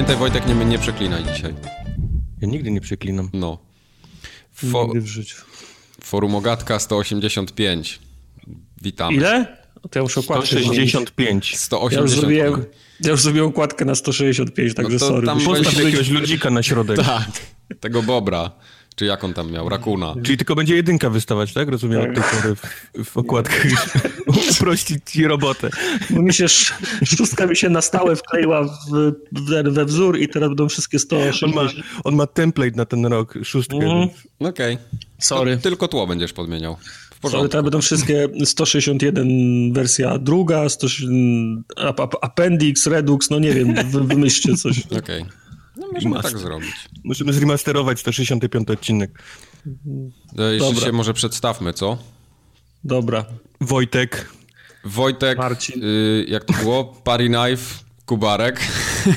pamiętaj Wojtek, nie, nie przeklinaj dzisiaj. Ja nigdy nie przeklinam. No. Fo Nigdy w życiu. Forum Ogatka 185. Witamy. Ile? To ja muszę okładkę zrobić. 165. Ja już 180. zrobiłem, ja już zrobiłem okładkę na 165, także No to sorry. tam Postaw jakiegoś ludzika na środek. Tak. Tego Bobra. Czy jak on tam miał? Rakuna. Czyli tylko będzie jedynka wystawać, tak? Rozumiem od tej pory w, w okładkach. Uprościć ci robotę. Bo mi się sz- szóstka mi się na stałe wkleiła w, w, we wzór i teraz będą wszystkie On ma, 160. on ma template na ten rok, szóstkę. Więc- Okej. Sorry. To Tylko tło będziesz podmieniał. Sorry, teraz będą wszystkie 161 wersja druga, 160, ap- ap- appendix, redux, no nie wiem, wy, wymyślcie coś. Okej. No możemy Master. tak zrobić. Musimy zremasterować 165 odcinek. To jeszcze Dobra. się może przedstawmy, co? Dobra. Wojtek, Wojtek, Marcin. y, jak to było? Party Knife, Kubarek.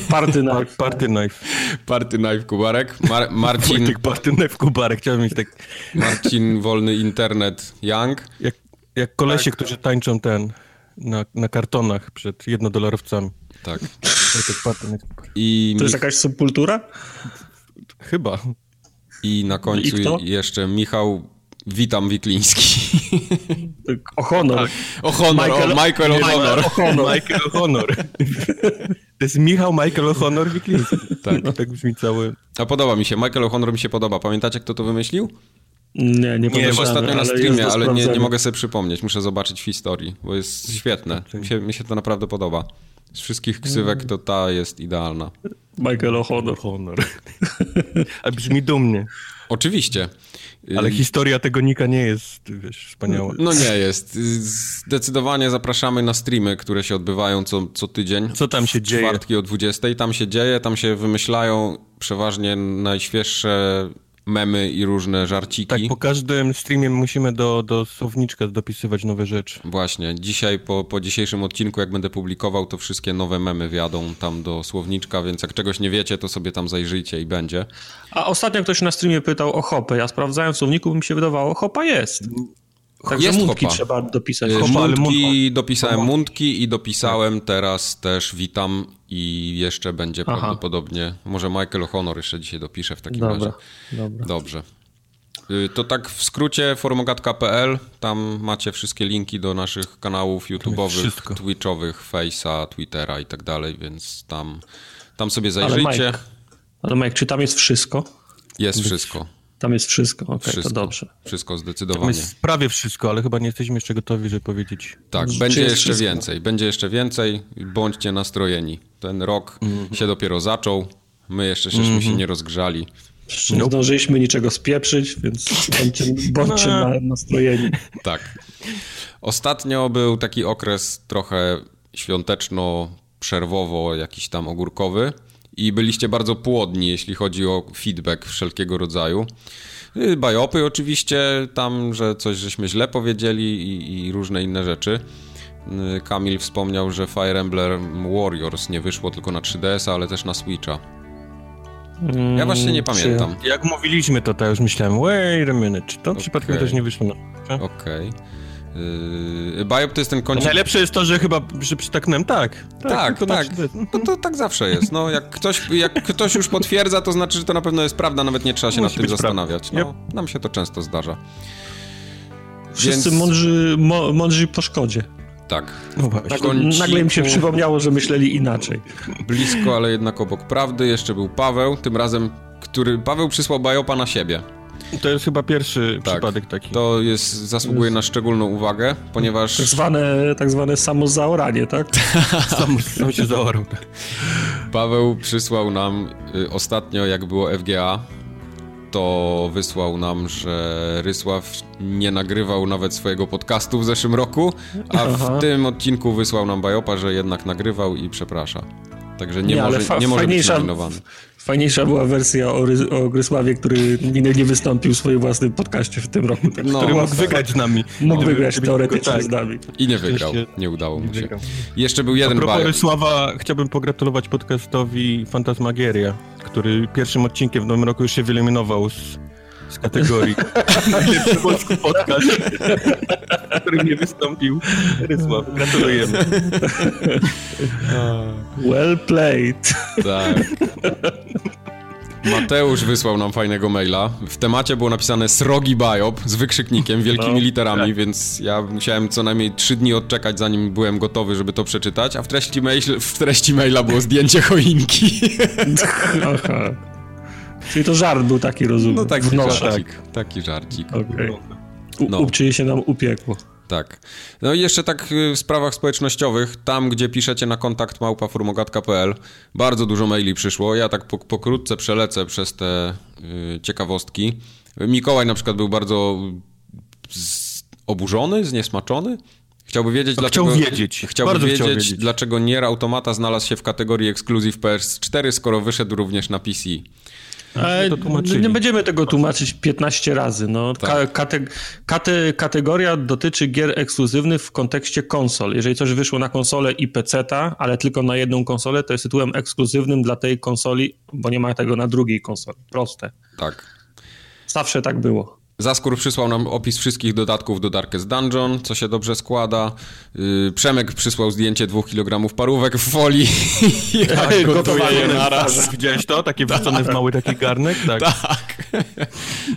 Party Par- knife. Party Knife. Party Knife, Kubarek. Mar Marcin, Wojtek Party Knife Kubarek. Chciałem mieć tak, Marcin Wolny Internet Young. jak, jak kolesie, którzy tańczą ten na, na kartonach przed jednodolarowcami. Tak. I, To jest jakaś subkultura? Chyba. I na końcu I jeszcze Michał Witam Wikliński. O honor. O honor, Michael- o Michael O'Honor. O'Connor. Michael O'Honor. To jest Michał Michael O'Honor Wikliński. Tak. Tak brzmi cały... A podoba mi się, Michael O'Honor mi się podoba. Pamiętacie, kto to wymyślił? Nie, nie Nie, ostatnio na streamie, ale nie, nie mogę sobie przypomnieć. Muszę zobaczyć w historii, bo jest świetne. Mi się, mi się to naprawdę podoba. Z wszystkich ksywek to ta jest idealna. Michael O'Connor. Honor. Ale brzmi dumnie. Oczywiście. Ale Y, historia tego nika nie jest, wiesz, wspaniała. No nie jest. Zdecydowanie zapraszamy na streamy, które się odbywają co, co tydzień. Co tam się w dzieje? Czwartki o 20. Tam się dzieje, tam się wymyślają przeważnie najświeższe memy i różne żarciki. Tak, po każdym streamie musimy do, do słowniczka dopisywać nowe rzeczy. Właśnie, dzisiaj po, po dzisiejszym odcinku, jak będę publikował, to wszystkie nowe memy wjadą tam do słowniczka, więc jak czegoś nie wiecie, to sobie tam zajrzyjcie i będzie. A ostatnio ktoś na streamie pytał o hopę. Ja sprawdzałem w słowniku, mi się wydawało, hopa jest. Także Jest mundki hopa. trzeba dopisać. Y, Hopa, ale Mundki, dopisałem mundki i dopisałem teraz też witam i jeszcze będzie Aha. prawdopodobnie, może Michael O'Honor jeszcze dzisiaj dopiszę w takim Dobra, razie. dobra. Dobrze. Y, To tak w skrócie forumogatka.pl, tam macie wszystkie linki do naszych kanałów YouTube'owych, wszystko. Twitchowych, Face'a, Twittera i tak dalej, więc tam, tam sobie Ale zajrzyjcie. Mike, ale Mike, czy tam jest wszystko? Jest wszystko. Tam jest wszystko, okej, Wszystko. to dobrze. Wszystko Tam zdecydowanie. jest prawie wszystko, ale chyba nie jesteśmy jeszcze gotowi, żeby powiedzieć. Tak, Czy będzie jeszcze wszystko? więcej. Będzie jeszcze więcej. Bądźcie nastrojeni. Ten rok Mhm. się dopiero zaczął. My jeszcze żeśmy się nie rozgrzali. Nie zdążyliśmy niczego spieprzyć, więc bądźcie, bądźcie No. na, nastrojeni. Tak. Ostatnio był taki okres trochę świąteczno-przerwowo, jakiś tam ogórkowy i byliście bardzo płodni, jeśli chodzi o feedback wszelkiego rodzaju. Y, Bajopy oczywiście, tam, że coś żeśmy źle powiedzieli i, i różne inne rzeczy. Y, Kamil wspomniał, że Fire Emblem Warriors nie wyszło tylko na 3DS, ale też na Switcha. Ja właśnie nie czy- pamiętam. Jak mówiliśmy to, to ja już myślałem, wait a minute, czy to przypadkiem też nie wyszło na... Okej. Yy, Biop to jest ten kącik Najlepsze jest to, że chyba że przytaknąłem tak. Tak, tylko na tak. 3D. No to tak zawsze jest. No, jak, ktoś, jak ktoś już potwierdza, to znaczy, że to na pewno jest prawda, nawet nie trzeba się Musi nad tym zastanawiać. prawda. No, nam się to często zdarza. Wszyscy Więc- mądrzy, mądrzy po szkodzie. Tak. No Kąciku. nagle im się przypomniało, że myśleli inaczej. Blisko, ale jednak obok prawdy. Jeszcze był Paweł, tym razem, który Paweł przysłał Bajopa na siebie. To jest chyba pierwszy Tak. przypadek taki. To jest, zasługuje na szczególną uwagę, Tak ponieważ zwane, tak zwane samozaoranie, tak? Sam, sam się zaorał. Paweł przysłał nam y, ostatnio, jak było FGA, to wysłał nam, że Rysław nie nagrywał nawet swojego podcastu w zeszłym roku, a Aha. w tym odcinku wysłał nam Bajopa, że jednak nagrywał i przeprasza. Także nie, Nie, może, fa- nie może być nominowany. Fajniejsza była wersja o, Ry- o Grysławie, który nigdy nie wystąpił w swoim własnym podcaście w tym roku. Tak? No, Który mógł tak. wygrać z nami. Mógł wygrać teoretycznie tylko z tak. nami. I nie wygrał. Nie udało mu się. Jeszcze był jeden propos Bajop. Rysława, chciałbym pogratulować podcastowi Fantasmagieria, który pierwszym odcinkiem w nowym roku już się wyeliminował z, z kategorii najlepszy polski podcast, w którym nie wystąpił Rysław. Gratulujemy. Well played. Tak. Mateusz wysłał nam fajnego maila. W temacie było napisane srogi biop z wykrzyknikiem, wielkimi No, literami, tak. więc ja musiałem co najmniej trzy dni odczekać, zanim byłem gotowy, żeby to przeczytać, a w treści, mail, w treści maila było zdjęcie choinki. Aha. Czyli to żart był taki, rozumiem. No taki W nosie. żarcik. Taki żarcik. U- No. Upczyje się nam upiekło. Tak. No i jeszcze tak y, w sprawach społecznościowych, tam gdzie piszecie na kontakt małpaformogatka.pl, bardzo dużo maili przyszło. Ja tak po- pokrótce przelecę przez te y, ciekawostki. Mikołaj na przykład był bardzo z, oburzony, zniesmaczony. Chciałby wiedzieć, No, dlaczego... chciał wiedzieć. Chciałby Bardzo wiedzieć, chciał wiedzieć. dlaczego Nier Automata znalazł się w kategorii Exclusive PS4, skoro wyszedł również na PC. Nie będziemy tego tłumaczyć 15 razy. No. Tak. Ka- kate- kate- kategoria dotyczy gier ekskluzywnych w kontekście konsol. Jeżeli coś wyszło na konsolę i PC-ta, ale tylko na jedną konsolę, to jest tytułem ekskluzywnym dla tej konsoli, bo nie ma tego na drugiej konsoli. Proste. Tak. Zawsze tak było. Zaskór przysłał nam opis wszystkich dodatków do Darkest Dungeon, co się dobrze składa. Yy, Przemek przysłał zdjęcie dwóch kilogramów parówek w folii. Jak gotuje Gotowane je na naraz. Widziałeś to? Takie wrzucone w mały taki garnek? Tak. Tak.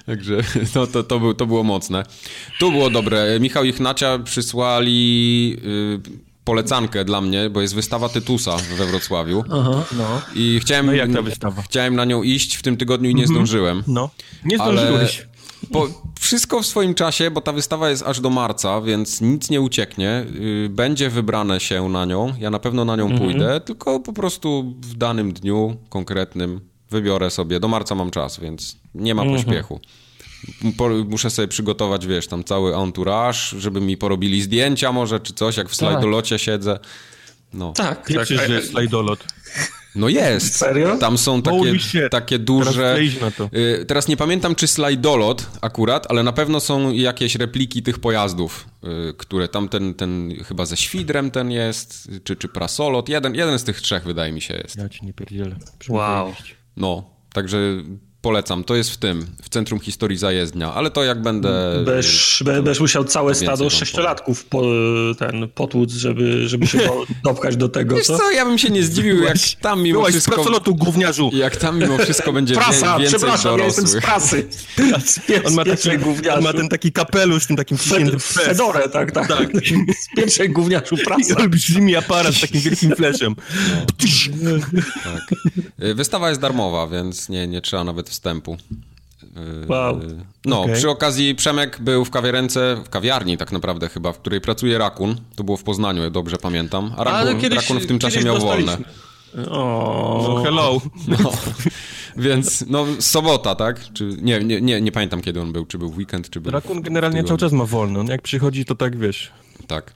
Także no, to, to, był, to było mocne. Tu było dobre. Michał i Chnacia przysłali yy, polecankę dla mnie, bo jest wystawa Tytusa we Wrocławiu. Aha. No. I chciałem, No jak ta wystawa? chciałem na nią iść w tym tygodniu i nie zdążyłem. No. Nie Ale zdążyłeś. Po, wszystko w swoim czasie, bo ta wystawa jest aż do marca, więc nic nie ucieknie. Yy, Będzie wybrane się na nią. Ja na pewno na nią pójdę, tylko po prostu w danym dniu konkretnym wybiorę sobie. Do marca mam czas, więc nie ma pośpiechu. Po, muszę sobie przygotować, wiesz, tam cały entourage, żeby mi porobili zdjęcia może, czy coś, jak w slajdolocie siedzę. No. Tak, Pierwszy, tak. że jest slajdolot. No jest. Serio? Tam są takie, takie Teraz duże... to. Y, Teraz nie pamiętam, czy slajdolot akurat, ale na pewno są jakieś repliki tych pojazdów, y, które tam ten, ten chyba ze świdrem ten jest, czy, czy prasolot. Jeden, jeden z tych trzech wydaje mi się jest. Ja ci nie pierdzielę. Wow. No, także polecam. To jest w tym, w Centrum Historii Zajezdnia, ale to jak będę... Będziesz, będziesz musiał całe stado sześciolatków po, ten, potłuc, żeby, żeby się do, dopchać do tego. Wiesz Co? co, ja bym się nie zdziwił, jak tam mimo Byłaś z wszystko... prasolotu, gówniarzu. Jak tam mimo wszystko będzie Prasa, więcej przepraszam, ja jestem z dorosłych. prasy. On ma, taki, on ma ten taki kapelusz z tym takim wciśniętym. Fedorę, tak, tak. Tak. Z pierwszej gówniarzu I prasa. olbrzymi aparat z takim wielkim fleszem. Tak. Y, Wystawa jest darmowa, więc nie, nie trzeba nawet wstępu. Y, Wow. No, Okej. przy okazji Przemek był w kawiarence, w kawiarni tak naprawdę chyba, w której pracuje Rakun. To było w Poznaniu, ja dobrze pamiętam. A Rakun, Rakun w tym czasie kiedyś miał wolne. O, No, hello. No, więc no sobota, tak? Czy, nie, nie, nie, nie pamiętam kiedy on był, czy był w weekend, czy był Rakun generalnie cały czas ma wolno. On Jak przychodzi, to tak wiesz. Tak.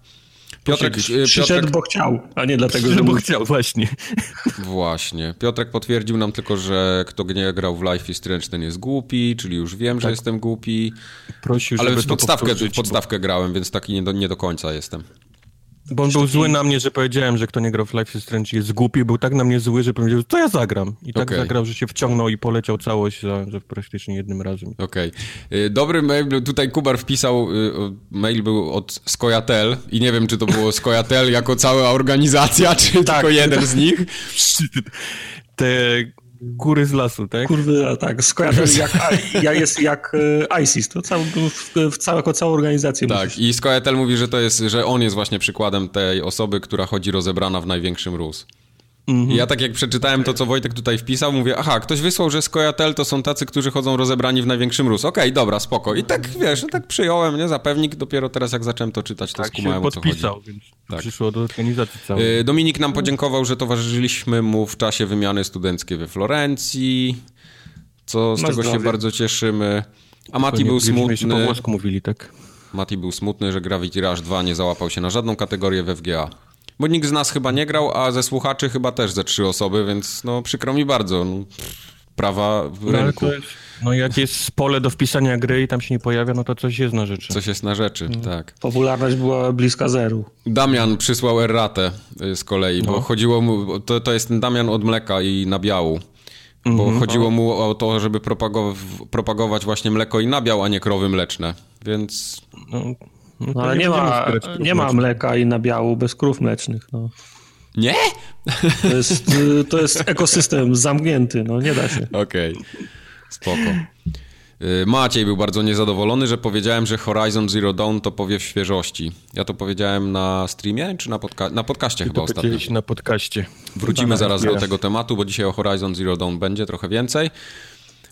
Piotrek, y, przyszedł, Piotrek, bo chciał, a nie dlatego, że Bo chciał, właśnie. właśnie. Piotrek potwierdził nam tylko, że kto nie grał w Life is Strange, ten jest głupi, czyli już wiem, że jestem głupi. Prosił, Ale żeby w to podstawkę, podstawkę grałem, więc taki nie do, nie do końca jestem. Bo, on był zły na mnie, że powiedziałem, że kto nie grał w Life is Strange jest głupi. Był tak na mnie zły, że powiedział, to ja zagram. I tak Okej. zagrał, że się wciągnął i poleciał całość za, za praktycznie jednym razem. Okej. Y, Dobry mail, tutaj Kubar wpisał, y, mail był od Skojatel i nie wiem, czy to było Skojatel jako cała organizacja, czy Tak. tylko jeden z nich. Te góry z lasu, tak? Kurwy, a tak, skojarzę jak, ja jest jak e, ISIS, to cały, w, w, całą, jako całą organizację Tak, musisz. i Skojatel mówi, że to jest, że on jest właśnie przykładem tej osoby, która chodzi rozebrana w największym rus. I ja tak jak przeczytałem to, co Wojtek tutaj wpisał, mówię, aha, ktoś wysłał, że Skojatel to są tacy, którzy chodzą rozebrani w największym rus. Okej, dobra, spoko. I tak, wiesz, tak przyjąłem, nie, zapewnik, dopiero teraz jak zacząłem to czytać, to Tak się skumałem, o co chodzi. podpisał, więc Tak. przyszło do organizacji całej. Y, Dominik nam podziękował, że towarzyszyliśmy mu w czasie wymiany studenckiej we Florencji, co z tego się zdrowie. bardzo cieszymy. A Mati był byliśmy jeszcze po smutny. włosku mówili, tak? Mati był smutny, że Gravity Rush 2 nie załapał się na żadną kategorię w FGA. Bo nikt z nas chyba nie grał, a ze słuchaczy chyba też ze trzy osoby, więc no przykro mi bardzo. No, pff, prawa w No, rynku. jest, no jak jest pole do wpisania gry i tam się nie pojawia, no to coś jest na rzeczy. Coś jest na rzeczy, Mm. tak. Popularność była bliska zeru. Damian przysłał erratę y, z kolei, bo chodziło mu, to, to jest ten Damian od mleka i nabiału. Bo Mhm. chodziło mu o to, żeby propagow- propagować właśnie mleko i nabiał, a nie krowy mleczne. Więc No, no, to ale nie będziemy ma, nie ma mleka i nabiału bez krów mlecznych. No. nie? To, jest, to jest ekosystem zamknięty, no nie da się. Okej, spoko. Y, Maciej był bardzo niezadowolony, że powiedziałem, że Horizon Zero Dawn to powiew świeżości. Ja to powiedziałem na streamie, czy na, podca- na podcaście chyba To ostatnio? powiedzieliście na podcaście. Wrócimy zaraz do tego tematu, bo dzisiaj o Horizon Zero Dawn będzie trochę więcej.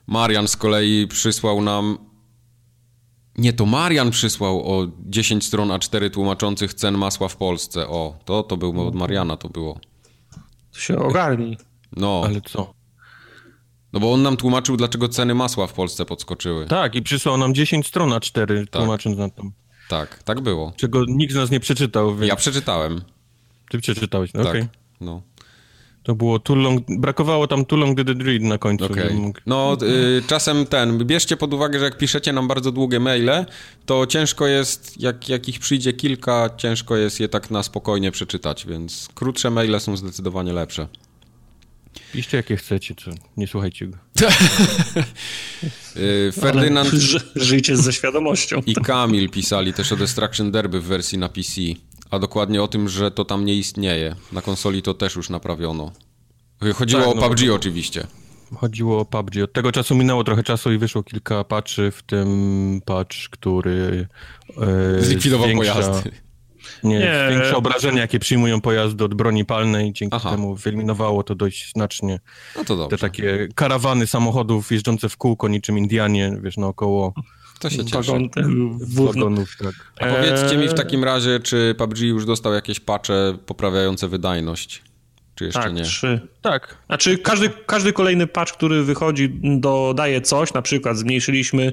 Marian z kolei przysłał nam. Nie, to Marian przysłał o 10 stron A4 tłumaczących cen masła w Polsce. O, to, to było od Mariana, to było. To się ogarnij. No, Ale co? no bo on nam tłumaczył, dlaczego ceny masła w Polsce podskoczyły. Tak, i przysłał nam 10 stron a 4 tłumacząc na to. Tak, tak było. Czego nikt z nas nie przeczytał, więc Ja przeczytałem. ty przeczytałeś. No, Tak. Okej. No. To było too long, brakowało tam too long did it read na końcu. Żebym mógł- No, y, czasem ten, bierzcie pod uwagę, że jak piszecie nam bardzo długie maile, to ciężko jest, jak, jak ich przyjdzie kilka, ciężko jest je tak na spokojnie przeczytać, więc krótsze maile są zdecydowanie lepsze. Piszcie jakie chcecie, co? nie słuchajcie go. Y, Ferdynand Ale ży, żyjcie ze świadomością. i Kamil pisali też o Destruction Derby w wersji na PC, a dokładnie o tym, że to tam nie istnieje. Na konsoli to też już naprawiono. Chodziło Tak, o no, PUBG to- oczywiście. Chodziło o PUBG. Od tego czasu minęło trochę czasu i wyszło kilka patchy, w tym patch, który e, Zlikwidował zwiększa, pojazdy. Nie, Nie. zwiększa obrażenia, jakie przyjmują pojazdy od broni palnej. Dzięki Aha. temu wyeliminowało to dość znacznie No to te takie karawany samochodów jeżdżące w kółko niczym Indianie, wiesz, naokoło To się cieszę. Wagon, wagonów. Tak. A powiedzcie mi w Eee, takim razie, czy PUBG już dostał jakieś patche poprawiające wydajność? Czy jeszcze Tak, nie? trzy. tak, Znaczy każdy, każdy kolejny patch, który wychodzi, dodaje coś, na przykład zmniejszyliśmy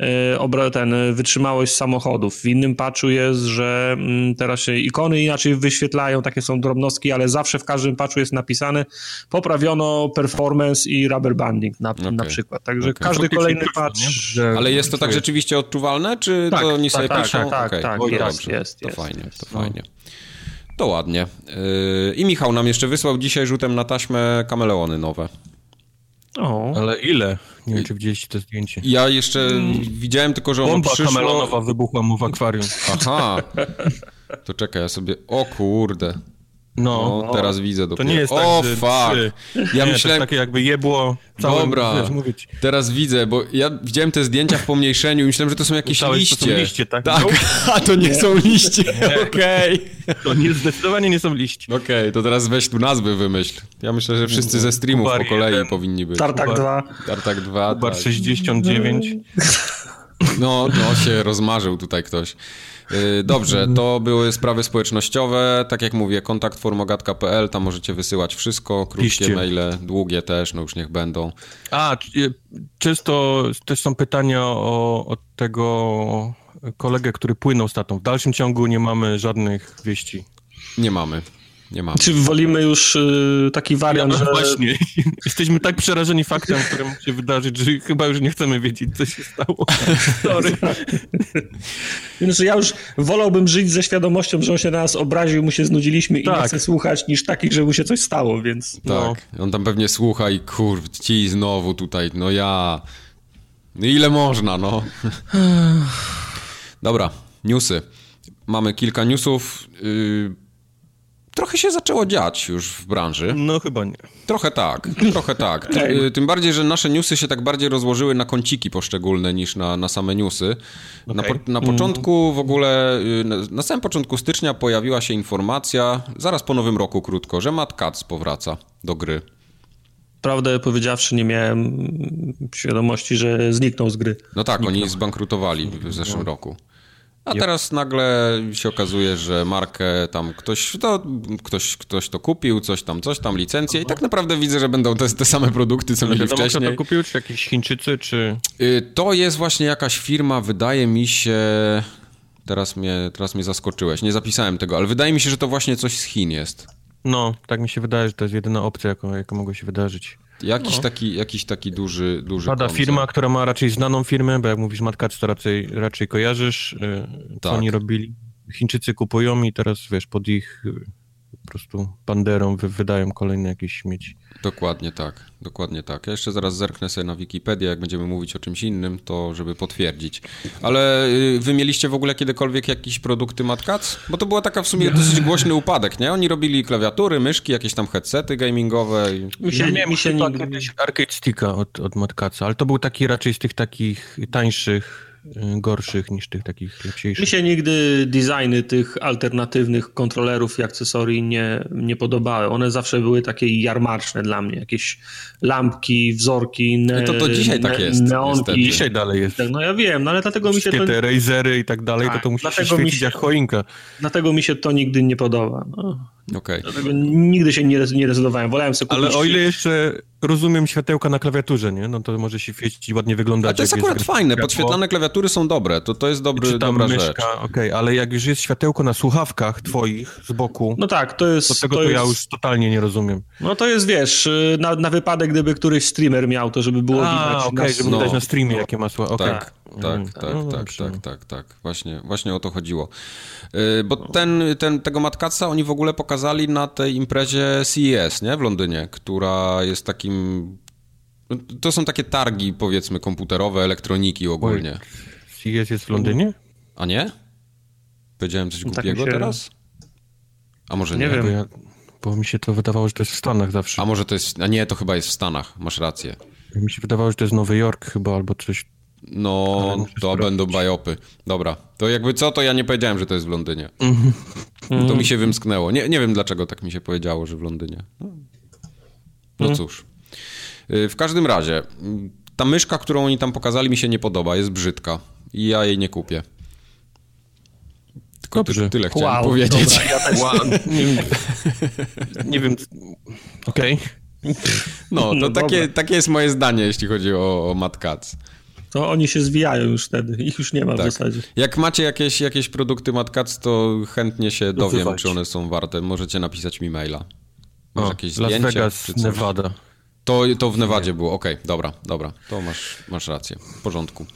e, ten, wytrzymałość samochodów. W innym patchu jest, że mm, teraz się ikony inaczej wyświetlają, takie są drobnostki, ale zawsze w każdym patchu jest napisane poprawiono performance i rubber banding na, na przykład. Także Okej. każdy kolejny przyszło, patch... nie? Że- Ale jest to tak rzeczywiście odczuwalne, czy Tak, to oni tak, sobie tak, piszą? tak, tak, Okej, tak, to jest, jest, To jest, fajnie, jest. to fajnie. To ładnie. Yy, I Michał nam jeszcze wysłał dzisiaj rzutem na taśmę kameleony nowe. O, Ale ile? Nie wiem, czy widzieliście to zdjęcie. Ja jeszcze widziałem tylko, że ono Bomba przyszło... kamelonowa wybuchła mu w akwarium. Aha. To czekaj, ja sobie... O kurde. No, No, teraz widzę to dopiero. nie jest tak, O, że fuck. trzy. Ja nie, to myślałem... jest takie jakby jebło całe, Dobra, wiesz, mówić. teraz widzę, bo ja widziałem te zdjęcia w pomniejszeniu i myślałem, że to są jakieś Myślałeś, że to są liście. liście, tak? Tak, a to nie, są liście, okej. To nie, zdecydowanie nie są liście. Okej, to teraz weź tu nazwy wymyśl. Ja myślę, że wszyscy ze streamów Kubar po kolei jeden. powinni być. Tartak Kuba- 2. Tartak 2, Bar tak. 69. No, no się rozmarzył tutaj ktoś. Yy, Dobrze, to były sprawy społecznościowe. Tak jak mówię, kontakt formogatka.pl, tam możecie wysyłać wszystko, krótkie Piszcie. maile, długie też, no już niech będą. A, y, często też są pytania o, o tego kolegę, który płynął statą. W dalszym ciągu nie mamy żadnych wieści. Nie mamy, nie mamy. Czy wolimy już y, taki wariant, No że... właśnie. Jesteśmy tak przerażeni faktem, który mógł się wydarzyć, że chyba już nie chcemy wiedzieć, co się stało. Sorry. Więc ja już wolałbym żyć ze świadomością, że on się na nas obraził, mu się znudziliśmy i nie Tak. chcę słuchać, niż takich, że mu się coś stało, więc... No. Tak, on tam pewnie słucha i kurw, ci znowu tutaj, no ja... No ile można, no. Dobra, newsy. Mamy kilka newsów. Yy, trochę się zaczęło dziać już w branży. No chyba nie. Trochę tak, trochę tak. Ty- Tym bardziej, że nasze newsy się tak bardziej rozłożyły na kąciki poszczególne niż na, na same newsy. Na, po, na początku w ogóle, y, na, na samym początku stycznia pojawiła się informacja, zaraz po nowym roku krótko, że Matt Cats powraca do gry. Prawdę powiedziawszy, nie miałem świadomości, że zniknął z gry. No tak, oni zbankrutowali w zeszłym roku. A teraz nagle się okazuje, że markę tam ktoś to, ktoś, ktoś to kupił, coś tam, coś tam, licencję i tak naprawdę widzę, że będą te, te same produkty, co mieli wiadomo, kto wcześniej. to kupił? Czy jakieś Chińczycy, czy... Y, To jest właśnie jakaś firma, wydaje mi się. Teraz mnie, teraz mnie zaskoczyłeś. Nie zapisałem tego, ale wydaje mi się, że to właśnie coś z Chin jest. No, tak mi się wydaje, że to jest jedyna opcja, jaka, jaka mogła się wydarzyć. Jakiś, taki, jakiś taki duży, duży Pada koncern. firma, która ma raczej znaną firmę, bo jak mówisz Matka, to raczej, raczej kojarzysz, y, co Tak. oni robili. Chińczycy kupują i teraz, wiesz, pod ich y, po prostu banderą wy, wydają kolejne jakieś śmieci. Dokładnie tak, dokładnie tak. Ja jeszcze zaraz zerknę sobie na Wikipedię, jak będziemy mówić o czymś innym, to żeby potwierdzić. Ale y, wy mieliście w ogóle kiedykolwiek jakieś produkty Matkac? Bo to była taka w sumie dosyć głośny upadek, nie? Oni robili klawiatury, myszki, jakieś tam headsety gamingowe. I... Mi się, ja mi się nie... kiedyś Arcade Sticka od, od Matkaca, ale to był taki raczej z tych takich tańszych gorszych niż tych takich lepszych. Mi się nigdy designy tych alternatywnych kontrolerów i akcesorii nie, nie podobały. One zawsze były takie jarmarczne dla mnie. Jakieś lampki, wzorki, ne, no to, to dzisiaj tak ne, tak jest. Neonki. Niestety. Dzisiaj dalej jest. No ja wiem, no ale dlatego mi się to... te razery i tak dalej, tak, to to musi się świecić się, jak choinka. Dlatego mi się to nigdy nie podoba. No. Okay. Dlatego nigdy się nie, nie rezydowałem. Wolałem sobie kupić... Ale o ile jeszcze rozumiem światełka na klawiaturze, nie? No to może się świecić i ładnie wyglądać. A to jest akurat jest fajne, podświetlane klawiatury są dobre, to, to jest dobry, Czy tam dobra myszka, rzecz. Okej, okay, ale jak już jest światełko na słuchawkach twoich z boku, no tak, to jest... To tego to, to jest... ja już totalnie nie rozumiem. No to jest, wiesz, na, na wypadek, gdyby któryś streamer miał to, żeby było A, widać. okej, okay, żeby no, widać na streamie, no, jakie masła, okay. Tak, tak, mm, tak, no, tak, tak, tak, tak, Właśnie, właśnie o to chodziło. Yy, bo ten, ten, tego Matkaca oni w ogóle pokazali na tej imprezie CES, nie? W Londynie, która jest takim to są takie targi, powiedzmy, komputerowe, elektroniki ogólnie. CES jest w Londynie? A nie? Powiedziałem coś no tak głupiego tak się... teraz? A może nie? Nie wiem. Bo, ja, bo, mi się to wydawało, że to jest w Stanach zawsze. A może to jest... A nie, to chyba jest w Stanach. Masz rację. Mi się wydawało, że to jest Nowy Jork chyba, albo coś... No, to sprawdzić. będą bajopy. Dobra. To jakby co, to ja nie powiedziałem, że to jest w Londynie. Mm -hmm. To mi się wymsknęło. Nie, nie wiem, dlaczego tak mi się powiedziało, że w Londynie. No, no mm. cóż. Y, w każdym razie, ta myszka, którą oni tam pokazali, mi się nie podoba, jest brzydka i ja jej nie kupię. Tylko ty, tyle chciałem wow, powiedzieć. Dobra, ja też... wow. nie, nie wiem. Okej. Okay. No, to no takie, takie jest moje zdanie, jeśli chodzi o, o Mad Cats. To oni się zwijają już wtedy, ich już nie ma tak. w zasadzie. Jak macie jakieś, jakieś produkty Mad Cats, to chętnie się dowiem, czy one są warte. Możecie napisać mi maila. Może o, jakieś Las zdjęcie, Vegas, Nevada. To, to w Nevadzie było, okej, okay, dobra, dobra, to masz, masz rację, w porządku.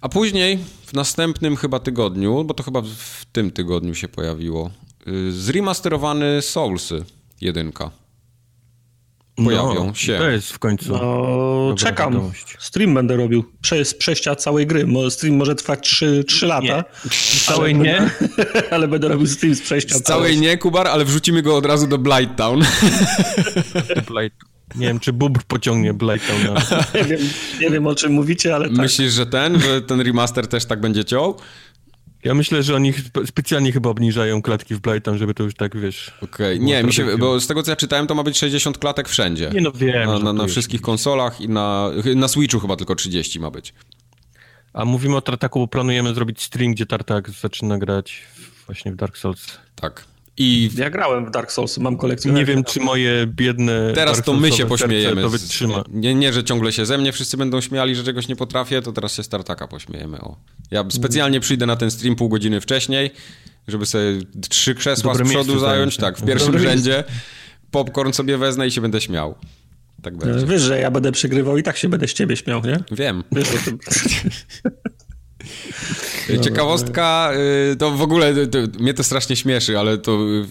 A później, w następnym chyba tygodniu, bo to chyba w tym tygodniu się pojawiło, y, zremasterowany Soulsy jedynka. Pojawią no, się. To jest w końcu. No, czekam. Wiadomość. Stream będę robił. Prze przejścia całej gry. Stream może trwać 3, 3 lata. Nie. Całej nie? ale będę robił stream z przejścia z całej. nie, Kubar, ale wrzucimy go od razu do Blighttown. Blight. Nie wiem, czy Bubr pociągnie Blake'a na... nie, wiem, nie wiem, o czym mówicie, ale tak. Myślisz, że ten, że ten remaster też tak będzie ciął? Ja myślę, że oni specjalnie chyba obniżają klatki w Blightown, żeby to już tak, wiesz... Okej, okay. nie, mi się, bo z tego co ja czytałem, to ma być 60 klatek wszędzie. Nie no, wiem. Na, na, na wszystkich konsolach i na, na Switchu chyba tylko 30 ma być. A mówimy o Tartaku, bo planujemy zrobić stream, gdzie Tartak zaczyna grać właśnie w Dark Souls. Tak. I ja grałem w Dark Souls, mam kolekcję. Nie wiem, czy moje biedne. Teraz Dark to my się pośmiejemy. To wytrzyma. Nie, nie, że ciągle się ze mnie wszyscy będą śmiali, że czegoś nie potrafię, to teraz się Startaka pośmiejemy. O. Ja specjalnie przyjdę na ten stream pół godziny wcześniej, żeby sobie trzy krzesła Dobre z przodu zająć, tak, w pierwszym Dobre rzędzie. Popcorn sobie wezmę i się będę śmiał. Tak będzie. Wiesz, że ja będę przegrywał i tak się będę z ciebie śmiał, nie? Wiem. Wiesz o tym. Ciekawostka, y, to w ogóle to, mnie to strasznie śmieszy, ale to y,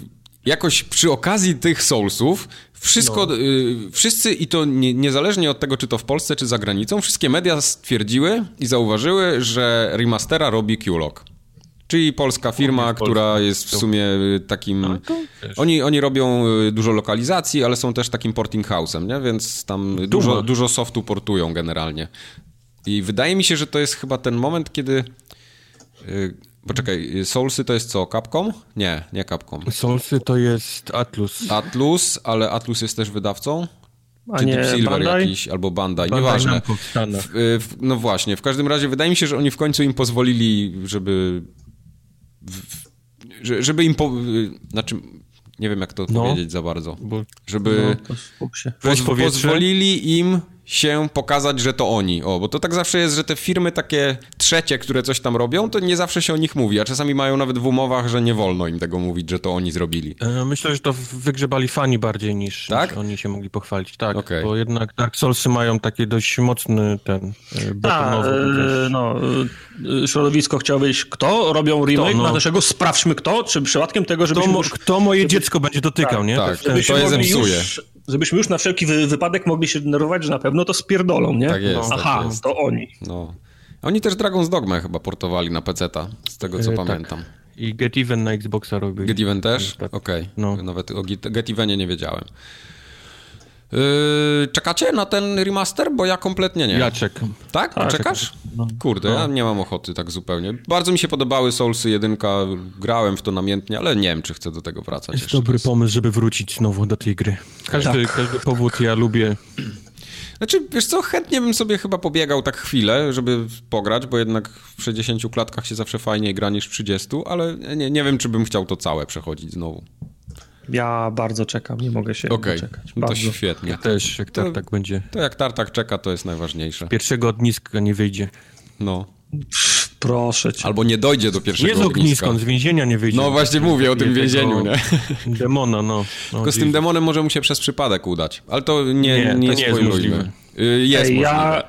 jakoś przy okazji tych Soulsów wszystko, no. y, wszyscy i to nie, niezależnie od tego, czy to w Polsce, czy za granicą, wszystkie media stwierdziły i zauważyły, że remastera robi Q-Log. Czyli polska firma, która jest w sumie takim... Oni, oni robią dużo lokalizacji, ale są też takim porting house'em, nie? Więc tam dużo, dużo softu portują generalnie. I wydaje mi się, że to jest chyba ten moment, kiedy. Yy, poczekaj, Soulsy to jest co? Capcom? Nie, nie Capcom. Soulsy to jest Atlus. Atlus, ale Atlus jest też wydawcą? A Czy nie, Deep Silver Bandai? jakiś, albo Bandai, Bandai nieważne. W, y, w, no właśnie, w każdym razie wydaje mi się, że oni w końcu im pozwolili, żeby... W, żeby im... Po, y, znaczy, nie wiem jak to no, powiedzieć za bardzo. Żeby... No, poz, pozwolili im się pokazać, że to oni. O, bo to tak zawsze jest, że te firmy takie trzecie, które coś tam robią, to nie zawsze się o nich mówi, a czasami mają nawet w umowach, że nie wolno im tego mówić, że to oni zrobili. E, myślę, że to wygrzebali fani bardziej niż, tak? niż oni się mogli pochwalić. Tak, okay. bo jednak Dark Soulsy mają taki dość mocny ten e, betonowy. A, no, środowisko chciałbyś, kto robią remake, kto, no. naszego sprawdźmy kto, czy przypadkiem tego, żebyśmy kto, już... Kto moje żeby... dziecko będzie dotykał, tak, nie? Tak, to je zepsuje. Już, żebyśmy już na wszelki wypadek mogli się denerwować, że na pewno to spierdolą, nie? Tak jest. No. Aha, tak jest. to oni. No. Oni też Dragon's Dogma chyba portowali na PC-ta, z tego co e, pamiętam. Tak. I Get Even na Xboxa robili. Get Even też? Tak. Okej. Okay. No. Nawet o Get Evenie nie wiedziałem. Yy, czekacie na ten remaster? Bo ja kompletnie nie. Ja czekam. Tak? tak Czekasz? No. Kurde, no. ja nie mam ochoty tak zupełnie. Bardzo mi się podobały Soulsy 1, grałem w to namiętnie, ale nie wiem, czy chcę do tego wracać. Jest dobry pomysł, żeby wrócić znowu do tej gry. Każdy, tak. każdy powód ja lubię. Znaczy, wiesz co, chętnie bym sobie chyba pobiegał tak chwilę, żeby pograć, bo jednak w 60 klatkach się zawsze fajniej gra niż w 30, ale nie, nie wiem, czy bym chciał to całe przechodzić znowu. Ja bardzo czekam, nie mogę się okay. doczekać. No to świetnie. Ja też, jak to, Tartak będzie. To jak Tartak czeka, to jest najważniejsze. Pierwszego ogniska nie wyjdzie. No. Proszę cię. Albo nie dojdzie do pierwszego Nie z ogniska, z więzienia nie wyjdzie. No właśnie mówię o tym więzieniu, nie? Demona, no. no Tylko z tym demonem może mu się przez przypadek udać. Ale to nie, nie, nie, nie jest możliwe. Jest Ej, możliwe. Ja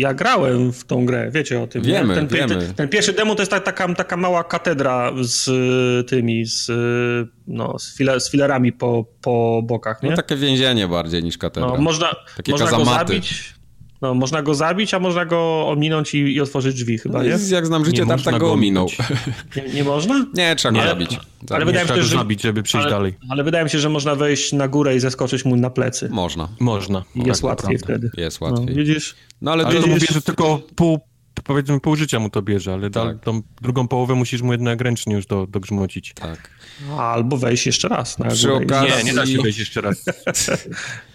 ja grałem w tą grę, wiecie o tym. Wiemy, ten, wiemy. Ten, ten, pierwszy demo to jest taka, taka mała katedra z y, tymi, z, y, no, z, file, z filerami po, po bokach, nie? No takie więzienie bardziej niż katedra. No, można, takie można go zabić, no, można go zabić, a można go ominąć i, i otworzyć drzwi chyba, no, nie? Jak znam życie, tam tak go ominął. Nie, nie, można? Nie, trzeba go zabić. zabić. Ale wydaje mi się, że... zabić, żeby przyjść ale, dalej. Ale wydaje mi się, że można wejść na górę i zeskoczyć mu na plecy. Można. Można. I jest tak, łatwiej wtedy. Jest łatwiej. No, widzisz? No ale, ale to mówię, że tylko pół powiedzmy pół życia mu to bierze, ale tak. tą drugą połowę musisz mu jednak ręcznie już do, dogrzmocić. Tak. Albo wejść jeszcze raz. Na Przy okazji... Nie, nie da się wejść jeszcze raz.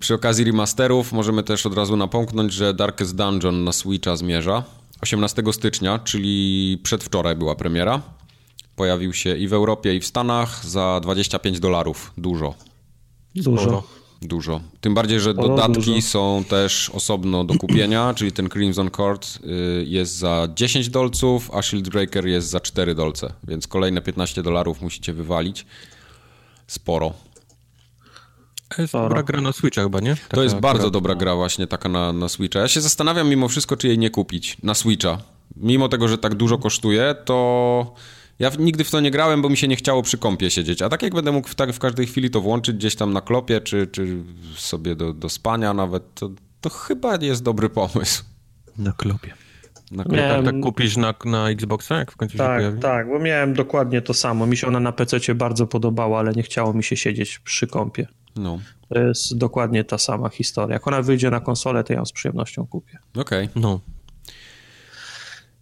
Przy okazji remasterów możemy też od razu napomknąć, że Darkest Dungeon na Switcha zmierza. 18 stycznia, czyli przedwczoraj była premiera. Pojawił się i w Europie, i w Stanach za 25 dolarów. Dużo. Dużo. Dużo. Tym bardziej, że dodatki dużo. są też osobno do kupienia, czyli ten Crimson Cord y, jest za 10 dolców, a Shield Breaker jest za 4 dolce, więc kolejne 15 dolarów musicie wywalić. Sporo. To jest dobra gra na Switcha chyba, nie? Taka to jest bardzo gra... dobra gra właśnie taka na, na Switcha. Ja się zastanawiam mimo wszystko, czy jej nie kupić na Switcha. Mimo tego, że tak dużo kosztuje, to ja nigdy w to nie grałem, bo mi się nie chciało przy kąpie siedzieć. A tak jak będę mógł w, tak, w każdej chwili to włączyć gdzieś tam na klopie, czy, czy sobie do, do spania nawet, to, to chyba jest dobry pomysł. Na klopie. Na klopie. Miałem... Tak, tak kupisz na, na Xboxa, jak w końcu tak, się pojawi? Tak, bo miałem dokładnie to samo. Mi się ona na PC bardzo podobała, ale nie chciało mi się siedzieć przy kąpie. No. To jest dokładnie ta sama historia. Jak ona wyjdzie na konsolę, to ja ją z przyjemnością kupię. Okej. Okay. No.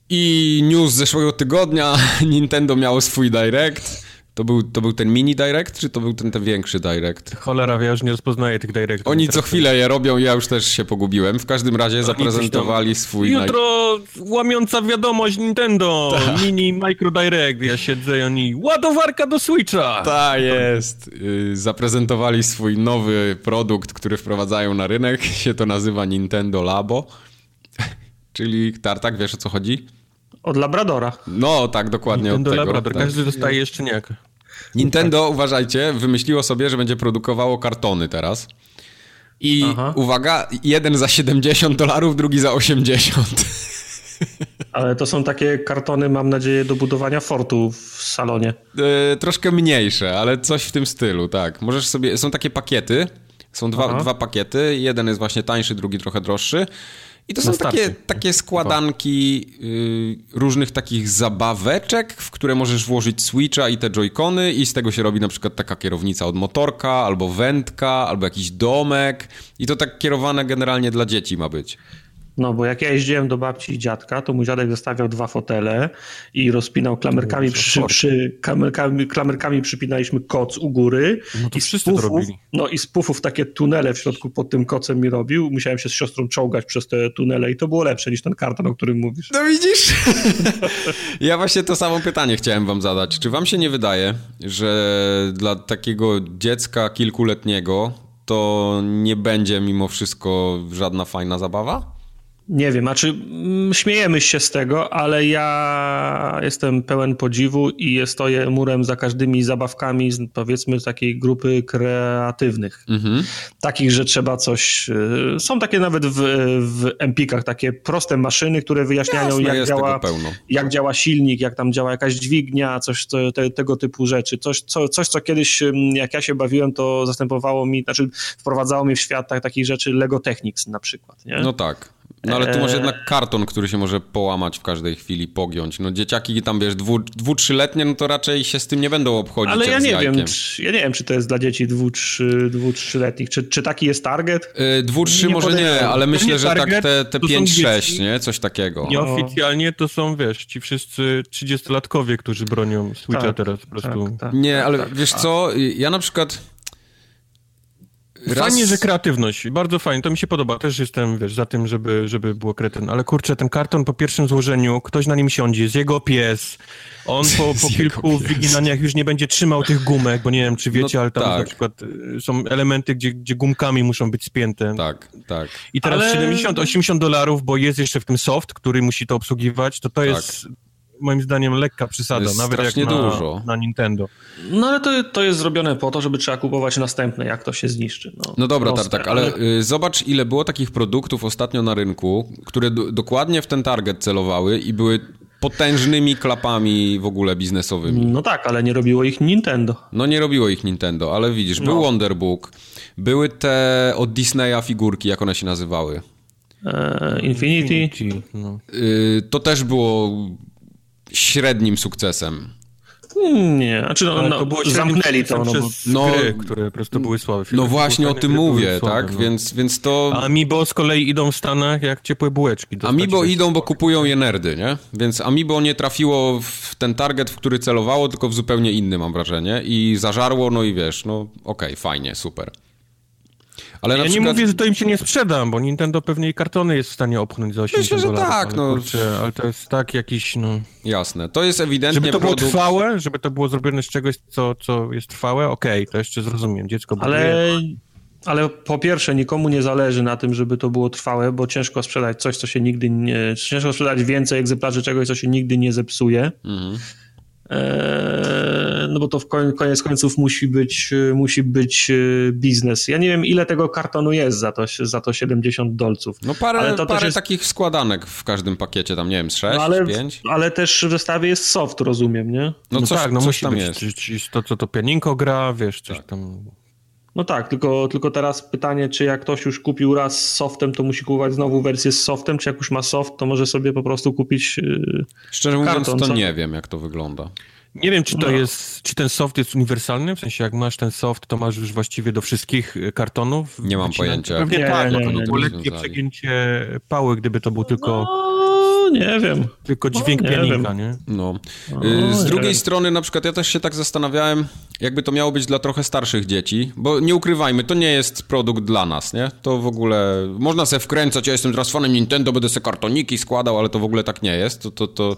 I news z zeszłego tygodnia, Nintendo miało swój direct. To był, to był ten mini direct, czy to był ten, ten większy direct? Cholera, ja już nie rozpoznaję tych directów. Oni co chwilę je robią, ja już też się pogubiłem. W każdym razie Oni zaprezentowali swój... Jutro łamiąca wiadomość Nintendo, Ta. mini micro direct. Ja siedzę i oni, ładowarka do Switcha! Tak jest. Y, zaprezentowali swój nowy produkt, który wprowadzają na rynek. Się to nazywa Nintendo Labo. Czyli Tartak, wiesz o co chodzi? Od Labradora. No, tak, dokładnie Nintendo od tego. Labrador. Tak. Każdy dostaje jeszcze niejak. Nintendo, tak. uważajcie, wymyśliło sobie, że będzie produkowało kartony teraz. I Aha. uwaga, jeden za 70 dolarów, drugi za 80. Ale to są takie kartony, mam nadzieję, do budowania fortu w salonie. Yy, troszkę mniejsze, ale coś w tym stylu, tak. Możesz sobie, są takie pakiety, są dwa, dwa pakiety, jeden jest właśnie tańszy, drugi trochę droższy. I to są takie, takie składanki y, różnych takich zabaweczek, w które możesz włożyć Switcha i te joycony i z tego się robi na przykład taka kierownica od motorka, albo wędka, albo jakiś domek. I to tak kierowane generalnie dla dzieci ma być. No, bo jak ja jeździłem do babci i dziadka, to mój dziadek zostawiał dwa fotele i rozpinał klamerkami, przy, przy, klamerkami, klamerkami przypinaliśmy koc u góry. No to i wszyscy pufów, to robili. No i z pufów takie tunele w środku pod tym kocem mi robił. Musiałem się z siostrą czołgać przez te tunele i to było lepsze niż ten karton, o którym mówisz. No widzisz? ja właśnie to samo pytanie chciałem wam zadać. Czy wam się nie wydaje, że dla takiego dziecka kilkuletniego to nie będzie mimo wszystko żadna fajna zabawa? Nie wiem, znaczy mm, śmiejemy się z tego, ale ja jestem pełen podziwu i stoję murem za każdymi zabawkami powiedzmy takiej grupy kreatywnych. Mhm. Takich, że trzeba coś... Y, są takie nawet w, w Empikach takie proste maszyny, które wyjaśniają Jasne, jak, działa, jak działa silnik, jak tam działa jakaś dźwignia, coś to, te, tego typu rzeczy. Coś co, coś, co kiedyś jak ja się bawiłem, to zastępowało mi, znaczy wprowadzało mnie w świat tak, takich rzeczy Lego Technics na przykład. Nie? No tak. No ale tu masz jednak karton, który się może połamać w każdej chwili, pogiąć. No dzieciaki tam, wiesz, dwu, dwu trzyletnie, no to raczej się z tym nie będą obchodzić Ale ja nie wiem, czy, ja nie wiem, czy to jest dla dzieci dwu, trzy, dwu trzyletnich. Czy, czy taki jest target? Yy, dwu, trzy może nie, ale myślę, że tak te, te pięć, sześć, nie? Coś takiego. Nieoficjalnie to są, wiesz, ci wszyscy trzydziestolatkowie, którzy bronią Switcha tak, teraz po prostu. Tak, tak, nie, ale tak, wiesz co, ja na przykład Raz... Fajnie, że kreatywność, bardzo fajnie, to mi się podoba, też jestem, wiesz, za tym, żeby, żeby było kretyn, ale kurczę, ten karton po pierwszym złożeniu, ktoś na nim siądzie, jest jego pies, on po, po kilku wyginaniach już nie będzie trzymał tych gumek, bo nie wiem, czy wiecie, no, ale tam tak. na przykład y, są elementy, gdzie, gdzie gumkami muszą być spięte. Tak, tak. I teraz ale... 70-80 dolarów, bo jest jeszcze w tym soft, który musi to obsługiwać, to to tak. jest moim zdaniem lekka przysada, nawet jak na, dużo. na Nintendo. No ale to, to jest zrobione po to, żeby trzeba kupować następne, jak to się zniszczy. No, no dobra, proste, tak, ale, ale zobacz ile było takich produktów ostatnio na rynku, które dokładnie w ten target celowały i były potężnymi klapami w ogóle biznesowymi. No tak, ale nie robiło ich Nintendo. No nie robiło ich Nintendo, ale widzisz, był no. Wonderbook, były te od Disneya figurki, jak one się nazywały? E, Infinity. Infinity no. y, to też było średnim sukcesem. Nie, znaczy no, no, to było zamknęli to. No, przez no, gry, które po prostu były słabe. no właśnie o tym mówię, tak? no. Więc, więc to... A Amiibo z kolei idą w Stanach jak ciepłe bułeczki. Amiibo idą, bo kupują je nerdy, nie? Więc Amiibo nie trafiło w ten target, w który celowało, tylko w zupełnie inny, mam wrażenie. I zażarło, no i wiesz, no okej, okay, fajnie, super. Ale ja przykład... nie mówię, że to im się nie sprzeda, bo Nintendo pewnie i kartony jest w stanie opchnąć za 80 Myślę, że tak, ale, no. Kurczę, ale to jest tak jakiś, no... Jasne, to jest ewidentnie Żeby to produkt... było trwałe, żeby to było zrobione z czegoś, co, co jest trwałe, okej, okay, to jeszcze zrozumiem, dziecko Ale... Ale po pierwsze, nikomu nie zależy na tym, żeby to było trwałe, bo ciężko sprzedać coś, co się nigdy nie. Ciężko sprzedać więcej egzemplarzy czegoś, co się nigdy nie zepsuje. Mhm. Eee, no bo to w koniec końców musi być, musi być e, biznes. Ja nie wiem, ile tego kartonu jest za to, za to 70 dolców. No parę, ale to parę jest... takich składanek w każdym pakiecie, tam nie wiem, 6, no ale, 5. Ale też w zestawie jest soft, rozumiem, nie? No, no coś, tak, no coś tam być, jest. To, co to pianinko gra, wiesz, coś tak. tam... No tak, tylko, tylko teraz pytanie, czy jak ktoś już kupił raz z softem, to musi kupować znowu wersję z softem, czy jak już ma soft, to może sobie po prostu kupić. Yy, Szczerze mówiąc, karton, to co? nie wiem, jak to wygląda. Nie wiem, czy to no. jest, czy ten soft jest uniwersalny, w sensie jak masz ten soft, to masz już właściwie do wszystkich y, kartonów. Nie mam pojęcia. Pewnie nie, tak, nie, nie, nie, lekkie przegięcie pały, gdyby to był tylko... No nie wiem. Tylko dźwięk no, pianinka, nie? No. no z drugiej strony, na przykład, ja też się tak zastanawiałem, jakby to miało być dla trochę starszych dzieci, bo nie ukrywajmy, to nie jest produkt dla nas, nie? To w ogóle, można se wkręcać, ja jestem teraz fanem Nintendo, będę se kartoniki składał, ale to w ogóle tak nie jest, to, to, to,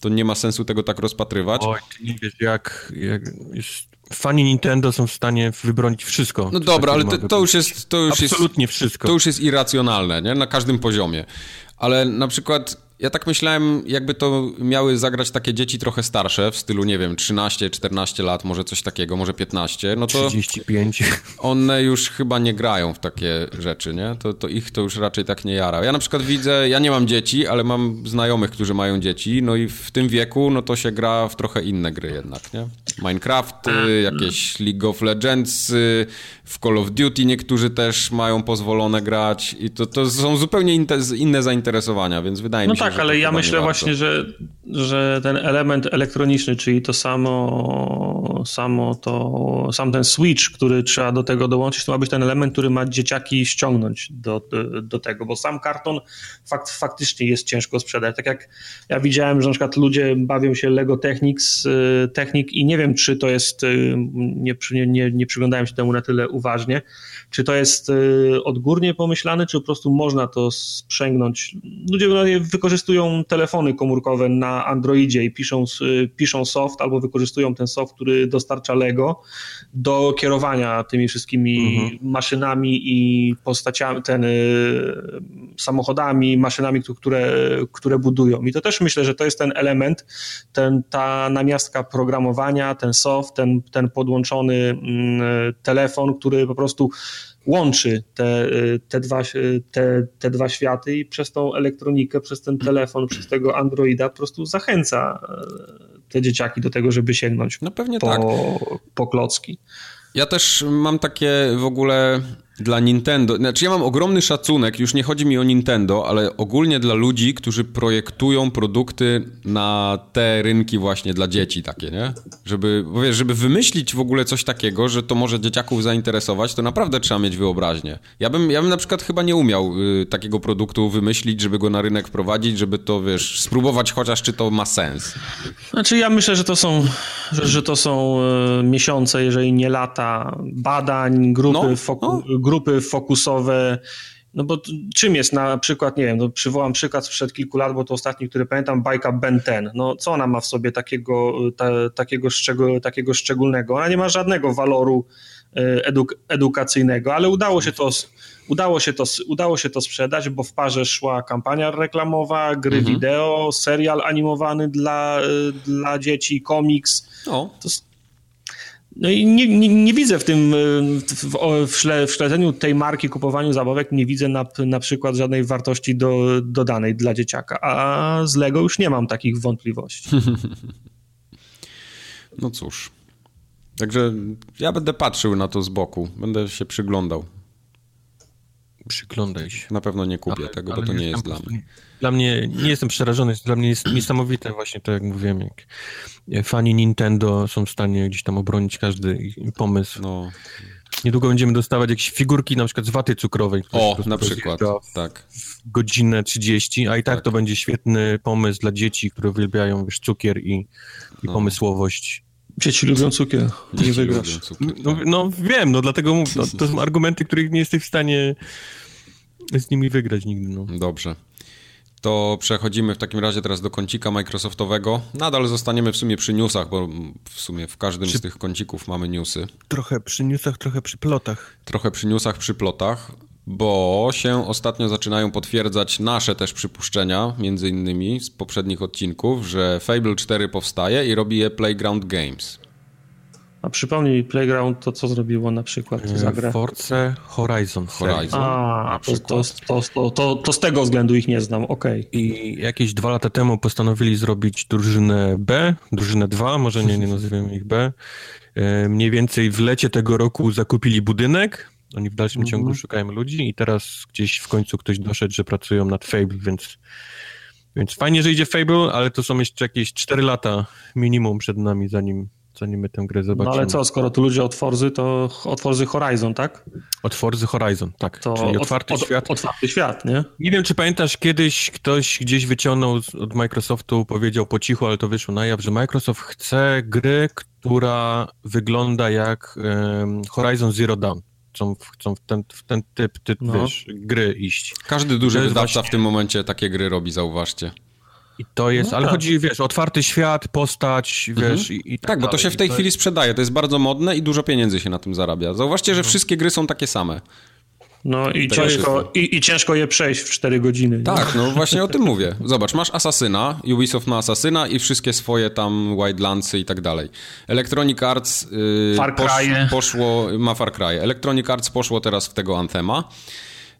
to nie ma sensu tego tak rozpatrywać. Oj, nie wiesz, jak, jak jest fani Nintendo są w stanie wybronić wszystko. No dobra, ale to, to, już jest... To już Absolutnie jest, wszystko. To już jest irracjonalne, nie? Na każdym poziomie. Ale na przykład ja tak myślałem, jakby to miały zagrać takie dzieci trochę starsze, w stylu, nie wiem, 13, 14 lat, może coś takiego, może 15, no to... 35. One już chyba nie grają w takie rzeczy, nie? To, to ich to już raczej tak nie jara. Ja na przykład widzę, ja nie mam dzieci, ale mam znajomych, którzy mają dzieci, no i w tym wieku, no to się gra w trochę inne gry jednak, nie? Minecraft, jakieś League of Legends, w Call of Duty niektórzy też mają pozwolone grać i to, to są zupełnie inne zainteresowania, więc wydaje no mi się, tak, że ale ja myślę właśnie, że, że ten element elektroniczny, czyli to samo, samo to, sam ten switch, który trzeba do tego dołączyć, to ma być ten element, który ma dzieciaki ściągnąć do, do, do tego, bo sam karton fakt, faktycznie jest ciężko sprzedać. Tak jak ja widziałem, że na przykład ludzie bawią się Lego Technics, y, Technik i nie wiem, czy to jest, y, nie, nie, nie przyglądałem się temu na tyle uważnie, czy to jest y, odgórnie pomyślane, czy po prostu można to sprzęgnąć. Ludzie wykorzystują wykorzystują telefony komórkowe na Androidzie i piszą, piszą soft albo wykorzystują ten soft, który dostarcza Lego do kierowania tymi wszystkimi mhm. maszynami i postaciami, ten, samochodami, maszynami, które, które budują. I to też myślę, że to jest ten element, ten, ta namiastka programowania, ten soft, ten, ten podłączony mm, telefon, który po prostu łączy te, te, dwa, te, te dwa światy i przez tą elektronikę, przez ten telefon, przez tego Androida po prostu zachęca e, te dzieciaki do tego, żeby sięgnąć no pewnie po, tak. po klocki. Ja też mam takie w ogóle dla Nintendo. Znaczy, ja mam ogromny szacunek, już nie chodzi mi o Nintendo, ale ogólnie dla ludzi, którzy projektują produkty na te rynki właśnie dla dzieci takie, nie? Żeby, bo wiesz, żeby wymyślić w ogóle coś takiego, że to może dzieciaków zainteresować, to naprawdę trzeba mieć wyobraźnię. Ja bym, ja bym na przykład chyba nie umiał y, takiego produktu wymyślić, żeby go na rynek wprowadzić, żeby to, wiesz, spróbować chociaż, czy to ma sens. Znaczy, ja myślę, że to są, że, że to są y, miesiące, jeżeli nie lata badań, grupy, no, no grupy fokusowe. No bo czym jest na przykład, nie wiem, no przywołam przykład sprzed kilku lat, bo to ostatni, który pamiętam, bajka Ben 10. No co ona ma w sobie takiego, ta, takiego, szczegół, takiego szczególnego? Ona nie ma żadnego waloru e, eduk edukacyjnego, ale udało się to udało się, to, udało się to sprzedać, bo w parze szła kampania reklamowa, gry mhm. wideo, serial animowany dla, e, dla dzieci, komiks. O. To, no i nie, nie, nie, widzę w tym, w, w, szle, w śledzeniu tej marki, kupowaniu zabawek, nie widzę na, na przykład żadnej wartości do, dodanej dla dzieciaka, a z Lego już nie mam takich wątpliwości. No cóż. Także ja będę patrzył na to z boku, będę się przyglądał. Przyglądaj się. Na pewno nie kupię ale, tego, ale bo to nie jest dla mnie. Dla mnie, nie jestem przerażony, dla mnie jest niesamowite właśnie to, jak mówiłem, jak fani Nintendo są w stanie gdzieś tam obronić każdy pomysł. No. Niedługo będziemy dostawać jakieś figurki na przykład z waty cukrowej. O, na przykład, tak. godzinę 30, a i tak, tak, to będzie świetny pomysł dla dzieci, które uwielbiają wiesz, cukier i, i no. pomysłowość. Dzieci lubią cukier, nie wygrasz. Cukier, no, tak. no, wiem, no dlatego mówię, to, to są argumenty, których nie jesteś w stanie z nimi wygrać nigdy. No. Dobrze. To przechodzimy w takim razie teraz do kącika Microsoftowego. Nadal zostaniemy w sumie przy newsach, bo w sumie w każdym przy... z tych kącików mamy newsy. Trochę przy newsach, trochę przy plotach. Trochę przy newsach, przy plotach, bo się ostatnio zaczynają potwierdzać nasze też przypuszczenia, między innymi z poprzednich odcinków, że Fable 4 powstaje i robi je Playground Games. A przypomnij Playground to, co zrobiło na przykład za grę. Force Horizon. Horizon. A, to, to, to, to, to, z tego względu ich nie znam, okej. Okay. I jakieś dwa lata temu postanowili zrobić drużynę B, drużynę 2, może nie, nie nazywamy ich B. E, mniej więcej w lecie tego roku zakupili budynek, oni w dalszym -hmm. ciągu szukają ludzi i teraz gdzieś w końcu ktoś doszedł, że pracują nad Fable, więc, więc fajnie, że idzie Fable, ale to są jeszcze jakieś 4 lata minimum przed nami, zanim zanim my tę grę zobaczymy. No ale co, skoro tu ludzie od Forzy, to od Forzy Horizon, tak? Od Forzy Horizon, tak. To Czyli otwarty od, świat. Otwarty świat, nie? Nie wiem, czy pamiętasz, kiedyś ktoś gdzieś wyciągnął od Microsoftu, powiedział po cichu, ale to wyszło na jaw, że Microsoft chce gry, która wygląda jak um, Horizon Zero Dawn chcą, chcą w, ten, w ten typ, typ no. wiesz, gry iść. Każdy duży wydawca właśnie... w tym momencie takie gry robi, zauważcie. I to jest, no ale tak. chodzi, wiesz, otwarty świat, postać, wiesz, mhm. i, i, tak, tak bo to się w tej chwili sprzedaje, to jest bardzo modne i dużo pieniędzy się na tym zarabia. Zauważcie, że no. wszystkie gry są takie same. No i ciężko, i, i, ciężko je przejść w 4 godziny. Tak, no właśnie o tym mówię. Zobacz, masz Asasyna, Ubisoft ma Asasyna i wszystkie swoje tam Wildlandsy i tak dalej. Electronic Arts yy, Far posz, poszło, ma Far Cry. Electronic Arts poszło teraz w tego Anthema.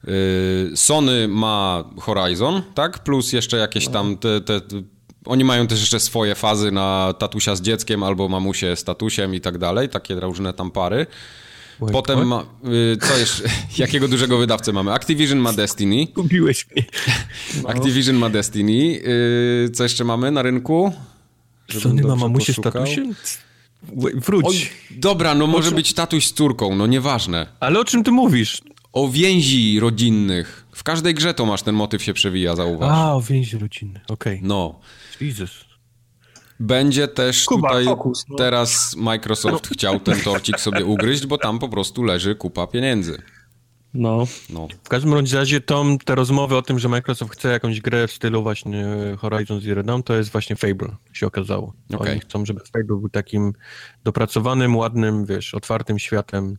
Y, Sony ma Horizon, tak? Plus jeszcze jakieś tam te, te, te, oni mają też jeszcze swoje fazy na tatusia z dzieckiem albo mamusie z tatusiem i tak dalej, takie różne tam pary. Wait, Potem ma, y, co jeszcze, jakiego dużego wydawcę mamy? Activision ma Destiny. Kupiłeś mnie. No. Activision ma Destiny. Y, co jeszcze mamy na rynku? Sony ma mamusie z tatusiem? Wróć. Oj, dobra, no może być tatuś z córką, no nieważne. Ale o czym ty mówisz? o więzi rodzinnych. W każdej grze to masz ten motyw się przewija, zauważ. A, o więzi rodzinnych, okej. Okay. No. Jesus. Będzie też Kuba, tutaj fokus, no. teraz Microsoft no. chciał ten torcik sobie ugryźć, bo tam po prostu leży kupa pieniędzy. No. no. W każdym razie Tom, te rozmowy o tym, że Microsoft chce jakąś grę w stylu właśnie Horizon Zero Dawn, to jest właśnie Fable, się okazało. Okay. Oni chcą, żeby Fable był takim dopracowanym, ładnym, wiesz, otwartym światem.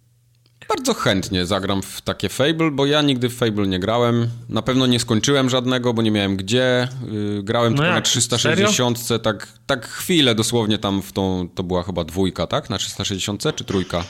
Bardzo chętnie zagram w takie Fable, bo ja nigdy w Fable nie grałem. Na pewno nie skończyłem żadnego, bo nie miałem gdzie. Yy, grałem no tylko jak? na 360, tak, tak chwilę dosłownie tam w tą, to była chyba dwójka, tak? Na 360 czy trójka?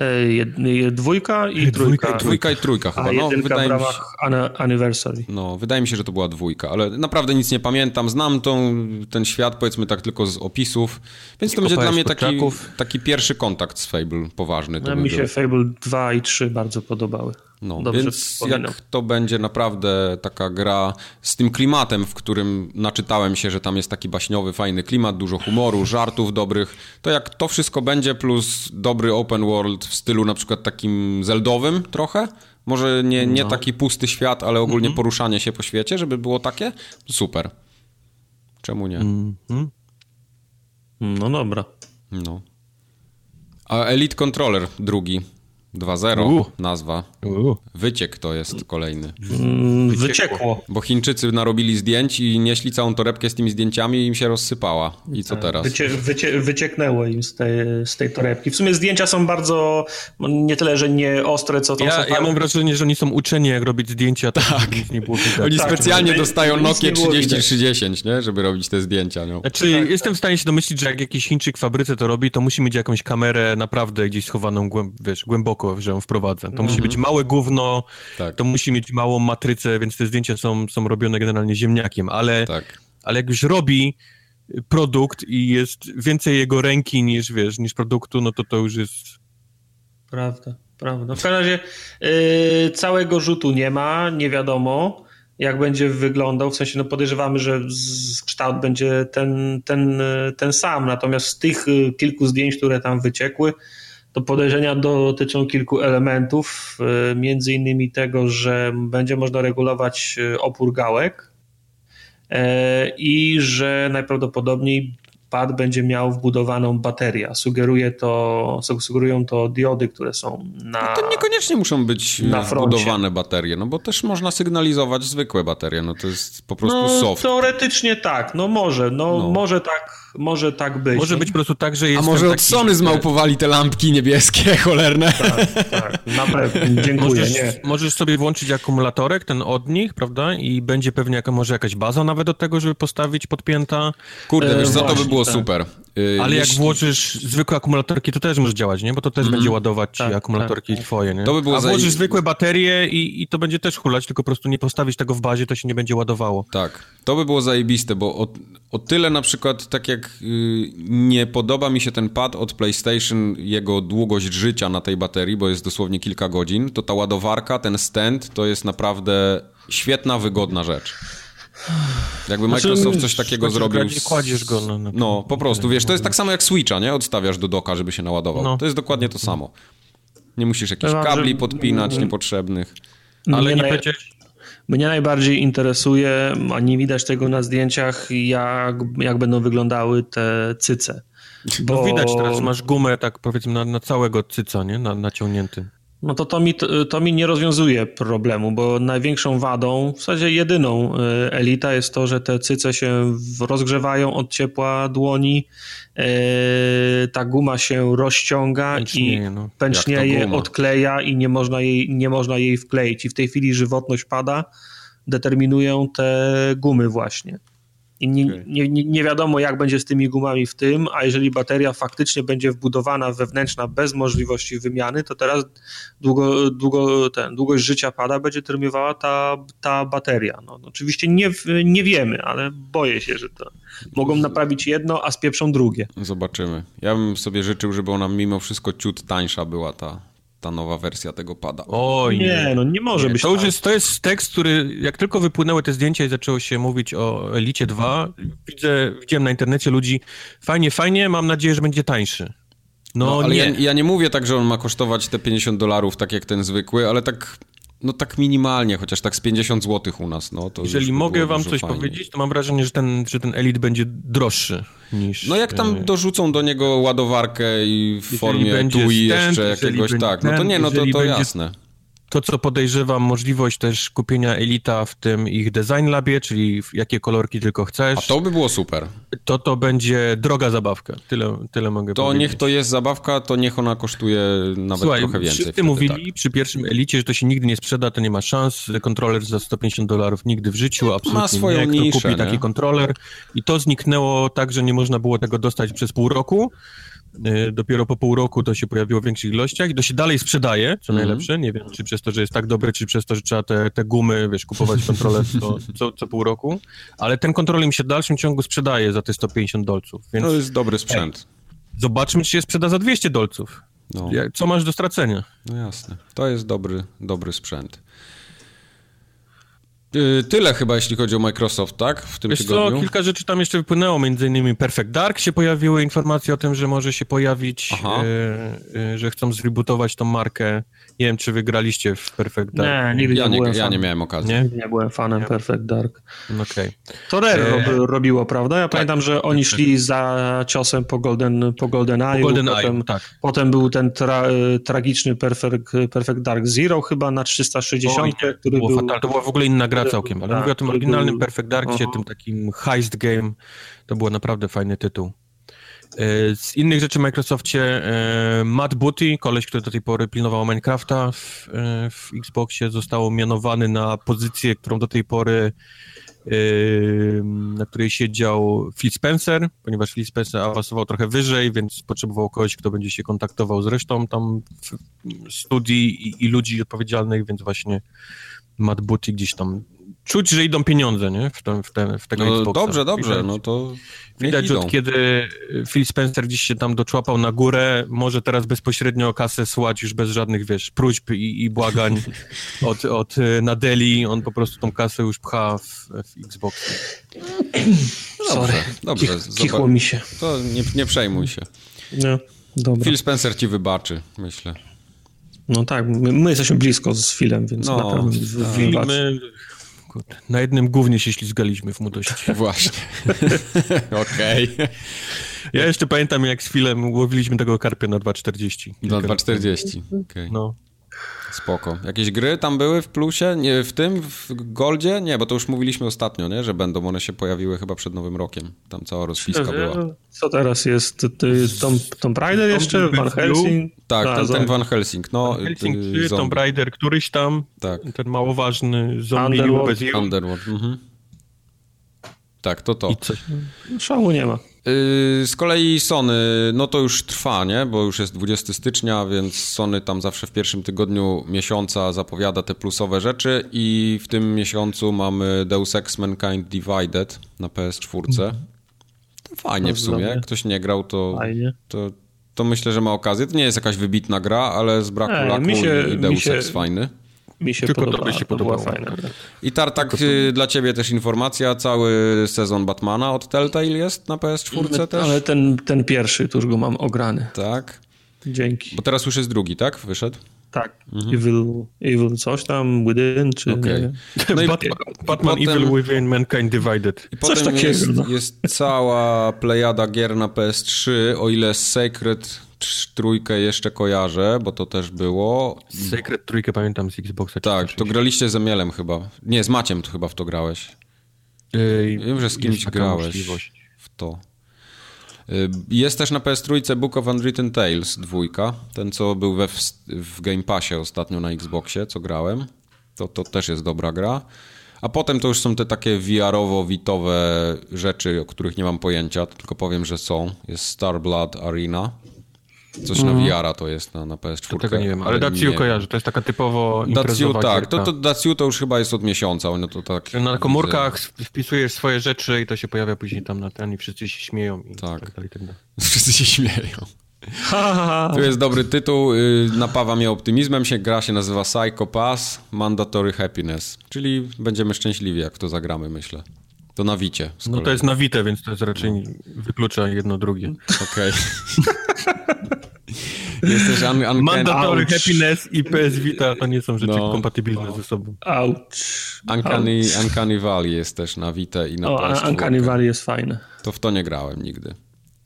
E, dwójka i trójka. Dwójka i trójka chyba. A no, wydaje w ramach mi się, anniversary. No, wydaje mi się, że to była dwójka, ale naprawdę nic nie pamiętam. Znam tą, ten świat, powiedzmy tak, tylko z opisów, więc to będzie dla mnie taki, taki pierwszy kontakt z Fable poważny. No, mi się Fable 2 i 3 bardzo podobały. No, Dobrze więc jak to będzie naprawdę taka gra z tym klimatem, w którym naczytałem się, że tam jest taki baśniowy, fajny klimat, dużo humoru, żartów dobrych, to jak to wszystko będzie plus dobry open world w stylu na przykład takim zeldowym trochę, może nie, nie no. taki pusty świat, ale ogólnie mm -hmm. poruszanie się po świecie, żeby było takie, super. Czemu nie? Mm -hmm. No dobra. No. A Elite Controller drugi 2-0 nazwa. U. Wyciek to jest kolejny. Mm, wyciekło. Bo Chińczycy narobili zdjęć i nieśli całą torebkę z tymi zdjęciami i im się rozsypała. I co tak. teraz? Wycie, wycie, wycieknęło im z tej, z tej torebki. W sumie zdjęcia są bardzo, no, nie tyle, że nie ostre, co to ja, są... Ja mam wrażenie, że oni są uczeni, jak robić zdjęcia. Tak. nie było Oni tak, specjalnie dostają Nokia 3030, nie? Żeby robić te zdjęcia. No. Znaczy, tak. jestem w stanie się domyślić, że jak jakiś Chińczyk w fabryce to robi, to musi mieć jakąś kamerę naprawdę gdzieś schowaną głęb, wiesz, głęboko że ją wprowadza. To mm -hmm. musi być małe gówno, tak. to musi mieć małą matrycę, więc te zdjęcia są, są robione generalnie ziemniakiem, ale, tak. ale jak już robi produkt i jest więcej jego ręki niż, wiesz, niż produktu, no to to już jest... Prawda, prawda. W każdym razie yy, całego rzutu nie ma, nie wiadomo jak będzie wyglądał, w sensie no podejrzewamy, że kształt będzie ten, ten, ten sam, natomiast z tych y, kilku zdjęć, które tam wyciekły, to podejrzenia dotyczą kilku elementów, e, między innymi tego, że będzie można regulować e, opór gałek e, i że najprawdopodobniej pad będzie miał wbudowaną baterię. Sugeruje to, sugerują to diody, które są na. No to niekoniecznie muszą być wbudowane baterie, no bo też można sygnalizować zwykłe baterie. No to jest po prostu no, soft. Teoretycznie tak, no może, no, no. może tak może tak być. Może być po prostu tak, że jest. A może od taki... Sony zmałpowali te lampki niebieskie, cholerne. Tak, tak, na pewno. Dziękuję. Możesz, nie. możesz sobie włączyć akumulatorek, ten od nich, prawda? I będzie pewnie jaka, może jakaś baza nawet do tego, żeby postawić podpięta. Kurde, wiesz, za to by było tak. super. Yy, Ale jeśli... jak włożysz zwykłe akumulatorki, to też może działać, nie? Bo to też mm -hmm. będzie ładować tak, akumulatorki tak. twoje, nie? To by było A włożysz zwykłe baterie i, i to będzie też hulać, tylko po prostu nie postawić tego w bazie, to się nie będzie ładowało. Tak, to by było zajebiste, bo o, o tyle na przykład, tak jak yy, nie podoba mi się ten pad od PlayStation, jego długość życia na tej baterii, bo jest dosłownie kilka godzin, to ta ładowarka, ten stand, to jest naprawdę świetna, wygodna rzecz. Jakby znaczy, Microsoft coś takiego zrobił. Nie kładziesz go na, na, No, po prostu, wiesz, to jest tak samo jak Switcha, nie? Odstawiasz do doka, żeby się naładował. No. To jest dokładnie to samo. Nie musisz jakichś kabli podpinać niepotrzebnych. Ale nie będziesz... Mnie najbardziej interesuje, a nie widać tego na zdjęciach, jak, jak będą wyglądały te cyce. Bo... No widać teraz, masz gumę tak powiedzmy na, na całego cyca, nie? Na, naciągnięty. No to to mi, to mi nie rozwiązuje problemu, bo największą wadą, w zasadzie jedyną e, elita jest to, że te cyce się rozgrzewają od ciepła dłoni, e, ta guma się rozciąga pęcznieje, i no. pęcznieje, odkleja i nie można, jej, nie można jej wkleić. I w tej chwili żywotność pada, determinują te gumy właśnie. I nie, okay. nie, nie, nie, wiadomo, jak będzie z tymi gumami w tym, a jeżeli bateria faktycznie będzie wbudowana wewnętrzna bez możliwości wymiany, to teraz długo, długo, ten, długość życia pada będzie terminowała ta, ta bateria. No, oczywiście nie, nie wiemy, ale boję się, że to mogą naprawić jedno, a spieprzą drugie. Zobaczymy. Ja bym sobie życzył, żeby ona mimo wszystko ciut tańsza była ta ta nowa wersja tego pada. Oj, nie, nie no nie może nie, być. To, tak. już jest, to jest tekst, który jak tylko wypłynęły te zdjęcia i zaczęło się mówić o Elicie 2, widzę, widziałem na internecie ludzi, fajnie, fajnie, mam nadzieję, że będzie tańszy. No, no ale nie. Ja, ja, nie mówię tak, że on ma kosztować te 50 dolarów, tak jak ten zwykły, ale tak no tak minimalnie, chociaż tak z 50 zł u nas. No, to Jeżeli mogę wam coś fajnie. powiedzieć, to mam wrażenie, że ten, że ten Elite będzie droższy niż... No jak tam e, dorzucą do niego ładowarkę i w formie TUI jeszcze jakiegoś, tak, no to nie, no to, to jasne. To, co podejrzewam, możliwość też kupienia Elita w tym ich design labie, czyli jakie kolorki tylko chcesz. A to by było super. To to będzie droga zabawka. Tyle, tyle mogę to powiedzieć. To niech to jest zabawka, to niech ona kosztuje nawet Słuchaj, trochę więcej. Wszyscy mówili tak. przy pierwszym Elicie, że to się nigdy nie sprzeda, to nie ma szans. Kontroler za 150 dolarów nigdy w życiu, absolutnie ma swoją nie. Kto niszę, kupi nie? taki kontroler. I to zniknęło tak, że nie można było tego dostać przez pół roku. Y, dopiero po pół roku to się pojawiło w większych ilościach i to się dalej sprzedaje, co mm. najlepsze. Nie wiem, czy przez to, że jest tak dobry, czy przez to, że trzeba te, te gumy, wiesz, kupować kontroler co, co, co, pół roku. Ale ten kontroler mi się w dalszym ciągu sprzedaje za te 150 dolców. Więc, to jest dobry sprzęt. zobaczmy, czy się sprzeda za 200 dolców. No. Co masz do stracenia? No jasne. To jest dobry, dobry sprzęt. Y, tyle chyba, jeśli chodzi o Microsoft, tak? W tym Wiesz tygodniu. co, kilka rzeczy tam jeszcze wypłynęło, między innymi Perfect Dark się pojawiły informacje o tym, że może się pojawić, e, e, że chcą zrebootować tą markę. Nie wiem, czy wygraliście w Perfect Dark. Nie, nigdy ja nie, byłem Ja nie miałem okazji. Nie, nie byłem fanem nie. Perfect Dark. Okej. Okay. To Rare e... robiło, prawda? Ja tak. pamiętam, że oni szli za ciosem po Golden, po Golden Eye. Golden potem, Eye, tak. Potem był ten tra, tragiczny Perfect, Perfect Dark Zero chyba na 360, Oj, który było był... Fatal. To była w ogóle inna gra całkiem, ale tak, mówię o tym oryginalnym był... Perfect Darkie, tym takim heist game. To był naprawdę fajny tytuł. E, z innych rzeczy w Microsoftie e, Matt Booty, koleś, który do tej pory pilnował Minecrafta w, e, w Xboxie, został mianowany na pozycję, którą do tej pory na której siedział Phil Spencer, ponieważ Phil Spencer awansował trochę wyżej, więc potrzebował kogoś, kto będzie się kontaktował z resztą tam studii i, i ludzi odpowiedzialnych, więc właśnie Matt Booty gdzieś tam czuć, że idą pieniądze, nie? W, ten, w, ten, w tego no, Xboxa. Dobrze, dobrze, widać, no to Widać, że kiedy Phil Spencer gdzieś się tam doczłapał na górę, może teraz bezpośrednio kasę słać już bez żadnych, wiesz, próśb i, i błagań od, od y, Nadeli, on po prostu tą kasę już pcha w, w Xbox. Dobrze, dobrze. Kich, kichło mi się. To nie, nie przejmuj się. No, dobra. Phil Spencer ci wybaczy, myślę. No tak, my, my jesteśmy blisko z Philem, więc no, na pewno tak. my na jednym głównie się ślizgaliśmy w młodości. Właśnie. Okej. Okay. Ja jeszcze pamiętam, jak z Philem łowiliśmy tego karpia na 2,40. Na 2,40, okej. Okay. No. Spoko. Jakieś gry tam były w plusie? Nie, w tym? W Goldzie? Nie, bo to już mówiliśmy ostatnio, nie? Że będą. One się pojawiły chyba przed Nowym Rokiem. Tam cała rozpiska była. Co teraz jest? Tomb, Tomb Raider jeszcze? Van Helsing? Tak, A, ten, ten, Van Helsing. No, Van Helsing 3, Tomb Raider, któryś tam. Tak. Ten mało ważny zombie Underworld. Underworld. Mhm. Tak, to to. I coś. Szału nie ma. Yy, z kolei Sony, no to już trwa, nie? Bo już jest 20 stycznia, więc Sony tam zawsze w pierwszym tygodniu miesiąca zapowiada te plusowe rzeczy i w tym miesiącu mamy Deus Ex Mankind Divided na PS4. Mhm. Fajnie w sumie, jak ktoś nie grał, to, to, to myślę, że ma okazję. To nie jest jakaś wybitna gra, ale z braku laku się, i Deus Ex fajny. Mi się Tylko podoba, się podobało. Fajne. I Tartak, dla ciebie też informacja, cały sezon Batmana od Telltale jest na PS4 My, też? Ale ten, ten pierwszy, to już go mam ograny. Tak? Dzięki. Bo teraz już jest drugi, tak? Wyszedł? Tak. Mhm. Evil, evil coś tam, Within, czy okay. No i Batman, Batman i potem, Evil Within, Mankind Divided. I potem coś takiego. Jest, no. jest cała plejada gier na PS3, o ile Sacred trójkę jeszcze kojarzę, bo to też było. Secret trójkę pamiętam z Xboxa. Tak, to graliście z Emielem chyba. Nie, z Maciem to chyba w to grałeś. Yy, Wiem, że z kimś grałeś możliwość. w to. Yy, jest też na PS3 Book of Unwritten Tales dwójka, ten co był we, w Game Passie ostatnio na Xboxie, co grałem. To, to też jest dobra gra. A potem to już są te takie VR-owo-witowe rzeczy, o których nie mam pojęcia, tylko powiem, że są. Jest Star Blood Arena, Coś mm. na mhm. VR to jest na, na PS4. To tego nie wiem, ale, ale Daciu kojarzy, to jest taka typowo Daciu, tak, to, to Daciu to już chyba jest od miesiąca. No to tak, na komórkach widzę. wpisujesz swoje rzeczy i to się pojawia później tam na ten i wszyscy się śmieją. I tak. tak, dalej, tak dalej. Wszyscy się śmieją. Tu jest dobry tytuł, y, napawa mnie optymizmem, się gra się nazywa Psycho Pass Mandatory Happiness, czyli będziemy szczęśliwi, jak to zagramy, myślę. To na Wicie. No to jest na Wite, więc to jest raczej wyklucza jedno drugie. Okej. Okay. Jest też un, un Mandatory Ouch. Happiness i PS Vita to nie są rzeczy no. kompatybilne ze sobą. Ouch. Uncanny, Ouch. Uncanny Valley jest też na Vita i na o, PS4. Uncanny Valley jest fajne. To w to nie grałem nigdy.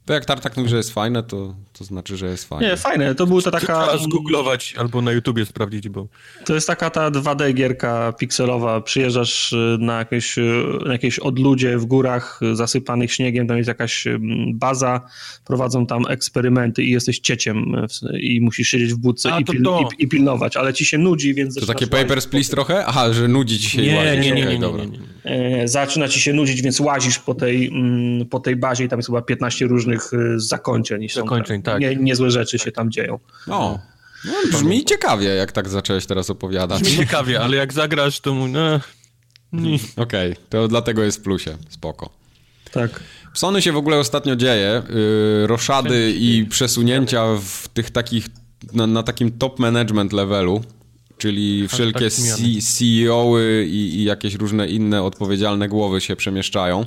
To jak Tartak mówi, że jest fajne, to to znaczy, że jest fajnie. Nie, fajne, to był to taka... Trzeba zgooglować albo na YouTubie sprawdzić, bo... To jest taka ta 2D gierka pikselowa, przyjeżdżasz y, na jakieś, y, na jakieś odludzie w górach zasypanych śniegiem, tam jest jakaś baza, prowadzą tam eksperymenty i jesteś cieciem i musisz siedzieć w budce A, i, pil, i, i, pilnować, ale ci się nudzi, więc... To takie Papers, Please trochę? Aha, że nudzi ci się nie, i łazisz. Nie, nie, nie, nie, nie, nie, nie. Zaczyna ci się nudzić, więc łazisz po tej, mm, po tej bazie i tam jest chyba 15 różnych zakończeń. Zakończeń, tak. Nie, niezłe rzeczy się tam dzieją. O, no, brzmi ciekawie, jak tak zacząłeś teraz opowiadać. Brzmi ciekawie, ale jak zagrasz, to mu... No, Okej, okay, to dlatego jest w plusie. Spoko. Tak. W Sony się w ogóle ostatnio dzieje. Yy, roszady i przesunięcia w tych takich, na, na takim top management levelu, czyli wszelkie tak, CEO-y i, i, jakieś różne inne odpowiedzialne głowy się przemieszczają.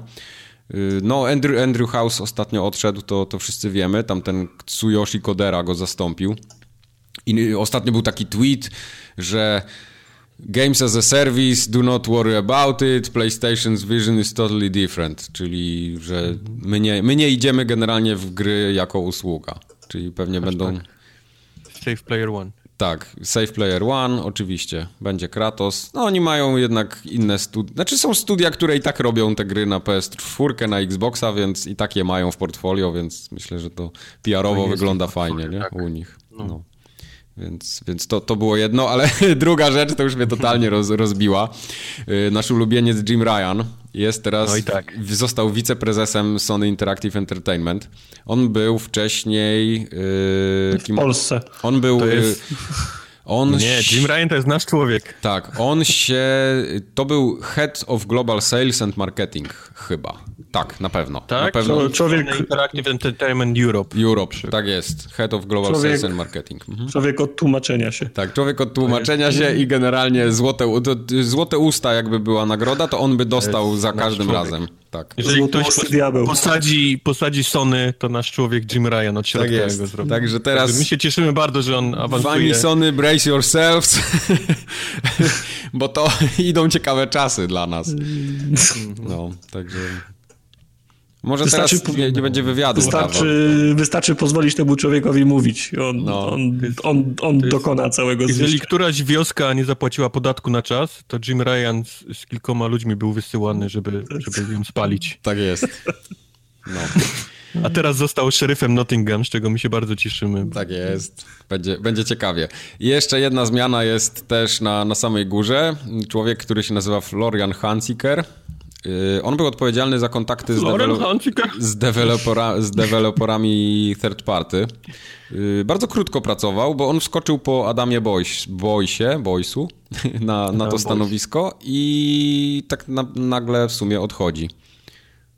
Y, no, Andrew, Andrew House ostatnio odszedł, to, to wszyscy wiemy. Tam ten Tsuyoshi Kodera go zastąpił. I ostatnio był taki tweet, że Games as a service, do not worry about it, PlayStation's vision is totally different, czyli że my nie, my nie idziemy generalnie w gry jako usługa, czyli pewnie będą... Tak. Save Player One. Tak, Save Player One, oczywiście, będzie Kratos. No oni mają jednak inne studia, znaczy są studia, które i tak robią te gry na PS4, na Xboxa, więc i tak je mają w portfolio, więc myślę, że to PR-owo no wygląda fajnie, nie? Tak. U nich. No. no. Więc, więc to, to było jedno, ale druga rzecz to już mnie totalnie roz, rozbiła. Y, nasz ulubieniec Jim Ryan jest teraz, no tak. został wiceprezesem Sony Interactive Entertainment. On był wcześniej... Yy, kim, w Polsce. On był... Y, jest... On nie, Jim Ryan to jest nasz człowiek. Tak, on się... To był Head of Global Sales and Marketing chyba. Tak, na pewno. Tak? Na pewno. Człowiek... Interactive Entertainment Europe. Europe, tak jest. Head of Global człowiek... Sales and Marketing. Mhm. Człowiek od tłumaczenia się. Tak, człowiek od tłumaczenia się i generalnie złote, złote usta jakby była nagroda, to on by dostał za każdym człowiek. razem. Tak. Jeżeli ktoś posadzi, posadzi Sony, to nasz człowiek Jim Ryan od środka tak jest. go zrobi. Także teraz... My się cieszymy bardzo, że on awansuje. Fani Sony, brace yourselves, bo to idą ciekawe czasy dla nas. No, także... Może wystarczy, teraz nie, nie, będzie wywiadu. Wystarczy, wystarczy pozwolić temu człowiekowi mówić. On, no. on, on, on dokona całego Jeżeli zniszczenia. któraś wioska nie zapłaciła podatku na czas, to Jim Ryan z, z kilkoma ludźmi był wysyłany, żeby, żeby ją spalić. Tak jest. No. A teraz został szeryfem Nottingham, z czego my się bardzo cieszymy. Tak jest. Będzie, będzie ciekawie. I jeszcze jedna zmiana jest też na, na samej górze. Człowiek, który się nazywa Florian Hansiker, on był odpowiedzialny za kontakty z, dewelo z, dewelopera z deweloperami third party. Y, bardzo krótko pracował, bo on wskoczył po Adamie Boysie, Boysie Boysu na, na to stanowisko i tak na, nagle w sumie odchodzi.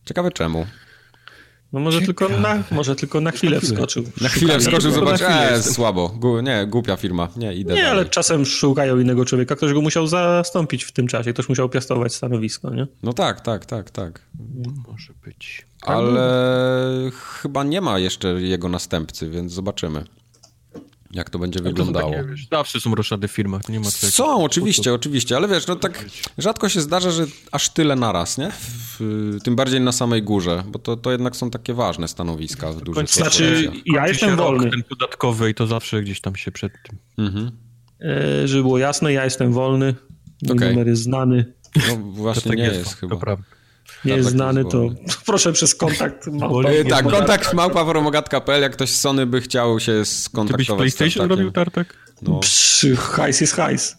Ciekawe czemu. No może tylko, na, może tylko na chwilę wskoczył. Na chwilę wskoczył, zobacz, e, słabo, Gu, nie, głupia firma, nie, idę Nie, dalej. ale czasem szukają innego człowieka, ktoś go musiał zastąpić w tym czasie, ktoś musiał piastować stanowisko, nie? No tak, tak, tak, tak. Może być. Ale chyba nie ma jeszcze jego następcy, więc zobaczymy jak to będzie wyglądało. Takie, wiesz, zawsze są roszady w firmach, to nie ma co Są, oczywiście, oczywiście, ale wiesz, no tak rzadko się zdarza, że aż tyle naraz, nie? W, tym bardziej na samej górze, bo to, to jednak są takie ważne stanowiska w dużych Znaczy, ja jestem wolny. Ten podatkowy i to zawsze gdzieś tam się przed tym. Mhm. E, żeby było jasne, ja jestem wolny, okay. numer jest znany. No właśnie tak nie jest, jest chyba. To prawda nie jest znany, to proszę przez kontakt małpa. tak, kontakt małpa.pl, jak ktoś z Sony by chciał się skontaktować. Ty byś PlayStation robił, Tartek? No. Psz, hajs jest hajs.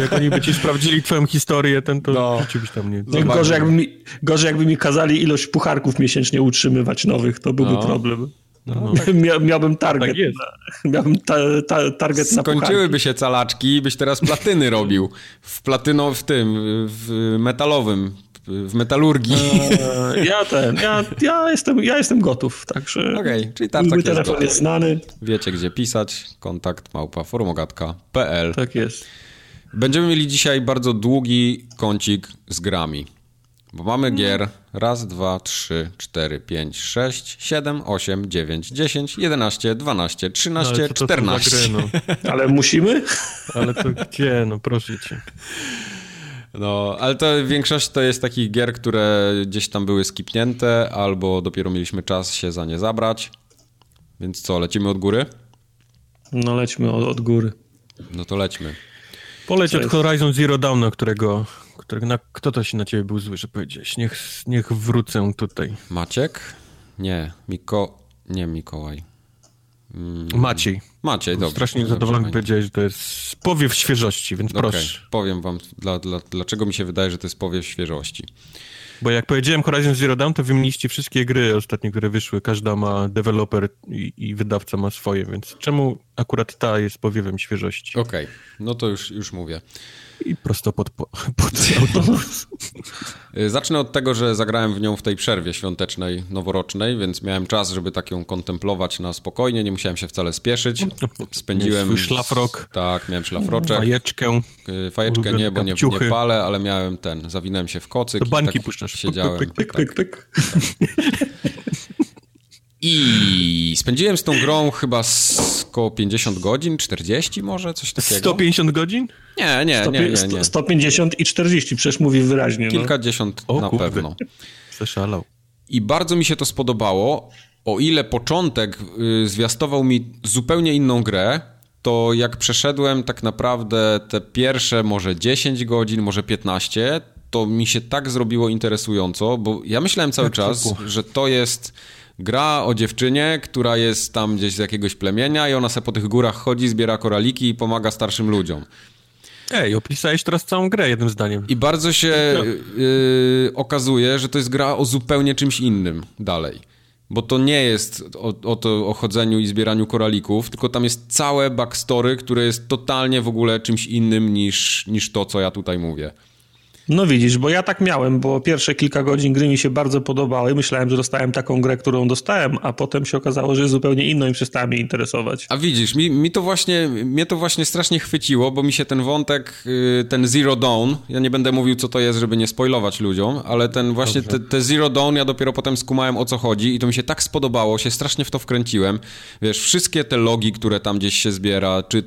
jak oni by ci sprawdzili twoją historię, ten to no. byś tam nie... No, gorzej, jakby mi, gorzej jakby mi kazali ilość pucharków miesięcznie utrzymywać nowych, to byłby no. problem. No, no. Mia, miałbym target. Tak jest. Na, miałbym ta, ta, target Skończyłyby na Skończyłyby się calaczki i byś teraz platyny robił. W platyno, w tym, w metalowym w metalurgii. Eee, ja ten, ja, ja, jestem, ja jestem gotów, także Okej, okay, czyli tartak jest telefon jest znany. Wiecie gdzie pisać, kontakt małpa forumogatka.pl Tak jest. Będziemy mieli dzisiaj bardzo długi kącik z grami. Bo mamy gier raz, dwa, trzy, cztery, pięć, sześć, siedem, osiem, dziewięć, dziesięć, jedenaście, dwanaście, trzynaście, no, czternaście. No. Ale musimy? Ale to gdzie, no proszę cię. No, ale to większość to jest takich gier, które gdzieś tam były skipnięte, albo dopiero mieliśmy czas się za nie zabrać. Więc co, lecimy od góry? No lećmy od, od góry. No to lećmy. Poleć od Horizon Zero Dawn, na którego, którego na, kto to się na ciebie był zły, że powiedziałeś? Niech, niech wrócę tutaj. Maciek? Nie, Miko... Nie, Mikołaj. Mm. Maciej. Maciej, dobrze. Strasznie zadowolony powiedziałeś, że to jest powiew świeżości, więc okay. proszę. Powiem wam, dla, dla, dlaczego mi się wydaje, że to jest powiew świeżości. Bo jak powiedziałem Horizon Zero Dawn, to wymieniliście wszystkie gry ostatnie, które wyszły. Każda ma deweloper i, i, wydawca ma swoje, więc czemu akurat ta jest powiewem świeżości? Okej, okay. no to już, już mówię. I prosto pod, pod autobus. Y, zacznę od tego, że zagrałem w nią w tej przerwie świątecznej, noworocznej, więc miałem czas, żeby tak ją kontemplować na spokojnie, nie musiałem się wcale spieszyć. Spędziłem... Swój szlafrok. Tak, miałem szlafroczek. Fajeczkę. Y, fajeczkę nie, bo nie, nie palę, ale miałem ten, zawinąłem się w kocyk. Do bańki tak puszczasz. Siedziałem. Pyk, pyk, pyk, pyk. I spędziłem z tą grą chyba z około 50 godzin, 40 może, coś takiego. 150 godzin? Nie, nie, nie, nie, nie. 150 i 40, przecież mówi wyraźnie. No. Kilkadziesiąt o, na pewno. Zeszalał. I bardzo mi się to spodobało. O ile początek y, zwiastował mi zupełnie inną grę, to jak przeszedłem tak naprawdę te pierwsze może 10 godzin, może 15, to mi się tak zrobiło interesująco, bo ja myślałem cały czas, że to jest gra o dziewczynie, która jest tam gdzieś z jakiegoś plemienia i ona se po tych górach chodzi, zbiera koraliki i pomaga starszym ludziom. Ej, opisałeś teraz całą grę jednym zdaniem. I bardzo się yy, okazuje, że to jest gra o zupełnie czymś innym dalej. Bo to nie jest o, o, to, o chodzeniu i zbieraniu koralików, tylko tam jest całe backstory, które jest totalnie w ogóle czymś innym niż, niż to, co ja tutaj mówię. No widzisz, bo ja tak miałem, bo pierwsze kilka godzin gry mi się bardzo podobały. Myślałem, że dostałem taką grę, którą dostałem, a potem się okazało, że jest zupełnie inną i przestała mnie interesować. A widzisz, mi, mi to właśnie, mnie to właśnie strasznie chwyciło, bo mi się ten wątek, y, ten Zero Dawn, ja nie będę mówił co to jest, żeby nie spoilować ludziom, ale ten właśnie te, te, Zero Dawn ja dopiero potem skumałem o co chodzi i to mi się tak spodobało, się strasznie w to wkręciłem. Wiesz, wszystkie te logi, które tam gdzieś się zbiera, czy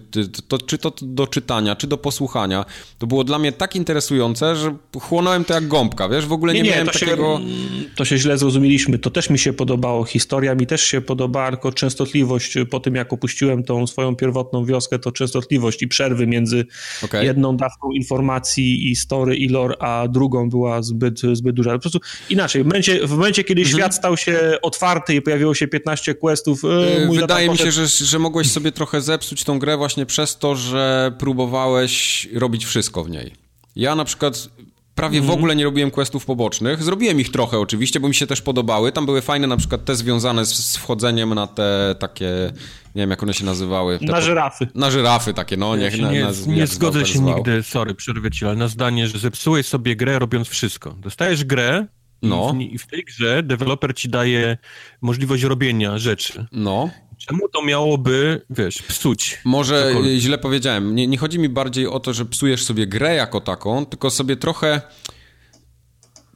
to, czy to do czytania, czy do posłuchania, to było dla mnie tak interesujące, że chłonąłem to jak gąbka, wiesz, w ogóle nie, nie, nie miałem to takiego... Się, to się źle zrozumieliśmy, to też mi się podobało, historia mi też się podobała, tylko częstotliwość, po tym jak opuściłem tą swoją pierwotną wioskę, to częstotliwość i przerwy między okay. jedną dawką informacji i story i lore, a drugą była zbyt, zbyt duża. Po prostu inaczej, w momencie, w momencie kiedy mhm. świat stał się otwarty i pojawiło się 15 questów... E, Wydaje mi się, że, że mogłeś sobie trochę zepsuć tą grę właśnie przez to, że próbowałeś robić wszystko w niej. Ja na przykład prawie mm. w mhm. ogóle nie robiłem questów pobocznych. Zrobiłem ich trochę oczywiście, bo mi się też podobały. Tam były fajne na przykład te związane z, z wchodzeniem na te takie, nie wiem jak one się nazywały. na żyrafy. Na żyrafy takie, no. Niech, na, nie na, nie zgodzę się zwał. nigdy, sorry, przerwę ci, ale na zdanie, że zepsułeś sobie grę robiąc wszystko. Dostajesz grę no. I w, I w tej grze deweloper ci daje możliwość robienia rzeczy. No. Czemu to miałoby, wiesz, psuć? Może cokolwiek? źle powiedziałem. Nie, nie chodzi mi bardziej o to, że psujesz sobie grę jako taką, tylko sobie trochę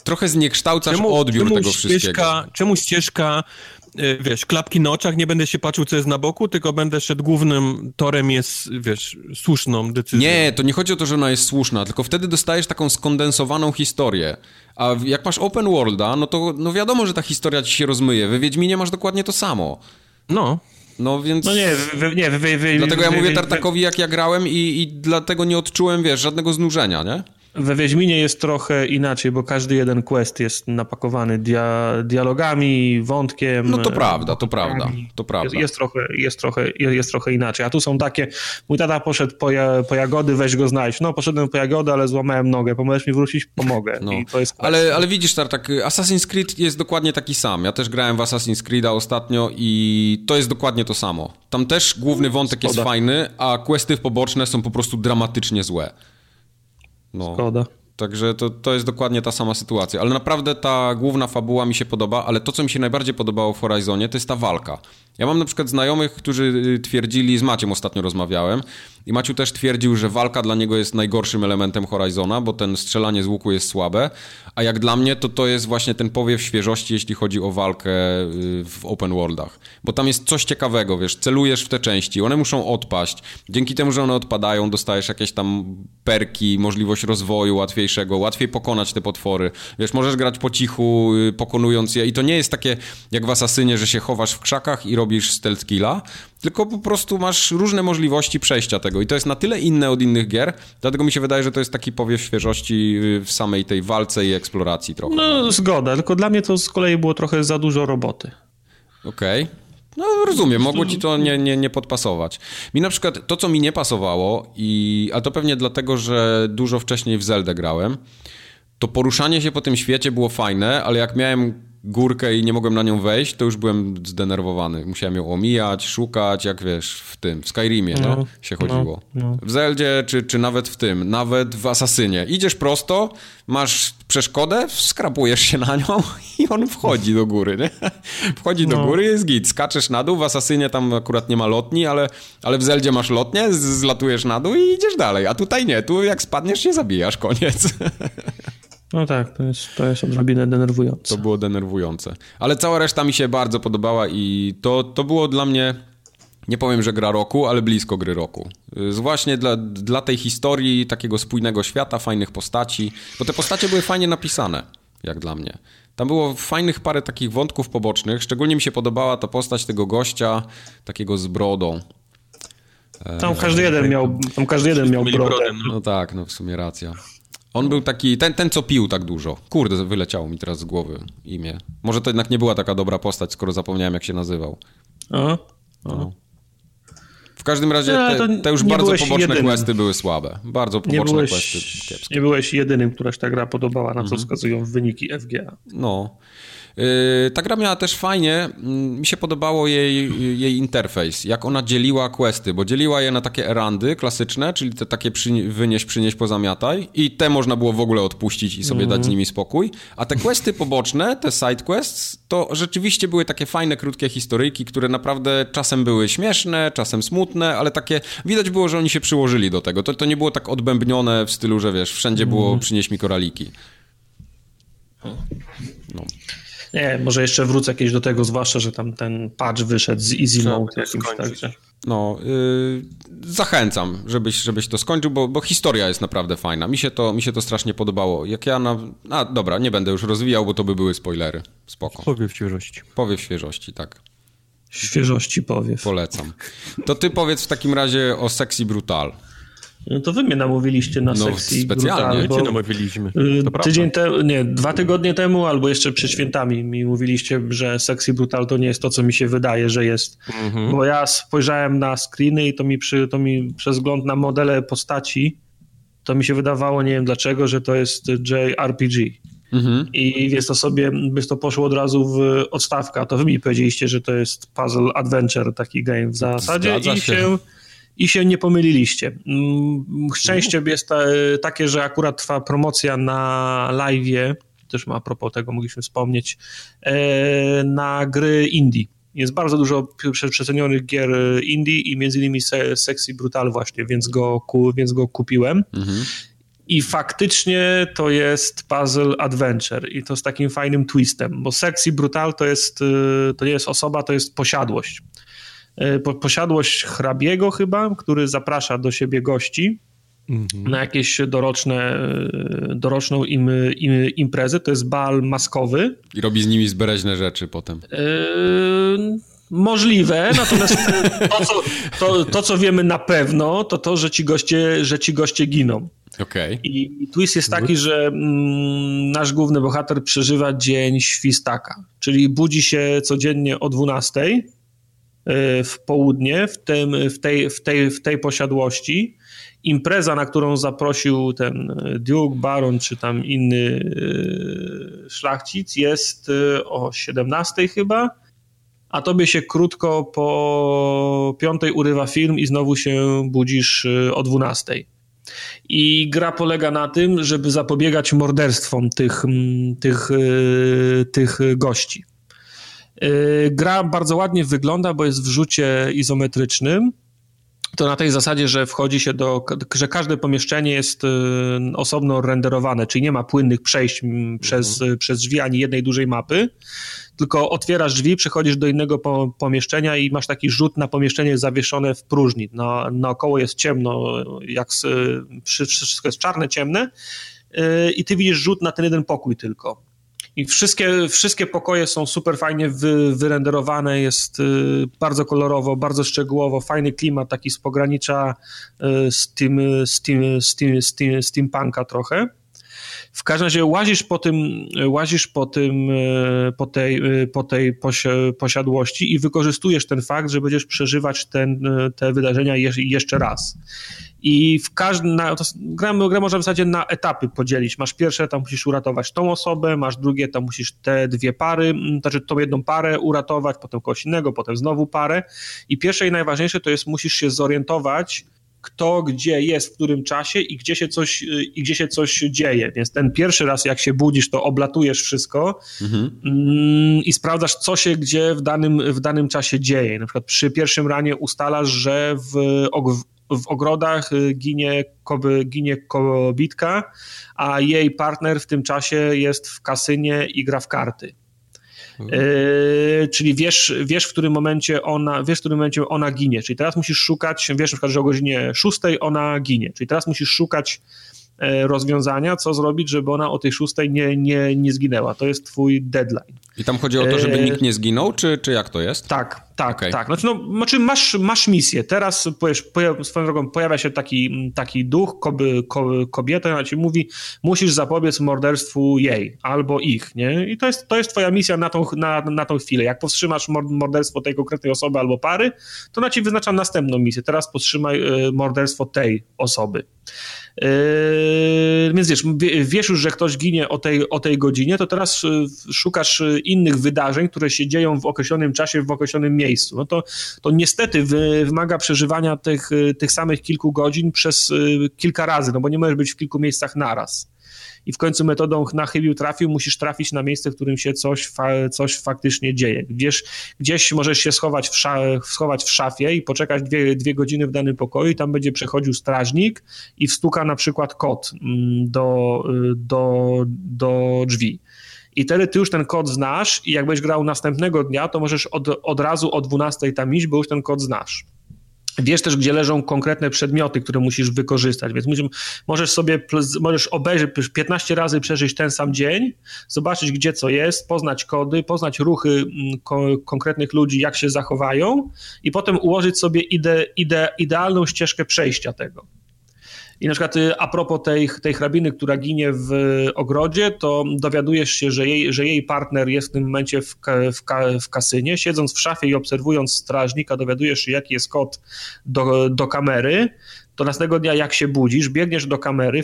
trochę zniekształcasz czemu, odbiór czemu tego ścieżka, wszystkiego. Czemu ścieżka, e, wiesz, klapki na oczach, nie będę się patrzył, co jest na boku, tylko będę szedł głównym torem, jest, wiesz, słuszną decyzją. Nie, to nie chodzi o to, że ona jest słuszna, tylko wtedy dostajesz taką skondensowaną historię. A jak masz open worlda, no to no wiadomo, że ta historia ci się rozmyje. We Wiedźminie masz dokładnie to samo. No. No więc... No nie, wy, nie, wy, wy, Dlatego ja mówię Tartakowi, jak ja grałem i, i dlatego nie odczułem, wiesz, żadnego znużenia, nie? We Wiedźminie jest trochę inaczej, bo każdy jeden quest jest napakowany dia dialogami, wątkiem. No to prawda, to prawda, to prawda. Jest, jest, trochę, jest, trochę, jest trochę inaczej. A tu są takie, mój tata poszedł po, ja, po jagody, weź go znaleźć. No, poszedłem po jagody, ale złamałem nogę. Pomożesz mi wrócić? Pomogę. No. ale, ale widzisz, tak, Assassin's Creed jest dokładnie taki sam. Ja też grałem w Assassin's Creed'a ostatnio i to jest dokładnie to samo. Tam też główny wątek jest fajny, a questy poboczne są po prostu dramatycznie złe. No. Szkoda. Także to, to jest dokładnie ta sama sytuacja. Ale naprawdę ta główna fabuła mi się podoba, ale to, co mi się najbardziej podobało w Horizonie, to jest ta walka. Ja mam na przykład znajomych, którzy y, twierdzili, z Maciem ostatnio rozmawiałem, i Maciu też twierdził, że walka dla niego jest najgorszym elementem Horizona, bo ten strzelanie z łuku jest słabe, a jak dla mnie to to jest właśnie ten powiew świeżości, jeśli chodzi o walkę y, w open worldach, bo tam jest coś ciekawego, wiesz, celujesz w te części, one muszą odpaść, dzięki temu, że one odpadają, dostajesz jakieś tam perki, możliwość rozwoju łatwiejszego, łatwiej pokonać te potwory, wiesz, możesz grać po cichu, y, pokonując je. I to nie jest takie jak w Asasynie, że się chowasz w krzakach i robisz stealth killa, tylko po prostu masz różne możliwości przejścia tego i to jest na tyle inne od innych gier, dlatego mi się wydaje, że to jest taki powiew świeżości y, w samej tej walce i eksploracji trochę. No, zgoda, tylko dla mnie to z kolei było trochę za dużo roboty. Okej. Okay. No rozumiem, mogło ci to nie, nie, nie podpasować. Mi na przykład to, co mi nie pasowało, i, a to pewnie dlatego, że dużo wcześniej w Zeldę grałem, to poruszanie się po tym świecie było fajne, ale jak miałem górkę i nie mogłem na nią wejść, to już byłem zdenerwowany. Musiałem ją omijać, szukać, jak wiesz, w tym, w Skyrimie no, nie? się no, chodziło. No, no. W Zeldzie, czy, czy nawet w tym, nawet w Asasynie. Idziesz prosto, masz przeszkodę, skrapujesz się na nią i on wchodzi do góry, nie? Wchodzi do no. góry, jest git. Skaczesz na dół, w Asasynie tam akurat nie ma lotni, ale, ale w Zeldzie masz lotnię, zlatujesz na dół i idziesz dalej. A tutaj nie, tu jak spadniesz się zabijasz, koniec. No tak, to jest, to jest odrobinę denerwujące. To było denerwujące. Ale cała reszta mi się bardzo podobała i to, to było dla mnie, nie powiem, że gra roku, ale blisko gry roku. Właśnie dla, dla tej historii, takiego spójnego świata, fajnych postaci, bo te postacie były fajnie napisane, jak dla mnie. Tam było fajnych parę takich wątków pobocznych. Szczególnie mi się podobała ta postać tego gościa, takiego z brodą. Tam każdy jeden miał, tam każdy jeden miał brodę. No tak, no w sumie racja. On był taki, ten, ten co pił tak dużo. Kurde, wyleciało mi teraz z głowy imię. Może to jednak nie była taka dobra postać, skoro zapomniałem jak się nazywał. A? No. W każdym razie te, te już bardzo poboczne jedynym. questy były słabe. Bardzo poboczne nie byłeś, questy kiepskie. Nie byłeś jedynym, która się ta gra podobała, na co mhm. wskazują wyniki FGA. No. Yy, ta gra miała też fajnie, mm, mi się podobało jej, jej interfejs, jak ona dzieliła questy, bo dzieliła je na takie erandy klasyczne, czyli te takie przy, wynieś, przynieś, pozamiataj i te można było w ogóle odpuścić i sobie mm. dać z nimi spokój, a te questy poboczne, te side quests, to rzeczywiście były takie fajne, krótkie historyjki, które naprawdę czasem były śmieszne, czasem smutne, ale takie, widać było, że oni się przyłożyli do tego, to, to nie było tak odbębnione w stylu, że wiesz, wszędzie było mm. przynieś mi koraliki. No. Nie, może jeszcze wrócę kiedyś do tego, zwłaszcza, że tam ten patch wyszedł z Easy Mode jakimś, także... No, yy, zachęcam, żebyś, żebyś to skończył, bo, bo historia jest naprawdę fajna. Mi się, to, mi się to strasznie podobało. Jak ja na... A, dobra, nie będę już rozwijał, bo to by były spoilery. Spoko. Powiew świeżości. Powiew świeżości, tak. Świeżości powiew. Polecam. To ty powiedz w takim razie o Sexy Brutal. No to wy mnie namówiliście na no, sexy specjalnie brutal, cię namówiliśmy. Y, tydzień temu, nie, dwa tygodnie temu albo jeszcze przed świętami mi mówiliście, że sexy brutal to nie jest to, co mi się wydaje, że jest. Mhm. Bo ja spojrzałem na screeny i to mi, przy, to mi przez wzgląd na modele postaci to mi się wydawało, nie wiem dlaczego, że to jest JRPG. Mhm. I więc to sobie, by to poszło od razu w odstawkę, to wy mi powiedzieliście, że to jest puzzle adventure, taki game w zasadzie Zgadza i się, się i się nie pomyliliście. Mm, szczęście jest takie, że akurat trwa promocja na live, też a propos tego mogliśmy wspomnieć, e, na gry indie. Jest bardzo dużo przecenionych gier indie i między innymi Sexy Brutal właśnie, więc go, więc go kupiłem. Mhm. I faktycznie to jest puzzle adventure i to z takim fajnym twistem, bo Sexy Brutal to jest, y, to nie jest osoba, to jest posiadłość. E, posiadłość hrabiego chyba, który zaprasza do siebie gości mhm. na jakieś doroczne, e, doroczną im, im, imprezę. To jest bal maskowy. I robi z nimi zbereźne rzeczy potem. E, możliwe, natomiast to co, to, to, co wiemy na pewno, to to, że ci goście, że ci goście giną. Okay. I twist jest taki, że mm, nasz główny bohater przeżywa dzień świstaka, czyli budzi się codziennie o 12 E, w południe, w, tym, w, tej, w, tej, w tej posiadłości. Impreza, na którą zaprosił ten e, Duke, Baron czy tam inny e, szlachcic jest o 17 chyba, a tobie się krótko po piątej urywa film i znowu się budzisz o 12. I gra polega na tym, żeby zapobiegać morderstwom tych, tych, tych gości. Y, gra bardzo ładnie wygląda, bo jest w rzucie izometrycznym. to na tej zasadzie, że wchodzi się do, że każde pomieszczenie jest y, osobno renderowane, czyli nie ma płynnych przejść przez, mhm. przez drzwi ani jednej dużej mapy, tylko otwierasz drzwi, przechodzisz do innego po, pomieszczenia i masz taki rzut na pomieszczenie zawieszone w próżni. Na, naokoło jest ciemno, jak wszystko jest czarne, ciemne i ty widzisz rzut na ten jeden pokój tylko. I wszystkie, wszystkie pokoje są super fajnie wy, wyrenderowane, jest y, bardzo kolorowo, bardzo szczegółowo, fajny klimat, taki z pogranicza y, steam, steam, steam, steam, steampunka trochę. W każdym razie łazisz po tym, łazisz po tym, y, po tej, po tej posiadłości i wykorzystujesz ten fakt, że będziesz przeżywać ten, te wydarzenia jeszcze raz. I w każdym, na, to, grę można w zasadzie na etapy podzielić. Masz pierwsze, tam musisz uratować tą osobę, masz drugie, tam musisz te dwie pary, mm, znaczy tą jedną parę uratować, potem kogoś innego, potem znowu parę. I pierwsze i najważniejsze to jest, musisz się zorientować, kto gdzie jest w którym czasie i gdzie się coś, y, i gdzie się coś dzieje. Więc ten pierwszy raz, jak się budzisz, to oblatujesz wszystko mhm. Mm, i sprawdzasz, co się gdzie w danym, w danym czasie dzieje. Na przykład przy pierwszym ranie ustalasz, że w, w ogrodach y, ginie, koby, ginie kobitka, a jej partner w tym czasie jest w kasynie i gra w karty. Yy, czyli wiesz, wiesz, w którym momencie ona, wiesz, w którym momencie ona ginie. Czyli teraz musisz szukać, wiesz na przykład, że o godzinie 6 ona ginie. Czyli teraz musisz szukać rozwiązania, co zrobić, żeby ona o tej szóstej nie, nie, nie zginęła. To jest twój deadline. I tam chodzi o to, żeby e, nikt nie zginął, czy, czy jak to jest? Tak, tak, okay. tak. Znaczy, no, znaczy masz, masz misję. Teraz powiesz, pojaw, swoją drogą pojawia się taki, taki duch koby, ko, kobiety, ona ci mówi, musisz zapobiec morderstwu jej albo ich, nie? I to jest, to jest twoja misja na tą, na, na tą chwilę. Jak powstrzymasz morderstwo tej konkretnej osoby albo pary, to ona ci wyznacza następną misję. Teraz powstrzymaj e, morderstwo tej osoby. Yy, więc wiesz, wiesz już, że ktoś ginie o tej, o tej godzinie, to teraz y, szukasz y, innych wydarzeń, które się dzieją w określonym czasie, w określonym miejscu. No to, to niestety wymaga przeżywania tych, tych samych kilku godzin przez kilka razy, no bo nie możesz być w kilku miejscach naraz i w końcu metodą na chybił trafił, musisz trafić na miejsce, w którym się coś, fa, coś faktycznie dzieje. Gdzieś, gdzieś możesz się schować w, schować w szafie i poczekać dwie, dwie godziny w danym pokoju i tam będzie przechodził strażnik i wstuka na przykład kod mm, do, do, do drzwi. I wtedy ty już ten kod znasz i jakbyś grał następnego dnia, to możesz od, od razu o 12 tam iść, bo już ten kod znasz. Wiesz też, gdzie leżą konkretne przedmioty, które musisz wykorzystać, więc możesz sobie, możesz obejrzeć 15 razy przeżyć ten sam dzień, zobaczyć, gdzie co jest, poznać kody, poznać ruchy mm, konkretnych ludzi, jak się zachowają i potem ułożyć sobie ide, ide, idealną ścieżkę przejścia tego. I na przykład y, a propos tej, tej hrabiny, która ginie w ogrodzie, to dowiadujesz się, że jej, że jej partner jest w tym momencie w, w, w kasynie. Siedząc w szafie i obserwując strażnika, dowiadujesz się, jaki jest kod do, do kamery to następnego dnia jak się budzisz, biegniesz do kamery,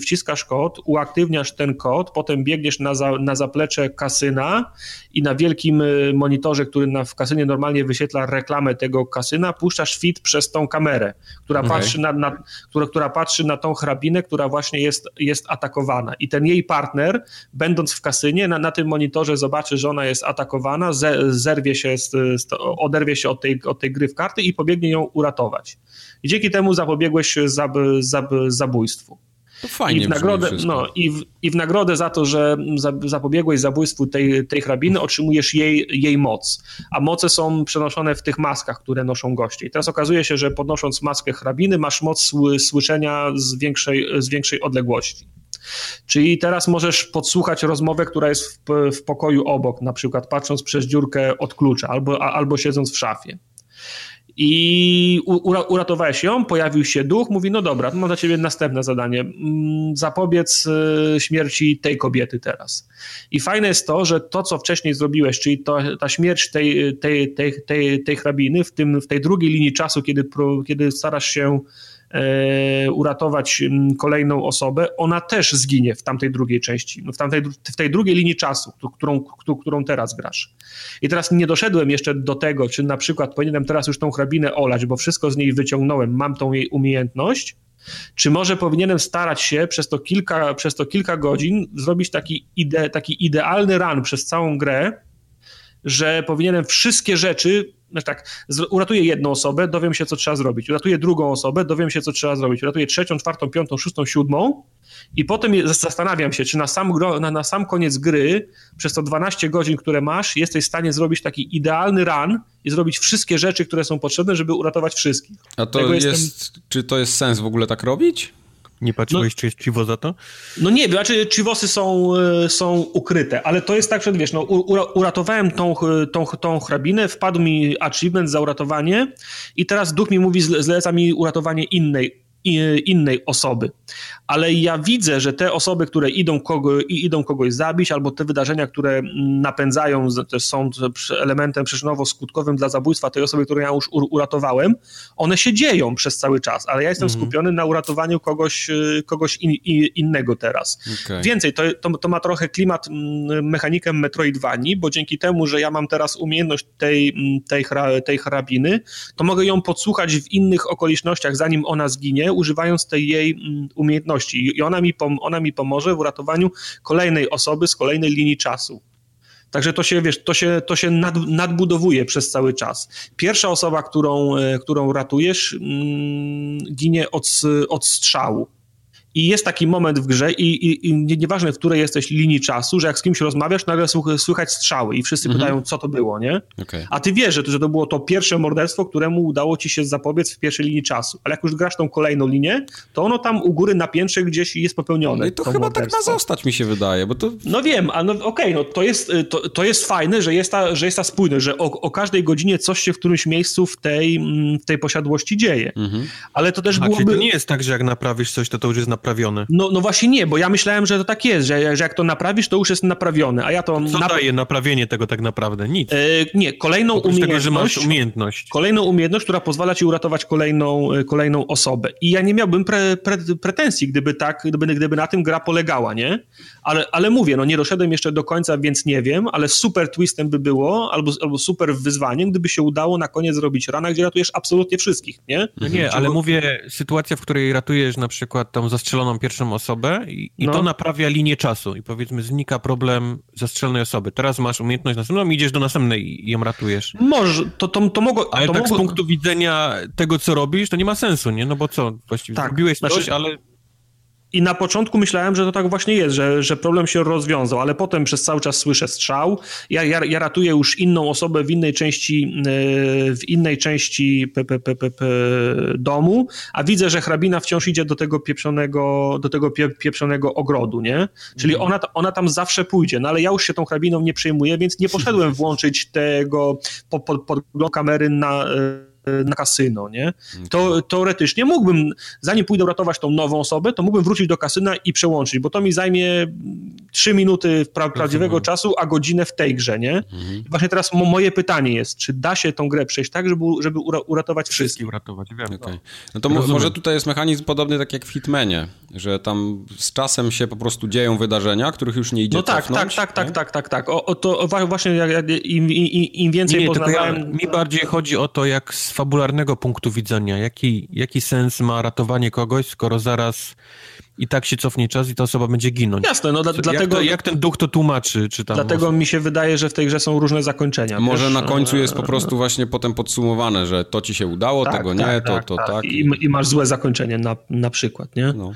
wciskasz kod, uaktywniasz ten kod, potem biegniesz na, za, na zaplecze kasyna i na wielkim y, monitorze, który na, w kasynie normalnie wyświetla reklamę tego kasyna, puszczasz feed przez tą kamerę, która, okay. patrzy, na, na, która, która patrzy na tą hrabinę, która właśnie jest, jest atakowana. I ten jej partner, będąc w kasynie, na, na tym monitorze zobaczy, że ona jest atakowana, zerwie się, z, z, oderwie się od tej, od tej gry w karty i pobiegnie ją uratować i dzięki temu zapobiegłeś zab, zab, zabójstwu. To fajnie I w, nagrodę, no, i, w, I w nagrodę za to, że zapobiegłeś zabójstwu tej, tej hrabiny, otrzymujesz jej, jej moc. A moce są przenoszone w tych maskach, które noszą goście. I teraz okazuje się, że podnosząc maskę hrabiny, masz moc słyszenia z większej, z większej odległości. Czyli teraz możesz podsłuchać rozmowę, która jest w, w pokoju obok, na przykład patrząc przez dziurkę od klucza albo, albo siedząc w szafie. I uratowałeś ją, pojawił się duch, mówi, no dobra, mam dla ciebie następne zadanie, mm, zapobiec y, śmierci tej kobiety teraz. I fajne jest to, że to, co wcześniej zrobiłeś, czyli to, ta śmierć tej, tej, tej, tej, tej hrabiny w, tym, w tej drugiej linii czasu, kiedy, kiedy starasz się uratować mm, kolejną osobę, ona też zginie w tamtej drugiej części, w, tamtej, w tej drugiej linii czasu, którą, którą teraz grasz. I teraz nie doszedłem jeszcze do tego, czy na przykład powinienem teraz już tą hrabinę olać, bo wszystko z niej wyciągnąłem, mam tą jej umiejętność, czy może powinienem starać się przez to kilka, przez to kilka godzin zrobić taki, ide, taki idealny run przez całą grę, że powinienem wszystkie rzeczy znaczy tak, uratuję jedną osobę, dowiem się, co trzeba zrobić. Uratuję drugą osobę, dowiem się, co trzeba zrobić. Uratuję trzecią, czwartą, piątą, szóstą, siódmą i potem zastanawiam się, czy na sam, na, na sam koniec gry, przez to 12 godzin, które masz, jesteś w stanie zrobić taki idealny run i zrobić wszystkie rzeczy, które są potrzebne, żeby uratować wszystkich. A to jest, jestem... czy to jest sens w ogóle tak robić? Nie patrzyłeś, no, czy jest Chivo za to? No nie, znaczy Chivosy są, e, są ukryte, ale to jest tak, że wiesz, no, uratowałem tą, tą, tą hrabinę, wpadł mi achievement za uratowanie i teraz duch mi mówi, zleca mi uratowanie innej innej osoby. Ale ja widzę, że te osoby, które idą, kogo, idą kogoś zabić, albo te wydarzenia, które napędzają, też są elementem przyczynowo-skutkowym dla zabójstwa tej osoby, którą ja już uratowałem, one się dzieją przez cały czas, ale ja jestem mhm. skupiony na uratowaniu kogoś, kogoś in, in, innego teraz. Okay. Więcej, to, to, to, ma trochę klimat, mechanikę Metroidvanii, bo dzięki temu, że ja mam teraz umiejętność tej, tej, tej hrabiny, to mogę ją podsłuchać w innych okolicznościach, zanim ona zginie, używając tej jej mm, umiejętności. I ona mi, ona mi pomoże w uratowaniu kolejnej osoby z kolejnej linii czasu. Także to się, wiesz, to się, to się nad, nadbudowuje przez cały czas. Pierwsza osoba, którą, e, którą ratujesz, mm, ginie od, od strzału. I jest taki moment w grze, i, i, i nieważne w której jesteś linii czasu, że jak z kimś rozmawiasz, nagle słychać strzały i wszyscy mhm. pytają, co to było, nie? Okay. A ty wiesz, że to, że to było to pierwsze morderstwo, któremu udało ci się zapobiec w pierwszej linii czasu. Ale jak już grasz tą kolejną linię, to ono tam u góry na piętrze gdzieś jest popełnione. No i to, to chyba tak ma zostać, mi się wydaje, bo to... No wiem, a no okej, okay, no to jest, y, to, to jest fajne, że jest ta, że jest ta spójność, że o, o każdej godzinie coś się w którymś miejscu w tej, mm, w tej posiadłości dzieje. Mhm. Ale to też a, byłoby... to nie jest tak, że jak naprawisz coś, to to już jest naprawione. No, no właśnie nie, bo ja myślałem, że to tak jest, że, że jak to naprawisz, to już jest naprawione, a ja to... Co nap... daje naprawienie tego tak naprawdę? Nic. E, nie, kolejną Oprócz umiejętność... Tego, że masz umiejętność. Kolejną umiejętność, która pozwala ci uratować kolejną, e, kolejną osobę. I ja nie miałbym pre, pre, pretensji, gdyby tak, gdyby, gdyby na tym gra polegała, nie? Ale, ale mówię, no nie doszedłem jeszcze do końca, więc nie wiem, ale super twistem by było, albo, albo super wyzwaniem, gdyby się udało na koniec zrobić rana, gdzie ratujesz absolutnie wszystkich, nie? No nie, ale mówię, sytuacja, w której ratujesz na przykład tą zastrzeloną pierwszą osobę i, i no. to naprawia linię czasu i powiedzmy znika problem zastrzelonej osoby. Teraz masz umiejętność następną i idziesz do następnej i ją ratujesz. Może, to, to, to mogło... Ale to tak mogło... z punktu widzenia tego, co robisz, to nie ma sensu, nie? No bo co, właściwie tak, zrobiłeś coś, znaczy... ale i na początku myślałem, że to tak właśnie jest, że, że problem się rozwiązał, ale potem przez cały czas słyszę strzał. Ja, ja, ja ratuję już inną osobę w innej części, e, w innej części p, p, p, domu, a widzę, że hrabina wciąż idzie do tego pieprzonego, do tego pie, pieprzonego ogrodu, nie? Czyli mhm. ona, ona tam zawsze pójdzie, no ale ja już się tą hrabiną nie przejmuję, więc nie poszedłem włączyć tego pod, pod, pod kamery na e, na kasyno, nie? To teoretycznie mógłbym, zanim pójdę ratować tą nową osobę, to mógłbym wrócić do kasyna i przełączyć, bo to mi zajmie 3 minuty pra prawdziwego czasu, a godzinę w tej grze, nie? Mhm. I właśnie teraz moje pytanie jest, czy da się tą grę przejść tak, żeby, żeby ura uratować wszystkich? uratować, wiem. Okay. No to Rozumiem. może tutaj jest mechanizm podobny tak jak w Hitmanie, że tam z czasem się po prostu dzieją wydarzenia, których już nie idzie No tak, cofnąć, tak, tak, tak, tak, tak, tak. O, o to właśnie jak, jak, im, im, im więcej nie, nie, poznawałem... Ja, mi bardziej chodzi o to, jak fabularnego punktu widzenia, jaki, jaki sens ma ratowanie kogoś, skoro zaraz i tak się cofnie czas i ta osoba będzie ginąć. Jasne, no jak dlatego... To, jak ten duch to tłumaczy? Czy tam dlatego mi się wydaje, że w tej grze są różne zakończenia. Może wiesz? na końcu jest po prostu właśnie potem podsumowane, że to ci się udało, tak, tego tak, nie, tak, to, to tak. tak. I, I, masz złe zakończenie na, na przykład, nie? No.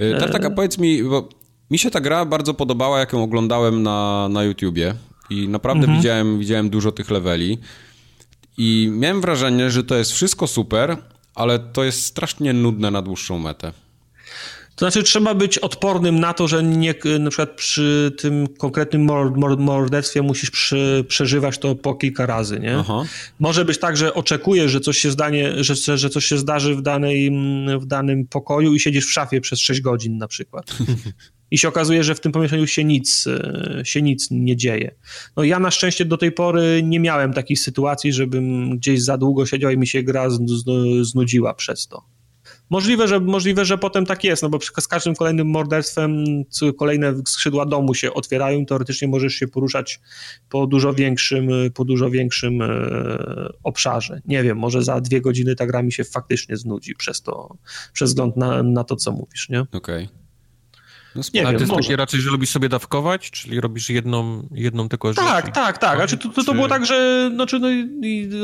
Y, tak, tak, a powiedz mi, bo mi się ta gra bardzo podobała, jak ją oglądałem na, na YouTubie i naprawdę mhm. widziałem, widziałem dużo tych leveli. I miałem wrażenie, że to jest wszystko super, ale to jest strasznie nudne na dłuższą metę. To znaczy, trzeba być odpornym na to, że nie, na przykład przy tym konkretnym morderstwie musisz przy, przeżywać to po kilka razy, nie? Aha. Może być tak, że oczekujesz, że coś się zdanie, że, że coś się zdarzy w, danej, w danym pokoju i siedzisz w szafie przez 6 godzin na przykład. i się okazuje, że w tym pomieszczeniu się nic, e, się nic nie dzieje. No ja na szczęście do tej pory nie miałem takiej sytuacji, żebym gdzieś za długo siedział i mi się gra znudziła przez to. Możliwe, że, możliwe, że potem tak jest, no bo z każdym kolejnym morderstwem kolejne skrzydła domu się otwierają i teoretycznie możesz się poruszać po dużo większym, po dużo większym e, obszarze. Nie wiem, może za dwie godziny ta gra mi się faktycznie znudzi przez to, przez wzgląd na, na to, co mówisz, nie? Okej. Okay. No nie Ale wiem, to jest takie raczej, że lubisz sobie dawkować, czyli robisz jedną, jedną tylko rzecz? Tak, tak, tak. Znaczy, to, to, to było tak, że znaczy, no,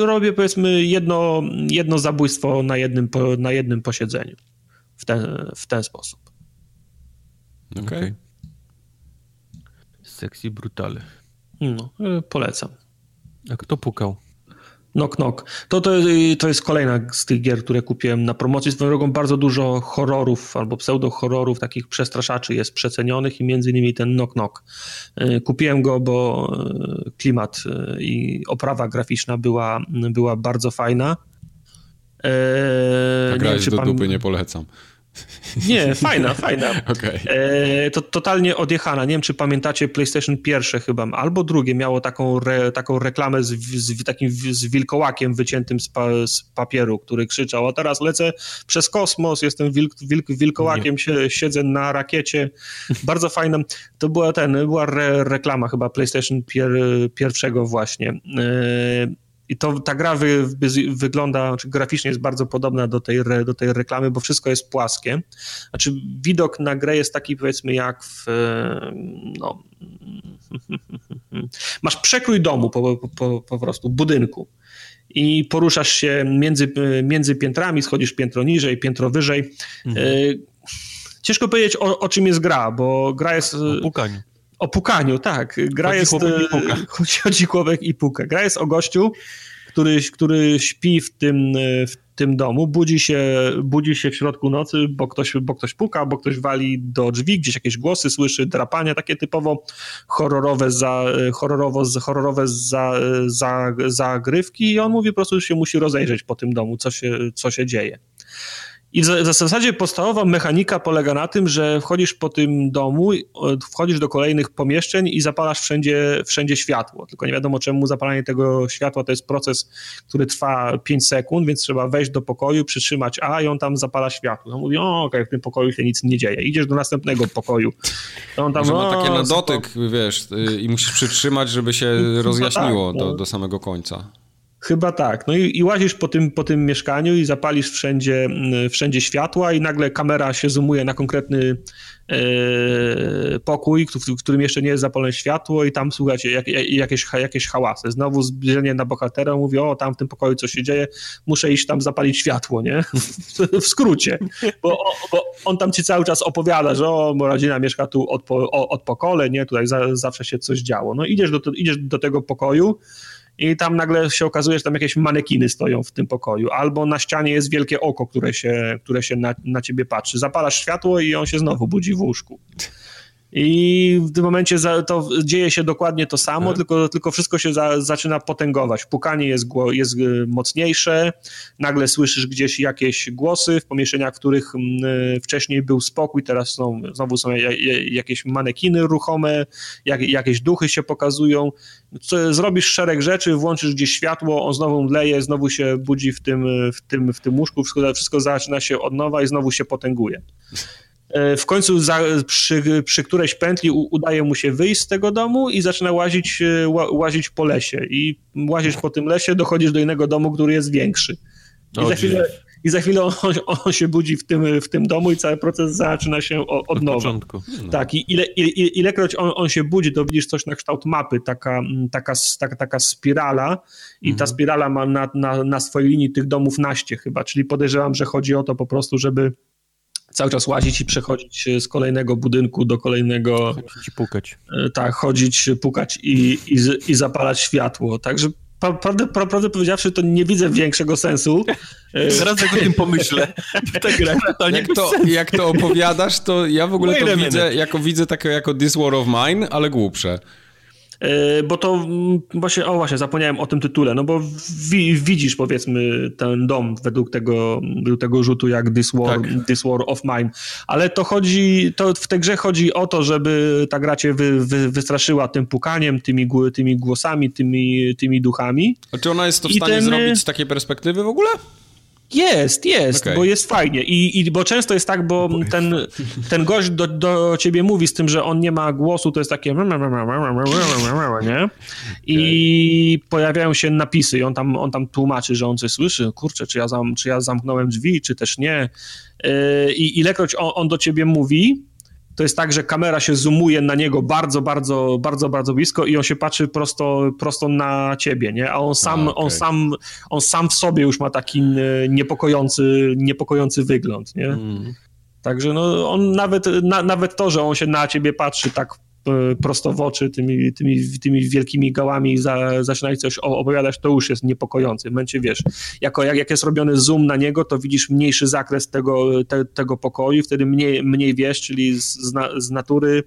robię powiedzmy jedno, jedno zabójstwo na jednym, na jednym posiedzeniu w ten, w ten sposób. Okej. Okay. Sexy brutale. No, polecam. A kto pukał? Knock Knock. To, to, to jest kolejna z tych gier, które kupiłem na promocji. Swoją drogą bardzo dużo horrorów albo pseudo-horrorów, takich przestraszaczy jest przecenionych i między innymi ten Knock Knock. E, kupiłem go, bo e, klimat e, i oprawa graficzna była, była bardzo fajna. Eee, jest do pan... dupy, nie polecam. Nie, fajna, fajna. Okay. E, to totalnie odjechana. Nie wiem, czy pamiętacie PlayStation pierwsze chyba, albo drugie miało taką, re, taką reklamę z, z, takim z wilkołakiem wyciętym z, pa, z, papieru, który krzyczał, a teraz lecę przez kosmos, jestem wilk, wilk, wilkołakiem, się, siedzę na rakiecie. Bardzo fajna. To była ten, była re, reklama chyba PlayStation pier, pierwszego właśnie. E, i to, ta gra wy, wygląda, znaczy graficznie jest bardzo podobna do tej, do tej reklamy, bo wszystko jest płaskie. Znaczy widok na grę jest taki powiedzmy jak w, no, masz przekrój domu po, po, po prostu, budynku i poruszasz się między, między piętrami, schodzisz piętro niżej, piętro wyżej. Mhm. E, ciężko powiedzieć o, o czym jest gra, bo gra jest... O pukaniu. O pukaniu, tak. Gra chodzi jest. E, chodzi, chodzi chłopek i puka. Gra jest o gościu, który, który śpi w tym, e, w tym domu, budzi się, budzi się w środku nocy, bo ktoś, bo ktoś puka, bo ktoś wali do drzwi, gdzieś jakieś głosy słyszy, drapania, takie typowo horrorowe, za, e, horrorowo, horrorowe za, za, zagrywki i on mówi po prostu, że się musi rozejrzeć po tym domu, co się, co się dzieje. I w zasadzie podstawowa mechanika polega na tym, że wchodzisz po tym domu, wchodzisz do kolejnych pomieszczeń i zapalasz wszędzie, wszędzie światło. Tylko nie wiadomo czemu zapalanie tego światła to jest proces, który trwa 5 sekund, więc trzeba wejść do pokoju, przytrzymać A i on tam zapala światło. On mówi, o okej, okay, w tym pokoju się nic nie dzieje. Idziesz do następnego pokoju. On tam, Może ma takie na dotyk, wiesz, y, i musisz przytrzymać, żeby się rozjaśniło tak, no. do, do samego końca. Chyba tak. No i, i łazisz po tym, po tym mieszkaniu i zapalisz wszędzie, mm, wszędzie światła i nagle kamera się zoomuje na konkretny e, pokój, w, którym jeszcze nie jest zapalone światło i tam słuchajcie, jak, jakieś, jakieś hałasy. Znowu zbliżenie na bohatera, mówi, o tam w tym pokoju coś się dzieje, muszę iść tam zapalić światło, nie? w skrócie. Bo, bo, on tam ci cały czas opowiada, że o, rodzina mieszka tu od, od pokoleń, nie? Tutaj za, zawsze się coś działo. No idziesz do, idziesz do tego pokoju, i tam nagle się okazuje, że tam jakieś manekiny stoją w tym pokoju, albo na ścianie jest wielkie oko, które się, które się na, na ciebie patrzy. Zapalasz światło i on się znowu budzi w łóżku. I w tym momencie to dzieje się dokładnie to samo, hmm. tylko, tylko wszystko się za, zaczyna potęgować. Pukanie jest, jest y, mocniejsze, nagle słyszysz gdzieś jakieś głosy w pomieszczeniach, w których m, y, wcześniej był spokój, teraz są, znowu są jakieś manekiny ruchome, jak, jakieś duchy się pokazują. Co, zrobisz szereg rzeczy, włączysz gdzieś światło, on znowu mdleje, znowu się budzi w tym, w tym, w tym łóżku, wszystko, wszystko zaczyna się od nowa i znowu się potęguje. E, w końcu za, przy, przy którejś pętli udaje mu się wyjść z tego domu i zaczyna łazić, e, łazić po lesie. I łazisz po tym lesie, dochodzisz do innego domu, który jest większy. I, za chwilę, i za chwilę on, on, się budzi w tym, w tym domu i cały proces zaczyna się od, od nowa. Początku. No. Tak, i ile, ile, ilekroć on, on się budzi, to widzisz coś na kształt mapy, taka, taka, taka, taka spirala i mhm. ta spirala ma na, na, na swojej linii tych domów naście chyba, czyli podejrzewam, że chodzi o to po prostu, żeby cały czas łazić i przechodzić z kolejnego budynku do kolejnego. Chodzić i pukać. E, tak, chodzić, pukać i, i, i zapalać światło. Także prawdę, prawdę powiedziawszy, to nie widzę większego sensu. Teraz jak o tym pomyślę, tak jak, to, jak to opowiadasz, to ja w ogóle to widzę, jako widzę takie jako This War of Mine, ale głupsze. E, bo to właśnie, o właśnie, zapomniałem o tym tytule, no bo wi widzisz powiedzmy ten dom według tego, według tego rzutu jak This War, tak. This War of Mine, ale to chodzi, to w tej grze chodzi o to, żeby ta gra cię wy, wy, wystraszyła tym pukaniem, tymi, tymi głosami, tymi, tymi duchami. A czy ona jest to w stanie ten... zrobić z takiej perspektywy w ogóle? Jest, jest, okay. bo jest fajnie. I, I bo często jest tak, bo ten, ten gość do, do ciebie mówi z tym, że on nie ma głosu, to jest takie nie? I okay. pojawiają się napisy i on tam, on tam tłumaczy, że on coś słyszy. Kurczę, czy ja, zam, czy ja zamknąłem drzwi, czy też nie. I ilekroć on, on do ciebie mówi, to jest tak, że kamera się zoomuje na niego bardzo, bardzo, bardzo, bardzo blisko i on się patrzy prosto, prosto na ciebie, nie? A on sam, A, okay. on sam, on sam w sobie już ma taki niepokojący, niepokojący wygląd, nie? Mm. Także no, on nawet, na, nawet to, że on się na ciebie patrzy tak e, prosto w oczy tymi, tymi, tymi wielkimi gałami za, zaczyna coś opowiadać, to już jest niepokojące. W momencie, wiesz, jako, jak, jak jest robiony zoom na niego, to widzisz mniejszy zakres tego, te, tego pokoju, wtedy mniej, mniej wiesz, czyli z, z natury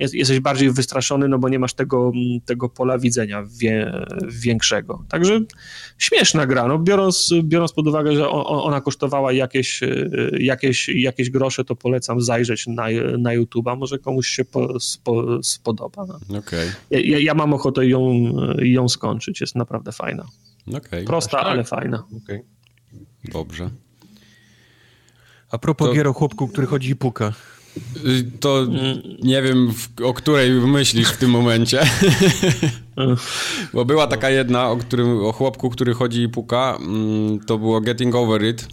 jest, jesteś bardziej wystraszony, no bo nie masz tego, tego pola widzenia wie, większego. Także śmieszna gra, no biorąc, biorąc pod uwagę, że ona kosztowała jakieś, jakieś, jakieś grosze, to polecam zajrzeć na, na YouTube'a, może komuś się po, spo, spodoba. No. Okay. Ja, ja, mam ochotę ją, ją skończyć, jest naprawdę fajna. Okay. Prosta, tak. ale fajna. Okay. Dobrze. A propos to... gier o chłopku, który chodzi i puka. To nie wiem, o której myślisz w tym momencie. Bo była taka jedna, o, którym, o chłopku, który chodzi i puka. Mm, to było Getting Over It.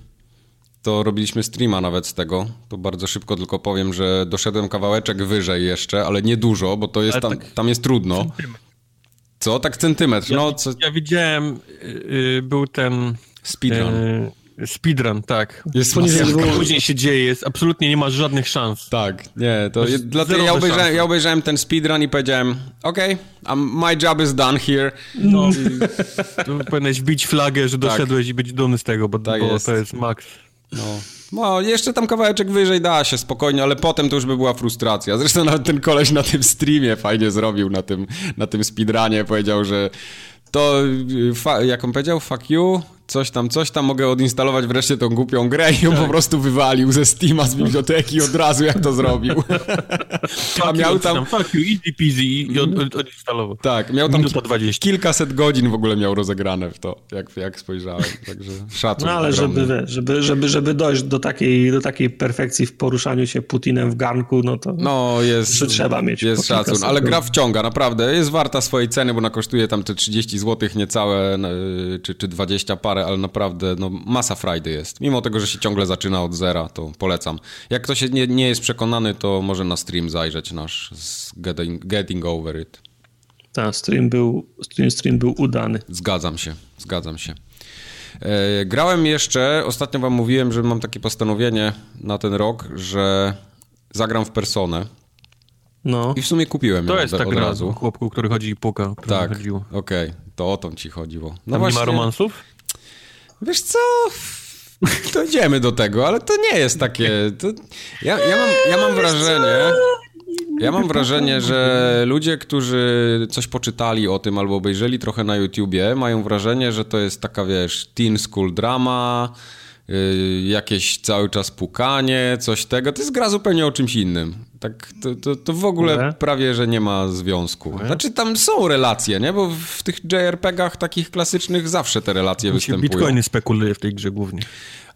To robiliśmy streama nawet z tego. To bardzo szybko tylko powiem, że doszedłem kawałeczek wyżej jeszcze, ale nie dużo, bo to jest tam, tak tam jest trudno. Co? Tak centymetr. Ja, no, co... ja widziałem, yy, był ten... Speedrun. Speedrun, tak. Jest masakra. Później się dzieje, jest, absolutnie nie ma żadnych szans. Tak, nie, to jest, dlatego ja obejrzałem, ja obejrzałem ten speedrun i powiedziałem, okej, okay, my job is done here. No, tu powinieneś wbić flagę, że tak. doszedłeś tak. i być dumny z tego, bo, tak bo jest. to jest max. No. No, jeszcze tam kawałeczek wyżej da się spokojnie, ale potem to już by była frustracja. Zresztą nawet ten koleś na tym streamie fajnie zrobił, na tym, na tym speedrunie, powiedział, że to, jak on powiedział, fuck you, coś tam, coś tam, mogę odinstalować wreszcie tą głupią grę i ją tak. po prostu wywalił ze Steama, z biblioteki od razu, jak to zrobił. A miał tam... Fuck you, easy peasy i odinstalował. Tak, miał tam kilkaset godzin w ogóle miał rozegrane w to, jak, jak spojrzałem, także szacun. No ale żeby, żeby, żeby, żeby dojść do takiej, do takiej perfekcji w poruszaniu się Putinem w garnku, no to no, jest, trzeba mieć. Jest szacun, ale gra wciąga, naprawdę, jest warta swojej ceny, bo ona kosztuje tam te 30 zł niecałe, czy, czy 20 parę parę, ale naprawdę no, masa frajdy jest. Mimo tego, że się ciągle zaczyna od zera, to polecam. Jak ktoś nie, nie jest przekonany, to może na stream zajrzeć nasz z Getting, getting Over It. Tak, stream był, stream, stream był udany. Zgadzam się, zgadzam się. E, grałem jeszcze, ostatnio wam mówiłem, że mam takie postanowienie na ten rok, że zagram w Personę. No. I w sumie kupiłem to ją jest od, tak od razu. chłopku, który chodzi i puka. Tak, okej. Okay. To o to ci chodziło. No Tam właśnie, nie ma romansów? Wiesz co? Dojdziemy do tego, ale to nie jest takie... To... Ja, ja, mam, ja mam wrażenie... Ja mam wrażenie, że ludzie, którzy coś poczytali o tym albo obejrzeli trochę na YouTubie, mają wrażenie, że to jest taka, wiesz, teen school drama, Y, jakieś cały czas pukanie, coś tego. To jest gra zupełnie o czymś innym. Tak, to, to, to w ogóle nie? prawie, że nie ma związku. Nie? Znaczy tam są relacje, nie? Bo w tych JRPG-ach takich klasycznych zawsze te relacje występują. Bitcoiny spekuluje w tej grze głównie.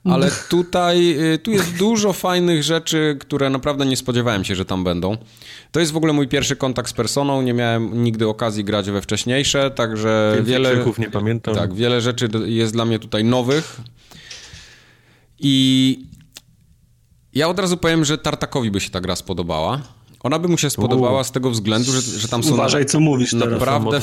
Ale tutaj, y, tu jest dużo fajnych rzeczy, które naprawdę nie spodziewałem się, że tam będą. To jest w ogóle mój pierwszy kontakt z personą, nie miałem nigdy okazji grać we wcześniejsze, także Więcej wiele... nie pamiętam. Tak, wiele rzeczy jest dla mnie tutaj nowych. I ja od razu powiem, że Tartakowi by się ta gra spodobała. Ona by mu się spodobała z tego względu, że, że tam są Uważaj, co mówisz naprawdę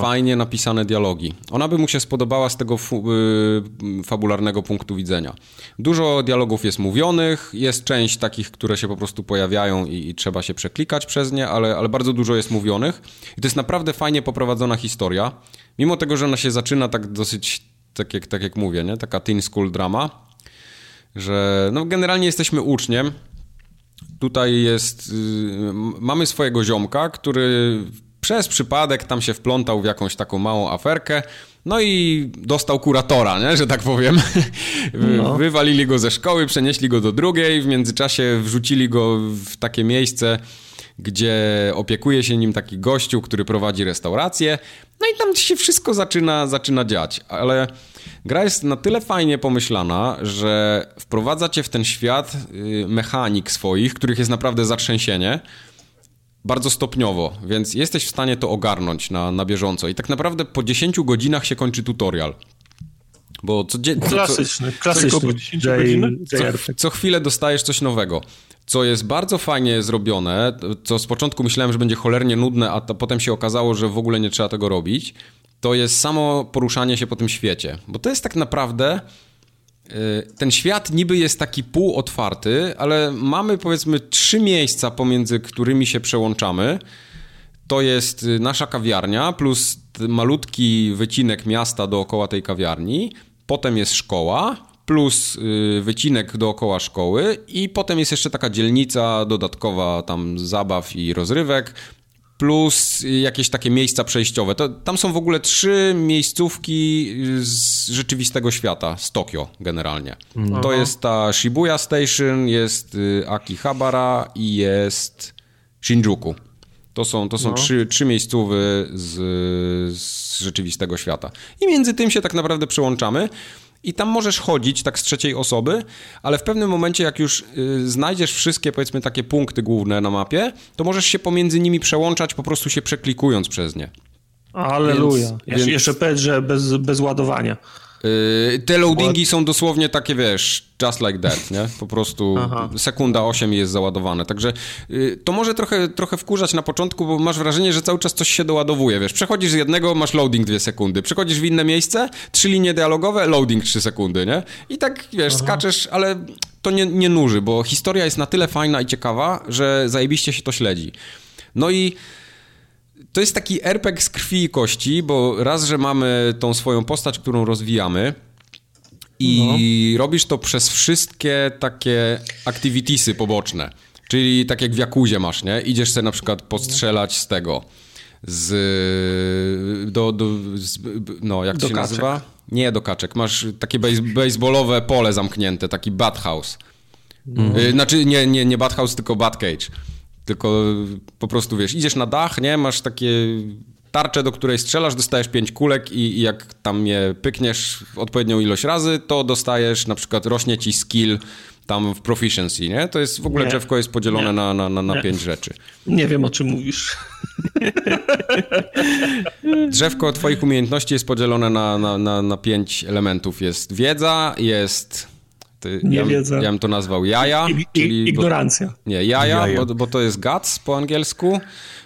fajnie napisane dialogi. Ona by mu się spodobała z tego y, fabularnego punktu widzenia. Dużo dialogów jest mówionych, jest część takich, które się po prostu pojawiają i, i trzeba się przeklikać przez nie, ale, ale bardzo dużo jest mówionych. I to jest naprawdę fajnie poprowadzona historia. Mimo tego, że ona się zaczyna tak dosyć, tak jak, tak jak mówię, nie? taka teen school drama, że no generalnie jesteśmy uczniem. Tutaj jest, yy, mamy swojego ziomka, który przez przypadek tam się wplątał w jakąś taką małą aferkę, no i dostał kuratora, nie? że tak powiem. No. Wywalili go ze szkoły, przenieśli go do drugiej, w międzyczasie wrzucili go w takie miejsce, gdzie opiekuje się nim taki gościu, który prowadzi restaurację. No i tam się wszystko zaczyna, zaczyna dziać, ale gra jest na tyle fajnie pomyślana, że wprowadza cię w ten świat y, mechanik swoich, których jest naprawdę zatrzęsienie, bardzo stopniowo, więc jesteś w stanie to ogarnąć na, na bieżąco. I tak naprawdę po 10 godzinach się kończy tutorial. Bo co, klasyczny, co, klasyczny co, co chwilę dostajesz coś nowego. Co jest bardzo fajnie zrobione, co z początku myślałem, że będzie cholernie nudne, a to potem się okazało, że w ogóle nie trzeba tego robić, to jest samo poruszanie się po tym świecie. Bo to jest tak naprawdę Y, ten świat niby jest taki półotwarty, ale mamy powiedzmy trzy miejsca, pomiędzy którymi się przełączamy. To jest y, nasza kawiarnia plus malutki wycinek miasta dookoła tej kawiarni. Potem jest szkoła plus y, wycinek dookoła szkoły i potem jest jeszcze taka dzielnica dodatkowa tam zabaw i rozrywek plus jakieś takie miejsca przejściowe. To, tam są w ogóle trzy miejscówki z rzeczywistego świata, z Tokio generalnie. Mhm. To jest ta Shibuya Station, jest y, Akihabara i jest Shinjuku. To są, to są no. trzy, trzy miejscówy z, z rzeczywistego świata. I między tym się tak naprawdę przełączamy i tam możesz chodzić tak z trzeciej osoby, ale w pewnym momencie, jak już y, znajdziesz wszystkie, powiedzmy, takie punkty główne na mapie, to możesz się pomiędzy nimi przełączać, po prostu się przeklikując przez nie. Aleluja. Więc, Jeszcze powiedz, że bez, bez ładowania. Yy, te loadingi są dosłownie takie, wiesz, just like that, nie? Po prostu Aha. sekunda 8 jest załadowane. Także yy, to może trochę, trochę wkurzać na początku, bo masz wrażenie, że cały czas coś się doładowuje, wiesz. Przechodzisz z jednego, masz loading 2 sekundy. Przechodzisz w inne miejsce, trzy linie dialogowe, loading 3 sekundy, nie? I tak, wiesz, Aha. skaczesz, ale to nie, nie nuży, bo historia jest na tyle fajna i ciekawa, że zajebiście się to śledzi. No i to jest taki RPG z krwi i kości, bo raz, że mamy tą swoją postać, którą rozwijamy i no. robisz to przez wszystkie takie activitiesy poboczne. Czyli tak jak w Jakuzie masz, nie? Idziesz sobie na przykład postrzelać z tego, z... do... do z, no, jak to się kaczek. nazywa? Nie do kaczek. Masz takie baseballowe pole zamknięte, taki Bathouse. Mhm. Znaczy nie, nie, nie Bathouse, tylko Batcage. Tylko po prostu wiesz, idziesz na dach, nie? Masz takie tarczę, do której strzelasz, dostajesz pięć kulek i, i, jak tam je pykniesz odpowiednią ilość razy, to dostajesz, na przykład rośnie ci skill tam w proficiency, nie? To jest w ogóle nie. drzewko jest podzielone nie. na, na, na, na pięć rzeczy. Nie wiem, o czym mówisz. Drzewko twoich umiejętności jest podzielone na, na, na, na pięć elementów. Jest wiedza, jest nie ja, wiedza. Ja bym to nazwał jaja. I, czyli, ignorancja. Bo, nie, jaja, jaja. Bo, bo, to jest guts po angielsku.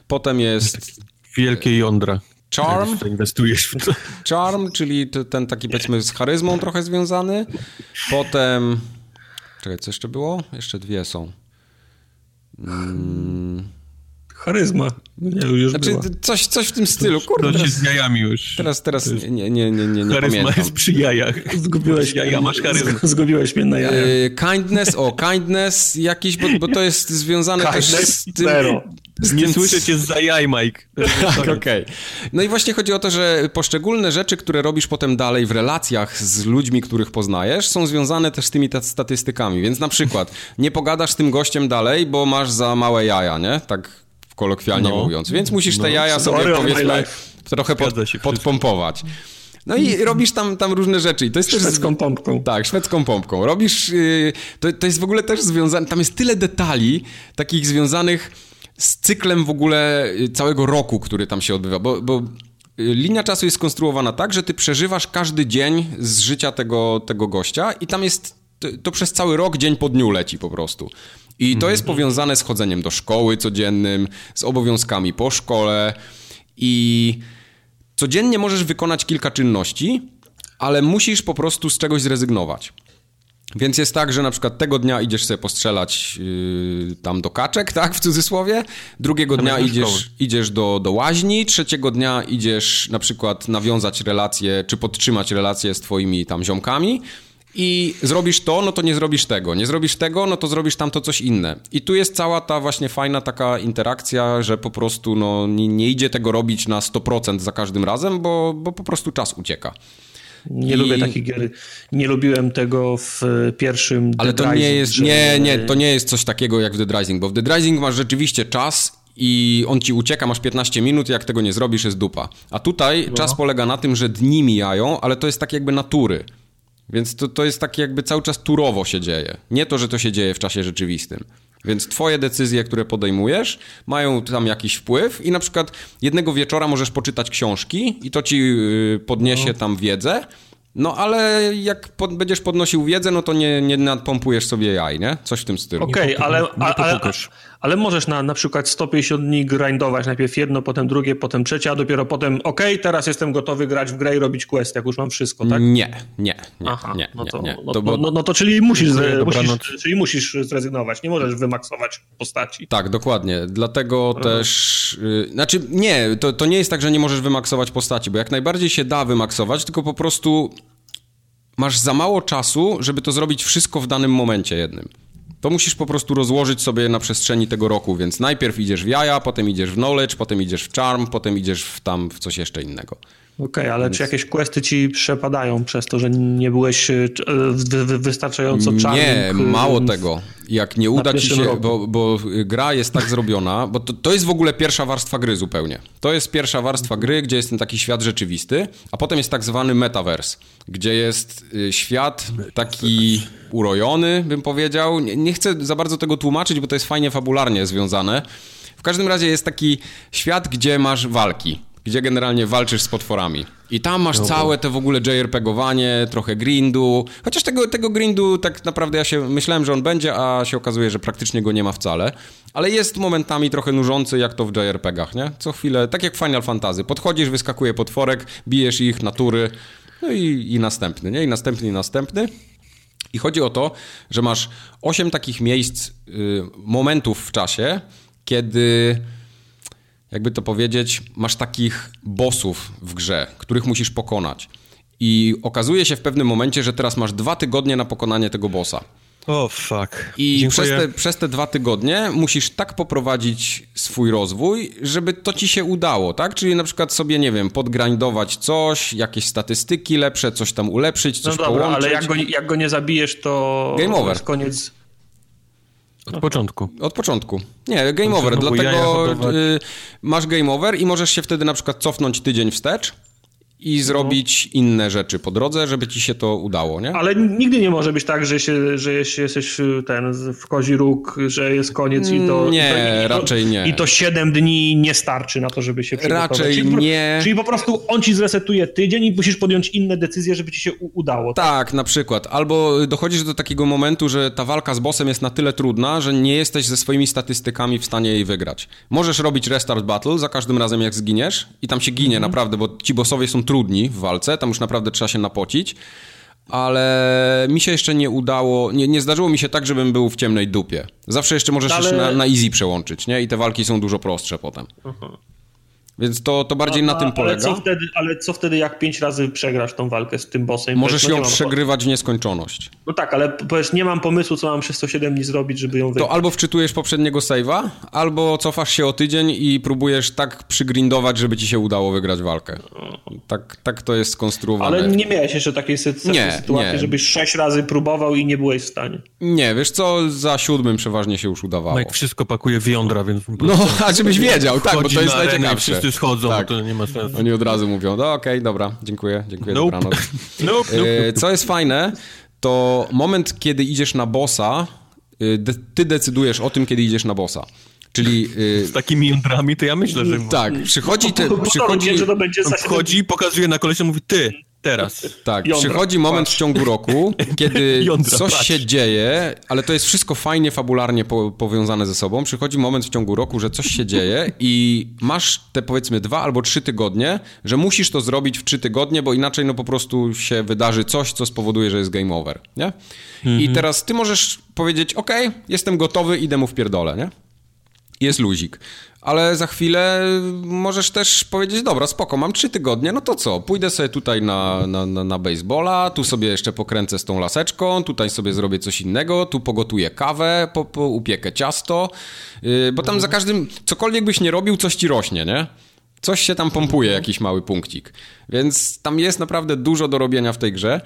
Potem jest... Wielkie jądra. Charm. inwestujesz w to. Charm, czyli ten taki powiedzmy z charyzmą trochę związany. Potem... Czekaj, co jeszcze było? Jeszcze dwie są. Mm charyzma. Nie, już znaczy, coś, coś w tym stylu. Kurde, to się z jajami już. Teraz, teraz nie, nie, nie, nie, nie Charyzma pamiętam. jest przy jajach. Zgubiłeś jaja, masz charyzmę. Zgubiłeś mnie na jajach. E, kindness, o, kindness jakiś, bo, bo to jest związane kindness też z tym... Zero. Z nie tym... słyszę cię za jaj, Mike. tak, okej. Okay. No i właśnie chodzi o to, że poszczególne rzeczy, które robisz potem dalej w relacjach z ludźmi, których poznajesz, są związane też z tymi statystykami. Więc na przykład nie pogadasz z tym gościem dalej, bo masz za małe jaja, nie? Tak kolokwialnie no. mówiąc. Więc musisz te no. jaja sobie powiedzmy trochę pod, podpompować. No i robisz tam, tam różne rzeczy. I to jest szwedzką też, pompką. Tak, szwedzką pompką. Robisz... Yy, to, to jest w ogóle też związane... Tam jest tyle detali takich związanych z cyklem w ogóle y, całego roku, który tam się odbywa, bo, bo y, linia czasu jest skonstruowana tak, że ty przeżywasz każdy dzień z życia tego, tego gościa i tam jest to, to, przez cały rok dzień po dniu leci po prostu. I to jest mhm. powiązane z chodzeniem do szkoły codziennym, z obowiązkami po szkole i codziennie możesz wykonać kilka czynności, ale musisz po prostu z czegoś zrezygnować. Więc jest tak, że na przykład tego dnia idziesz sobie postrzelać yy, tam do kaczek, tak, w cudzysłowie. Drugiego dnia idziesz, idziesz do, do łaźni. Trzeciego dnia idziesz na przykład nawiązać relacje, czy podtrzymać relacje z twoimi tam ziomkami i zrobisz to, no to nie zrobisz tego. Nie zrobisz tego, no to zrobisz tamto coś inne. I tu jest cała ta właśnie fajna taka interakcja, że po prostu no, nie, nie idzie tego robić na 100% za każdym razem, bo, bo po prostu czas ucieka. Nie I... lubię takich gier. Nie lubiłem tego w pierwszym Ale to nie jest, że... nie, nie, to nie jest coś takiego jak w Dead Rising, bo w Dead Rising masz rzeczywiście czas i on ci ucieka, masz 15 minut, jak tego nie zrobisz, jest dupa. A tutaj no. czas polega na tym, że dni mijają, ale to jest tak jakby natury. Więc to, to jest takie jakby cały czas turowo się dzieje. Nie to, że to się dzieje w czasie rzeczywistym. Więc twoje decyzje, które podejmujesz, mają tam jakiś wpływ i na przykład jednego wieczora możesz poczytać książki i to ci y, podniesie no. tam wiedzę, No ale jak pod, będziesz podnosił wiedzę, no to nie, nie nadpompujesz sobie jaj, nie? Coś w tym stylu. Okej, okay, ale, ale, ale, ale, możesz na, na przykład 150 dni grindować, najpierw jedno, potem drugie, potem trzecie, a dopiero potem okay, teraz jestem gotowy grać w grę i robić quest, jak już mam wszystko, tak? Nie, nie, nie, Aha, nie, no to, nie, No, to, bo... no, no, to czyli musisz, musisz, czyli musisz zrezygnować, nie możesz wymaksować postaci. Tak, dokładnie, dlatego Aha. też, yy, znaczy nie, to, to nie jest tak, że nie możesz wymaksować postaci, bo jak najbardziej się da wymaksować, tylko po prostu masz za mało czasu, żeby to zrobić wszystko w danym momencie jednym. To musisz po prostu rozłożyć sobie na przestrzeni tego roku, więc najpierw idziesz w jaja, potem idziesz w knowledge, potem idziesz w charm, potem idziesz w tam w coś jeszcze innego. Okej, okay, ale Więc... czy jakieś questy ci przepadają przez to, że nie byłeś e, wystarczająco czarny? Nie, mało tego. Jak nie uda ci się, bo, bo, gra jest tak zrobiona, bo to, to jest w ogóle pierwsza warstwa gry zupełnie. To jest pierwsza warstwa gry, gdzie jest ten taki świat rzeczywisty, a potem jest tak zwany metaverse, gdzie jest y, świat taki urojony, bym powiedział. Nie, nie chcę za bardzo tego tłumaczyć, bo to jest fajnie fabularnie związane. W każdym razie jest taki świat, gdzie masz walki gdzie generalnie walczysz z potworami. I tam masz całe te w ogóle JRPGowanie, trochę grindu. Chociaż tego, tego grindu tak naprawdę ja się myślałem, że on będzie, a się okazuje, że praktycznie go nie ma wcale. Ale jest momentami trochę nużący, jak to w JRPGach, nie? Co chwilę, tak jak Final Fantasy. Podchodzisz, wyskakuje potworek, bijesz ich, natury, no i, i następny, nie? I następny, i następny. I chodzi o to, że masz osiem takich miejsc, y, momentów w czasie, kiedy jakby to powiedzieć, masz takich bossów w grze, których musisz pokonać. I okazuje się w pewnym momencie, że teraz masz dwa tygodnie na pokonanie tego bossa. O, oh, fuck. I przez te, przez te dwa tygodnie musisz tak poprowadzić swój rozwój, żeby to ci się udało, tak? Czyli na przykład sobie, nie wiem, podgrindować coś, jakieś statystyki lepsze, coś tam ulepszyć, coś no dobra, połączyć. ale jak go, jak go nie zabijesz, to Game over. jest koniec... Od początku. Od początku. Nie, game over. Dlatego y, masz game over i możesz się wtedy na przykład cofnąć tydzień wstecz i zrobić no. inne rzeczy po drodze, żeby ci się to udało, nie? Ale nigdy nie może być tak, że, się, że jesteś ten w kozi róg, że jest koniec i to... Nie, i to, raczej nie. I to 7 dni nie starczy na to, żeby się przygotować. Raczej czyli, nie. Czyli po prostu on ci zresetuje tydzień i musisz podjąć inne decyzje, żeby ci się udało. Tak? tak, na przykład. Albo dochodzisz do takiego momentu, że ta walka z bossem jest na tyle trudna, że nie jesteś ze swoimi statystykami w stanie jej wygrać. Możesz robić restart battle za każdym razem, jak zginiesz i tam się ginie mm. naprawdę, bo ci bossowie są trudni w walce, tam już naprawdę trzeba się napocić, ale mi się jeszcze nie udało, nie, nie zdarzyło mi się tak, żebym był w ciemnej dupie. Zawsze jeszcze możesz ale... na, na, easy przełączyć, nie? I te walki są dużo prostsze potem. Aha. Więc to, to bardziej a, na tym polega. Ale co, wtedy, ale co wtedy, jak pięć razy przegrasz tą walkę z tym bossem? Możesz no, ją przegrywać w nieskończoność. No tak, ale powiesz, nie mam pomysłu, co mam przez 107 dni zrobić, żeby ją wygrać. To albo wczytujesz poprzedniego save'a, albo cofasz się o tydzień i próbujesz tak przygrindować, żeby ci się udało wygrać walkę. Tak, tak to jest skonstruowane. Ale nie miałeś jeszcze takiej sytuacji, nie, sytuacji nie. żebyś sześć razy próbował i nie byłeś w stanie. Nie, wiesz co, za siódmym przeważnie się już udawało. Mike wszystko pakuje w jądra, więc... No, a żebyś wiedział, tak, bo to jest najciekawsze wszyscy schodzą, tak. to nie ma sensu. Oni od razu mówią, no okej, okay, dobra, dziękuję, dziękuję, nope. dobranoc. nope, nope, nope. Co jest fajne, to moment, kiedy idziesz na bossa, y, ty decydujesz o tym, kiedy idziesz na bossa. Czyli... Y, Z takimi jądrami to ja myślę, że... Tak, przychodzi... Te, przychodzi, że to będzie wchodzi, pokazuje na kolesia, mówi ty, Teraz. Tak, Jądra, przychodzi moment patrz. w ciągu roku, kiedy Jądra, coś patrz. się dzieje, ale to jest wszystko fajnie, fabularnie po, powiązane ze sobą. Przychodzi moment w ciągu roku, że coś się dzieje i masz te powiedzmy dwa albo trzy tygodnie, że musisz to zrobić w trzy tygodnie, bo inaczej no po prostu się wydarzy coś, co spowoduje, że jest game over, nie? Mhm. I teraz ty możesz powiedzieć, ok, jestem gotowy, idę mu w pierdolę, nie? Jest luzik ale za chwilę możesz też powiedzieć, dobra, spoko, mam trzy tygodnie, no to co, pójdę sobie tutaj na, na, na, na baseballa, tu sobie jeszcze pokręcę z tą laseczką, tutaj sobie zrobię coś innego, tu pogotuję kawę, po, po upiekę ciasto, yy, bo tam za każdym, cokolwiek byś nie robił, coś ci rośnie, nie? Coś się tam pompuje, jakiś mały punkcik. Więc tam jest naprawdę dużo do robienia w tej grze.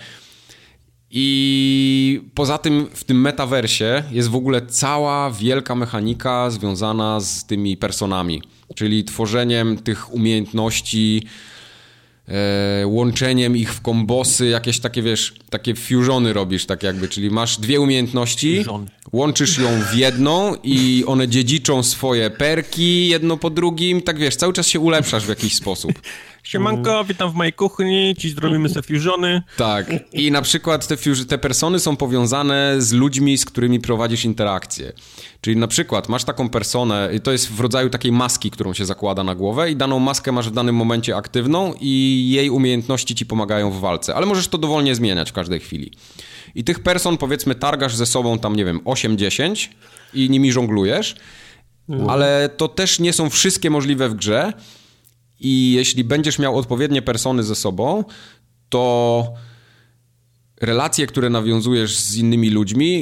I poza tym w tym metaversie jest w ogóle cała wielka mechanika związana z tymi personami, czyli tworzeniem tych umiejętności, e, łączeniem ich w kombosy, jakieś takie, wiesz, takie fusiony robisz, tak jakby, czyli masz dwie umiejętności, łączysz ją w jedną i one dziedziczą swoje perki jedno po drugim, tak wiesz, cały czas się ulepszasz w jakiś sposób. Siemanko, witam w mojej kuchni, dziś zrobimy sobie fusiony. Tak, i na przykład te, te persony są powiązane z ludźmi, z którymi prowadzisz interakcje. Czyli na przykład masz taką personę, to jest w rodzaju takiej maski, którą się zakłada na głowę i daną maskę masz w danym momencie aktywną i jej umiejętności ci pomagają w walce, ale możesz to dowolnie zmieniać w każdej chwili. I tych person powiedzmy targasz ze sobą tam, nie wiem, 8-10 i nimi żonglujesz, mhm. ale to też nie są wszystkie możliwe w grze i jeśli będziesz miał odpowiednie persony ze sobą, to relacje, które nawiązujesz z innymi ludźmi,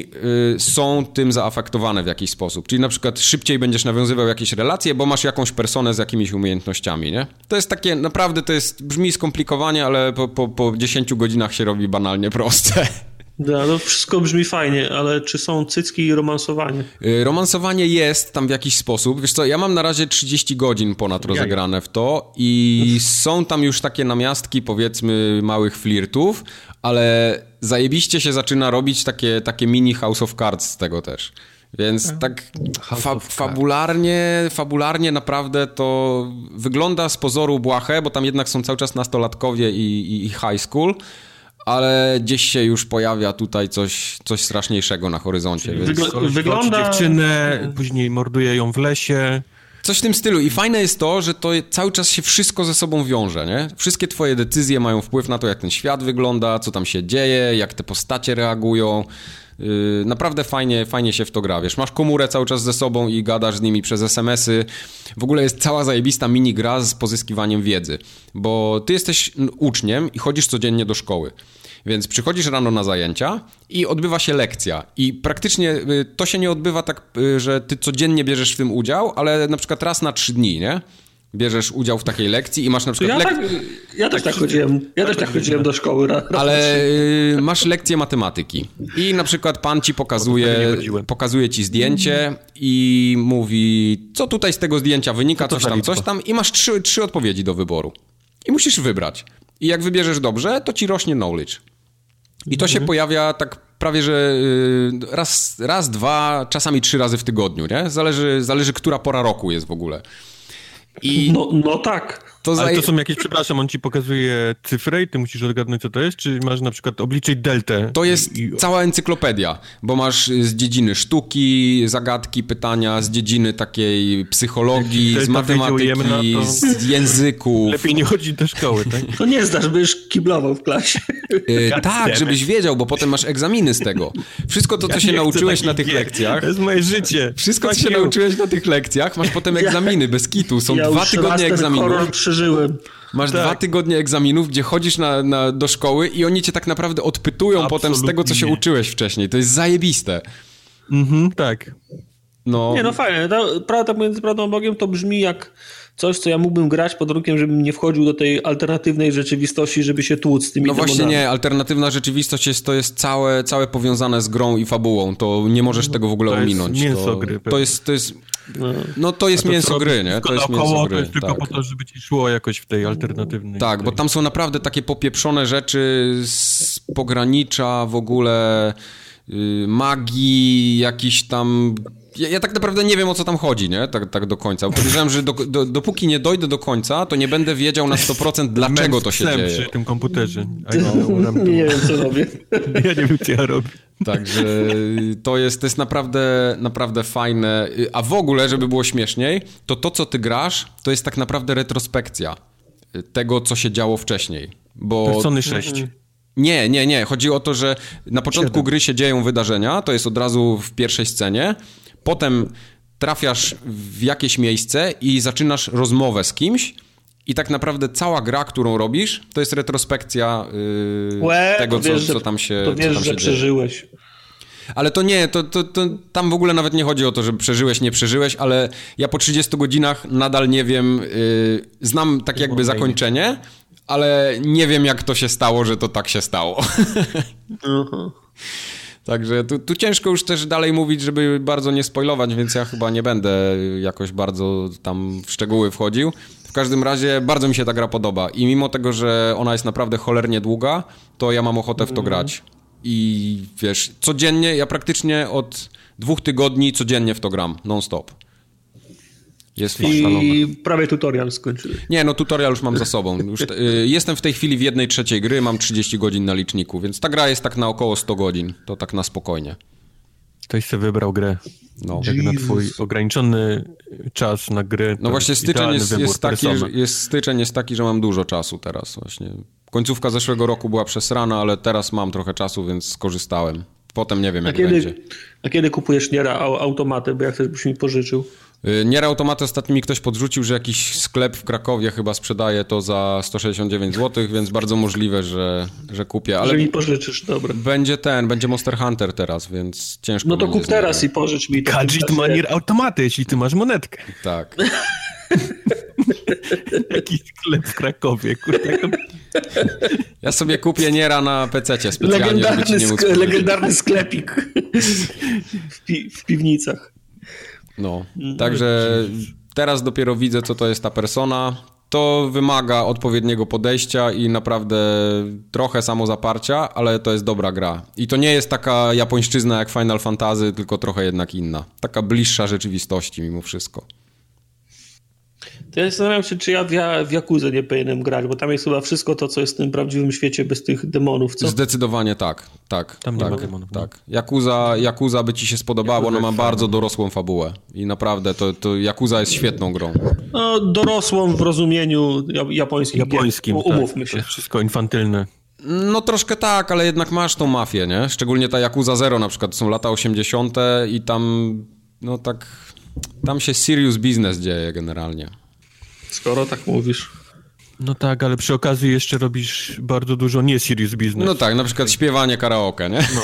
yy, są tym zaafektowane w jakiś sposób. Czyli na przykład szybciej będziesz nawiązywał jakieś relacje, bo masz jakąś personę z jakimiś umiejętnościami, nie? To jest takie, naprawdę to jest, brzmi skomplikowanie, ale po, po, po 10 godzinach się robi banalnie proste. Da, no wszystko brzmi fajnie, ale czy są cycki i romansowanie? Y, romansowanie jest tam w jakiś sposób. Wiesz co, ja mam na razie 30 godzin ponad rozegrane w to i są tam już takie namiastki, powiedzmy, małych flirtów, ale zajebiście się zaczyna robić takie, takie mini House of Cards z tego też. Więc tak fa fabularnie, fabularnie naprawdę to wygląda z pozoru błahe, bo tam jednak są cały czas nastolatkowie i, i, i high school, ale gdzieś się już pojawia tutaj coś, coś straszniejszego na horyzoncie. Więc... Wygl wygląda... dziewczynę, później morduje ją w lesie. Coś w tym stylu. I fajne jest to, że to cały czas się wszystko ze sobą wiąże, nie? Wszystkie twoje decyzje mają wpływ na to, jak ten świat wygląda, co tam się dzieje, jak te postacie reagują. Yy, naprawdę fajnie, fajnie się w to gra, wiesz, masz komórę cały czas ze sobą i gadasz z nimi przez SMS-y. W ogóle jest cała zajebista mini gra z pozyskiwaniem wiedzy, bo ty jesteś uczniem i chodzisz codziennie do szkoły. Więc przychodzisz rano na zajęcia i odbywa się lekcja. I praktycznie y, to się nie odbywa tak, y, że ty codziennie bierzesz w tym udział, ale na przykład raz na trzy dni, nie? bierzesz udział w takiej lekcji i masz na przykład... Ja, tak, ja też tak chodziłem, ja też tak chodziłem do szkoły. Ale y, masz lekcję matematyki i na przykład pan ci pokazuje, pokazuje ci zdjęcie i mówi, co tutaj z tego zdjęcia wynika, coś tam, coś tam i masz trzy, trzy odpowiedzi do wyboru. I musisz wybrać. I jak wybierzesz dobrze, to ci rośnie knowledge. I to się mhm. pojawia tak prawie, że y, raz, raz, dwa, czasami trzy razy w tygodniu, nie? Zależy, zależy która pora roku jest w ogóle. I no, no tak. To Ale to są jakieś, przepraszam, on ci pokazuje cyfrę i ty musisz odgadnąć, co to jest? Czy masz na przykład obliczyć deltę? To jest i... cała encyklopedia, bo masz z dziedziny sztuki, zagadki, pytania, z dziedziny takiej psychologii, z matematyki, to... z języku. Lepiej nie chodzić do szkoły, tak? To nie zdasz, byś kiblował w klasie. Yy, tak, żebyś wiedział, bo potem masz egzaminy z tego. Wszystko to, co ja się nauczyłeś na tych gier. lekcjach... To jest moje życie. Wszystko, co się nauczyłeś na tych lekcjach, masz potem egzaminy bez kitu. Są ja dwa tygodnie egzaminów przeżyłem. Masz tak. dwa tygodnie egzaminów, gdzie chodzisz na, na, do szkoły i oni cię tak naprawdę odpytują Absolutnie. potem z tego, co się uczyłeś wcześniej. To jest zajebiste. Mhm, tak. No. Nie, no fajnie. prawda pomiędzy prawdą a Bogiem to brzmi jak coś, co ja mógłbym grać pod warunkiem, żebym nie wchodził do tej alternatywnej rzeczywistości, żeby się tłuc z tymi No właśnie nie, alternatywna rzeczywistość jest, to jest całe, całe powiązane z grą i fabułą, to nie możesz tego w ogóle to ominąć. Jest mięso to, gry. To jest, to jest, no to jest to, mięso gry, nie? To jest mięso gry. To jest tylko tak. po to, żeby ci szło jakoś w tej alternatywnej. Tak, bo tam są naprawdę takie popieprzone rzeczy z pogranicza w ogóle y, magii, jakiś tam ja, ja, tak naprawdę nie wiem, o co tam chodzi, nie? Tak, tak do końca. Podejrzewam, że do, do, dopóki nie dojdę do końca, to nie będę wiedział na 100% dlaczego to się dzieje. przy tym komputerze. nie wiem, co robię. Ja nie wiem, co ja robię. Także to jest, to jest naprawdę, naprawdę fajne. A w ogóle, żeby było śmieszniej, to to, co ty grasz, to jest tak naprawdę retrospekcja tego, co się działo wcześniej. Bo... Persony 6. Nie, nie, nie. Chodzi o to, że na początku 7. gry się dzieją wydarzenia, to jest od razu w pierwszej scenie, Potem trafiasz w jakieś miejsce i zaczynasz rozmowę z kimś. I tak naprawdę cała gra, którą robisz, to jest retrospekcja yy, Łe, tego, wiesz, co, co, tam się To wiesz, że się przeżyłeś. Ale to nie, to, to, to tam w ogóle nawet nie chodzi o to, że przeżyłeś, nie przeżyłeś, ale ja po 30 godzinach nadal nie wiem, yy, znam tak jakby zakończenie, ale nie wiem jak to się stało, że to tak się stało. Uh -huh. Także tu, tu, ciężko już też dalej mówić, żeby bardzo nie spoilować, więc ja chyba nie będę jakoś bardzo tam w szczegóły wchodził. W każdym razie bardzo mi się ta gra podoba i mimo tego, że ona jest naprawdę cholernie długa, to ja mam ochotę w to mhm. grać. I wiesz, codziennie, ja praktycznie od dwóch tygodni codziennie w to gram, non-stop. Jest I prawie tutorial skończyłem. Nie, no tutorial już mam za sobą. Już, y, jestem w tej chwili w jednej trzeciej gry, mam 30 godzin na liczniku, więc ta gra jest tak na około 100 godzin. To tak na spokojnie. Ktoś sobie wybrał grę. No. Jak na twój ograniczony czas na gry. No właśnie styczeń jest, jest, taki, jest, styczeń jest taki, że mam dużo czasu teraz właśnie. Końcówka zeszłego roku była przesrana, ale teraz mam trochę czasu, więc skorzystałem. Potem nie wiem, jak a kiedy, będzie. A kiedy kupujesz Niera automaty, bo jak chcesz, byś mi pożyczył? Y, Nier automaty ostatnio mi ktoś podrzucił, że jakiś sklep w Krakowie chyba sprzedaje to za 169 zł, więc bardzo możliwe, że, że kupię. Ale że mi pożyczysz, dobra. Będzie ten, będzie Monster Hunter teraz, więc ciężko No to kup teraz i pożycz mi to. Kajit ma Nier automaty, jeśli ty masz monetkę. Tak. Jakiś sklep w Krakowie, kurde. Ja sobie kupię Niera na PC specjalnie, legendarny żeby ci nie móc Legendarny sklepik w, pi w piwnicach. No, no także teraz dopiero widzę, co to jest ta persona. To wymaga odpowiedniego podejścia i naprawdę trochę samozaparcia, ale to jest dobra gra. I to nie jest taka japońszczyzna jak Final Fantasy, tylko trochę jednak inna. Taka bliższa rzeczywistości mimo wszystko. To ja zastanawiam się, czy ja w, w Jakuzę nie powinienem grać, bo tam jest chyba wszystko to, co jest w tym prawdziwym świecie bez tych demonów, co? Zdecydowanie tak, tak. Tam tak, nie ma demonów. Tak. Jakuza, Jakuza by ci się spodobała, bo ona ma bardzo dorosłą fabułę i naprawdę to, to Jakuza jest świetną grą. No, dorosłą w rozumieniu japońskim. Japońskim, gier. Umówmy tak. się. Wszystko infantylne. No troszkę tak, ale jednak masz tą mafię, nie? Szczególnie ta Yakuza Zero na przykład, to są lata 80. i tam, no tak, tam się serious business dzieje generalnie. Skoro tak mówisz. No tak, ale przy okazji jeszcze robisz bardzo dużo nie serious business. No tak, na przykład śpiewanie karaoke, nie? No.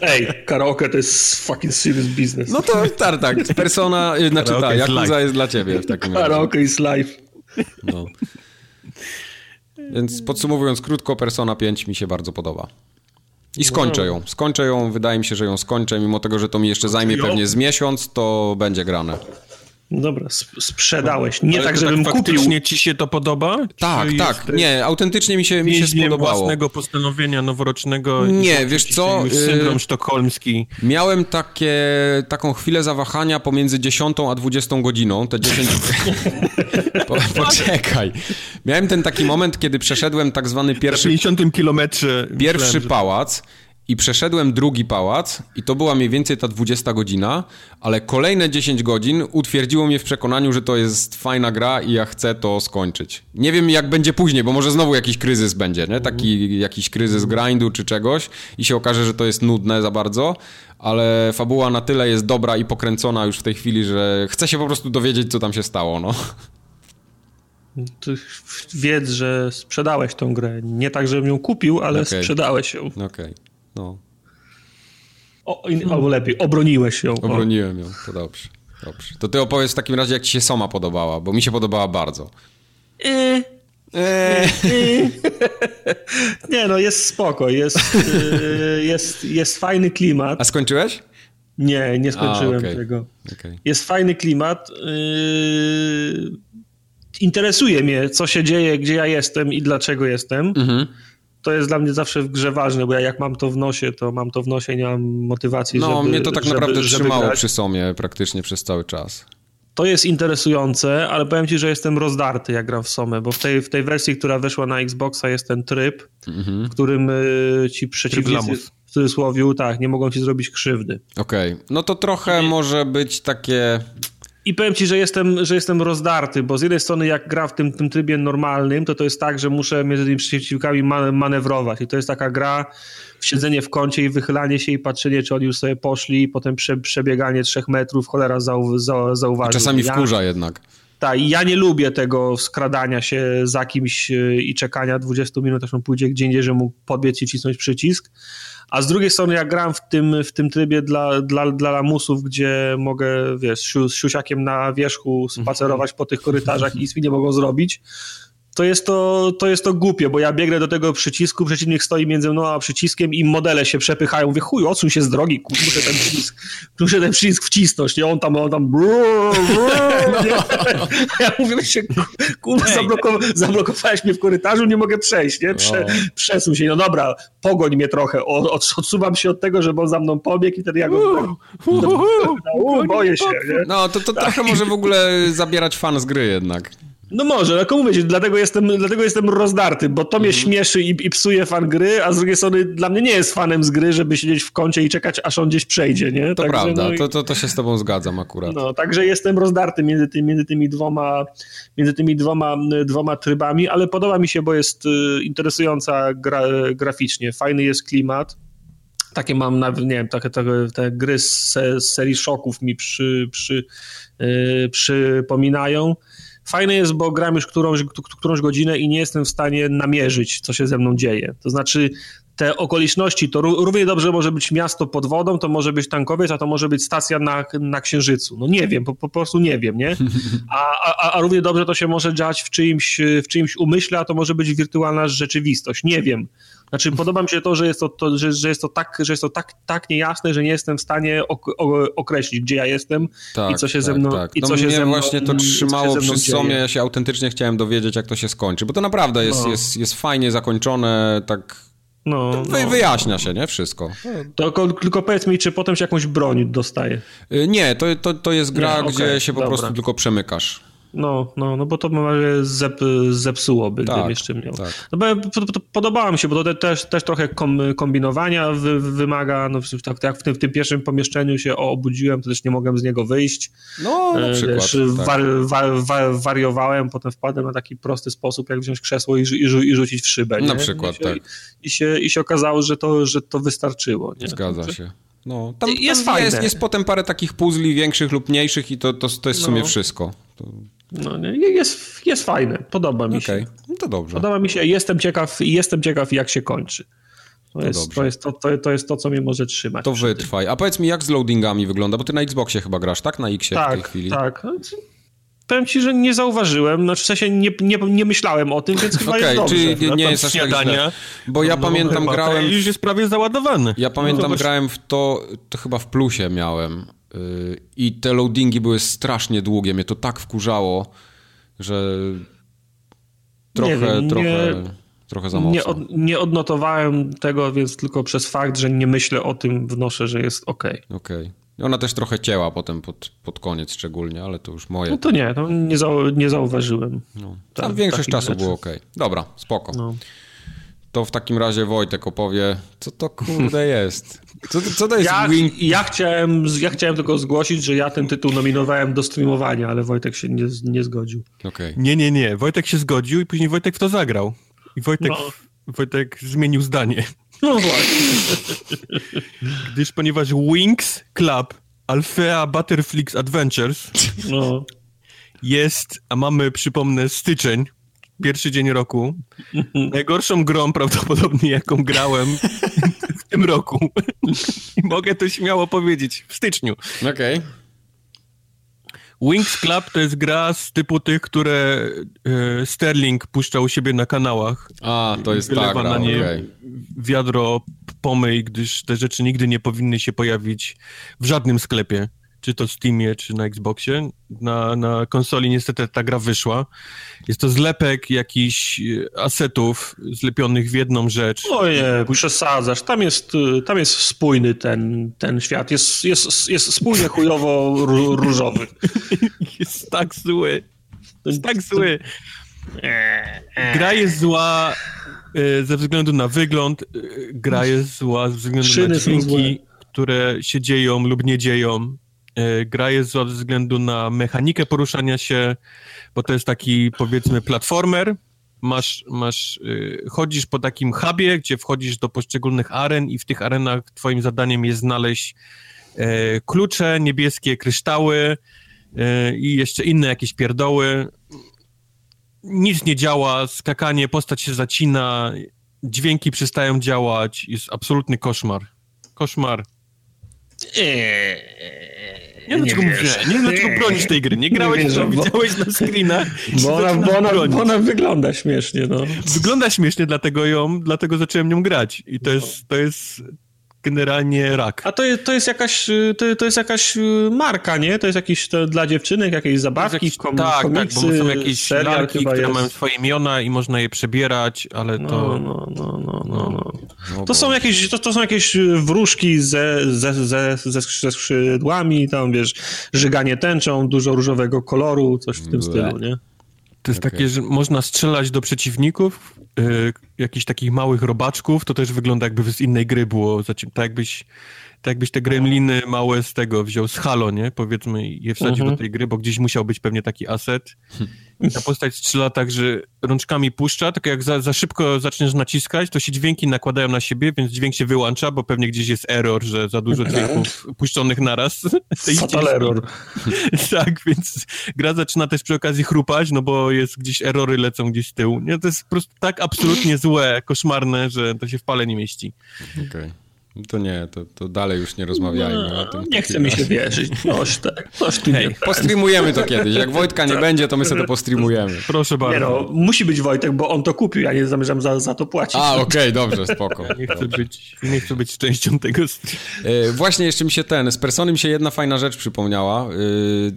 Ej, karaoke to jest fucking serious business. No to tak, tak. Persona, y, znaczy tak, Yakuza jest dla ciebie w takim razie. Karaoke is life. No. Więc podsumowując krótko, Persona 5 mi się bardzo podoba. I skończę ją. Skończę ją, wydaje mi się, że ją skończę, mimo tego, że to mi jeszcze zajmie pewnie z miesiąc, to będzie grane. No dobra, sprzedałeś. Nie Ale tak, żebym tak kupił. Faktycznie ci się to podoba? Tak, tak. Nie, autentycznie mi się, mi się spodobało. własnego postanowienia noworocznego. Nie, wiesz co? Syndrom y, sztokholmski. Miałem takie, taką chwilę zawahania pomiędzy 10 a 20 godziną. Te 10... po, poczekaj. Miałem ten taki moment, kiedy przeszedłem tak zwany pierwszy... Na 50 kilometrze. Pierwszy myślałem, pałac i przeszedłem drugi pałac i to była mniej więcej ta 20 godzina, ale kolejne 10 godzin utwierdziło mnie w przekonaniu, że to jest fajna gra i ja chcę to skończyć. Nie wiem jak będzie później, bo może znowu jakiś kryzys będzie, nie? Taki jakiś kryzys grindu czy czegoś i się okaże, że to jest nudne za bardzo, ale fabuła na tyle jest dobra i pokręcona już w tej chwili, że chcę się po prostu dowiedzieć, co tam się stało, no. Ty wiedz, że sprzedałeś tą grę. Nie tak, żebym ją kupił, ale okay. sprzedałeś ją. Okej. Okay. No. O, albo lepiej, obroniłeś ją. Obroniłem ją, to dobrze. Dobrze. To ty opowiedz w takim razie, jak ci się Soma podobała, bo mi się podobała bardzo. Yy. Eee. Nie no, jest spoko, jest, yy, jest, jest fajny klimat. A skończyłeś? Nie, nie skończyłem A, okay. tego. Okay. Jest fajny klimat. Interesuje mnie, co się dzieje, gdzie ja jestem i dlaczego jestem. Mhm to jest dla mnie zawsze w grze ważne, bo ja jak mam to w nosie, to mam to w nosie, nie mam motywacji, no, żeby... No, mnie to tak żeby, naprawdę żeby trzymało grać. przy somie praktycznie przez cały czas. To jest interesujące, ale powiem ci, że jestem rozdarty, jak gram w somę, bo w tej, w tej wersji, która weszła na Xboxa jest ten tryb, mhm. w którym y, ci przeciwnicy w cudzysłowie, tak, nie mogą ci zrobić krzywdy. Okej, okay. no to trochę I... może być takie i powiem ci, że jestem, że jestem rozdarty, bo z jednej strony jak gra w tym, tym trybie normalnym, to to jest tak, że muszę między tymi przeciwnikami manewrować i to jest taka gra w siedzenie w kącie i wychylanie się i patrzenie, czy oni już sobie poszli i potem prze, przebieganie trzech metrów, cholera zau, za, zauważył. czasami ja, wkurza jednak. Tak, i ja nie lubię tego skradania się za kimś y, i czekania 20 minut, aż on pójdzie gdzie indziej, że mógł podbiec i cisnąć przycisk a z drugiej strony jak gram w tym, w tym trybie dla, dla, dla lamusów, gdzie mogę, wiesz, z siusiakiem na wierzchu spacerować po tych korytarzach i nic mi nie mogą zrobić, to jest to, to jest to głupie, bo ja biegnę do tego przycisku, przeciwnik stoi między mną a przyciskiem i modele się przepychają. Mówię, chuj, odsuń się z drogi, muszę ten przycisk, muszę ten przycisk wcisnąć, nie? On tam, on tam brrr, brrr, nie? Ja mówię, się, kurwa, zabloko- zablokowałeś mnie w korytarzu, nie mogę przejść, nie? Prze, przesuń się, no dobra, pogoń mnie trochę, od, odsuwam się od tego, żeby on za mną pobiegł i wtedy ja go... Uh, boję się, nie? No, to, to trochę może w ogóle zabierać fan z gry jednak. No może, tylko mówię ci, dlatego jestem, dlatego jestem rozdarty, bo to mnie mhm. śmieszy i, i, psuje fan gry, a z drugiej strony dla mnie nie jest fanem z gry, żeby siedzieć w kącie i czekać, aż on gdzieś przejdzie, nie? To także, prawda, no i... to, to, to się z tobą zgadzam akurat. No, także jestem rozdarty między, ty, między tymi dwoma między tymi dwoma, dwoma trybami, ale podoba mi się, bo jest y, interesująca gra, graficznie, fajny jest klimat, takie mam, nawet, nie wiem, takie, takie te gry z, z serii szoków mi przy, przy, yy, przypominają. Fajne jest, bo gram już którąś, którąś godzinę i nie jestem w stanie namierzyć, co się ze mną dzieje. To znaczy, te okoliczności, to równie dobrze może być miasto pod wodą, to może być tankowiec, a to może być stacja na, na Księżycu. No nie wiem, po, po prostu nie wiem, nie? A, a, a równie dobrze to się może dziać w czyimś, w czyimś umyśle, a to może być wirtualna rzeczywistość. Nie wiem. Znaczy, podoba mi się to, że jest to, to że, że, jest to, tak, że jest to tak, tak niejasne, że nie jestem w stanie ok określić, gdzie ja jestem tak, i co się tak, ze mną tak. i co no się mnie ze mną, właśnie to trzymało przy somie, ja się autentycznie chciałem dowiedzieć, jak to się skończy, bo to naprawdę jest, no. jest, jest fajnie zakończone, tak no, wy, no. Wyjaśnia się, nie? Wszystko. To tylko powiedz mi, czy potem się jakąś broń dostaje? Y, nie, to, to, to jest gra, nie, okay, gdzie się po dobra. prostu tylko przemykasz. No, no, no bo to zep, zepsułoby, tak, gdybym jeszcze miał. Tak. No bo podobało mi się, bo to też, też trochę kombinowania wy, wymaga. No, tak jak w tym, w tym pierwszym pomieszczeniu się obudziłem, to też nie mogłem z niego wyjść. No, na e, przykład. Wiesz, tak. war, war, war, wariowałem, potem wpadłem na taki prosty sposób, jak wziąć krzesło i, i, i rzucić w szybę. Nie? Na przykład, I się, tak. I się, I się okazało, że to, że to wystarczyło. Nie? Zgadza się. No, tam, jest, tam jest, jest, potem parę takich puzli większych lub mniejszych i to, to, to jest w sumie no. wszystko. To... No, nie, jest, jest fajne, podoba mi okay. się. No to dobrze. Podoba mi się, jestem ciekaw, jestem ciekaw jak się kończy. To, to, jest, to, jest to, to, to, jest to, co mnie może trzymać. To wytrwaj. A powiedz mi, jak z loadingami wygląda? Bo ty na Xboxie chyba grasz, tak? Na Xie tak, w tej chwili. Tak, Powiem ci, że nie zauważyłem, znaczy w sensie nie, nie, nie myślałem o tym, więc chyba okay, jest dobrze. czyli nie, nie jest aż tak Bo ja no, pamiętam grałem... Już jest prawie załadowany. Ja pamiętam no, grałem w to, to chyba w plusie miałem y, i te loadingi były strasznie długie, mnie to tak wkurzało, że trochę, wiem, trochę, nie, trochę za mocno. Nie, od, nie, odnotowałem tego, więc tylko przez fakt, że nie myślę o tym wnoszę, że jest ok. Okej. Okay. Ona też trochę cięła potem pod, pod koniec szczególnie, ale to już moje. No to nie, to nie, zau, nie zauważyłem. No. Tam większość czasu rzeczy. było ok. Dobra, spoko. No. To w takim razie Wojtek opowie, co to kurde jest. Co, co to jest ja, Wing... ja, chciałem, ja chciałem tylko zgłosić, że ja ten tytuł nominowałem do streamowania, ale Wojtek się nie, nie zgodził. Okay. Nie, nie, nie. Wojtek się zgodził i później Wojtek w to zagrał. I Wojtek, no. Wojtek zmienił zdanie. No właśnie. Gdyż ponieważ Wings Club Alfea Butterflix Adventures no. jest, a mamy, przypomnę, styczeń, pierwszy dzień roku, najgorszą grą prawdopodobnie, jaką grałem w tym roku. I mogę to śmiało powiedzieć, w styczniu. Okej. Okay. Wings Club to jest gra z typu tych, które e, Sterling puszczał u siebie na kanałach. A, to jest ta gra, na nie okay. wiadro pomyj, gdyż te rzeczy nigdy nie powinny się pojawić w żadnym sklepie czy to Steamie, czy na Xboxie. Na, na konsoli niestety ta gra wyszła. Jest to zlepek jakichś e, asetów zlepionych w jedną rzecz. Oje, przesadzasz. Tam jest, e, tam jest spójny ten, ten świat. Jest, jest, jest spójnie chujowo różowy. jest tak zły. Jest tak zły. Gra jest zła e, ze względu na wygląd. Gra jest zła ze względu Szyny na dźwięki, które się dzieją lub nie dzieją. E, gra jest ze względu na mechanikę poruszania się, bo to jest taki powiedzmy platformer. Masz, masz, y, chodzisz po takim hubie, gdzie wchodzisz do poszczególnych aren i w tych arenach twoim zadaniem jest znaleźć e, klucze, niebieskie kryształy e, i jeszcze inne jakieś pierdoły. Nic nie działa, skakanie, postać się zacina, dźwięki przestają działać, jest absolutny koszmar. Koszmar. Eee Nie, dlaczego mówię, nie, dlaczego bronisz tej gry? Nie grałeś, nie bo, widziałeś na screenach. Bo ona, bo, ona, bo ona wygląda śmiesznie, no. Wygląda śmiesznie, dlatego ją, dlatego zacząłem nią grać. I to jest, to jest generalnie rak. A to jest, to jest jakaś to, to jest jakaś y, marka, nie? To jest jakiś to dla dziewczynek, jakieś zabawki, jakiś, kom, tak, komiksy, tak, bo są jakieś serial, które jest. mają swoje imiona i można je przebierać, ale no, to... No, no, no, no, no. no to, są jakieś, to, to są jakieś wróżki ze, ze, ze, ze, ze skrzydłami, tam wiesz, żyganie tęczą, dużo różowego koloru, coś w tym Ble. stylu, nie? To jest okay. takie, że można strzelać do przeciwników, yy, jakichś takich małych robaczków, to też wygląda jakby z innej gry było, tak jakbyś tak jakbyś te gremliny małe z tego wziął, z Halo, nie? Powiedzmy, je wsadził -huh. do mhm. tej gry, bo gdzieś musiał być pewnie taki aset. I ta postać strzela tak, że rączkami puszcza, tak jak za, za szybko zaczniesz naciskać, to się dźwięki nakładają na siebie, więc dźwięk się wyłącza, bo pewnie gdzieś jest error, że za dużo dźwięków puszczonych naraz. Fatal error. tak, więc gra zaczyna też przy okazji chrupać, no bo jest gdzieś erory lecą gdzieś z tyłu. Nie, to jest po prostu tak absolutnie złe, koszmarne, że to się w pale nie mieści. Okej. Okay. To nie, to, to dalej już nie rozmawiajmy no, o tym. Nie chce mi się wierzyć. Noż tak, noż ty Hej, Postreamujemy to kiedyś. Jak Wojtka nie będzie, to my sobie to postreamujemy. Proszę bardzo. Nie no, musi być Wojtek, bo on to kupił, ja nie zamierzam za, za to płacić. A, okej, okay, dobrze, spoko. Nie, chcę być, nie chcę być częścią tego e, Właśnie jeszcze mi się ten, z Persony mi się jedna fajna rzecz przypomniała, e,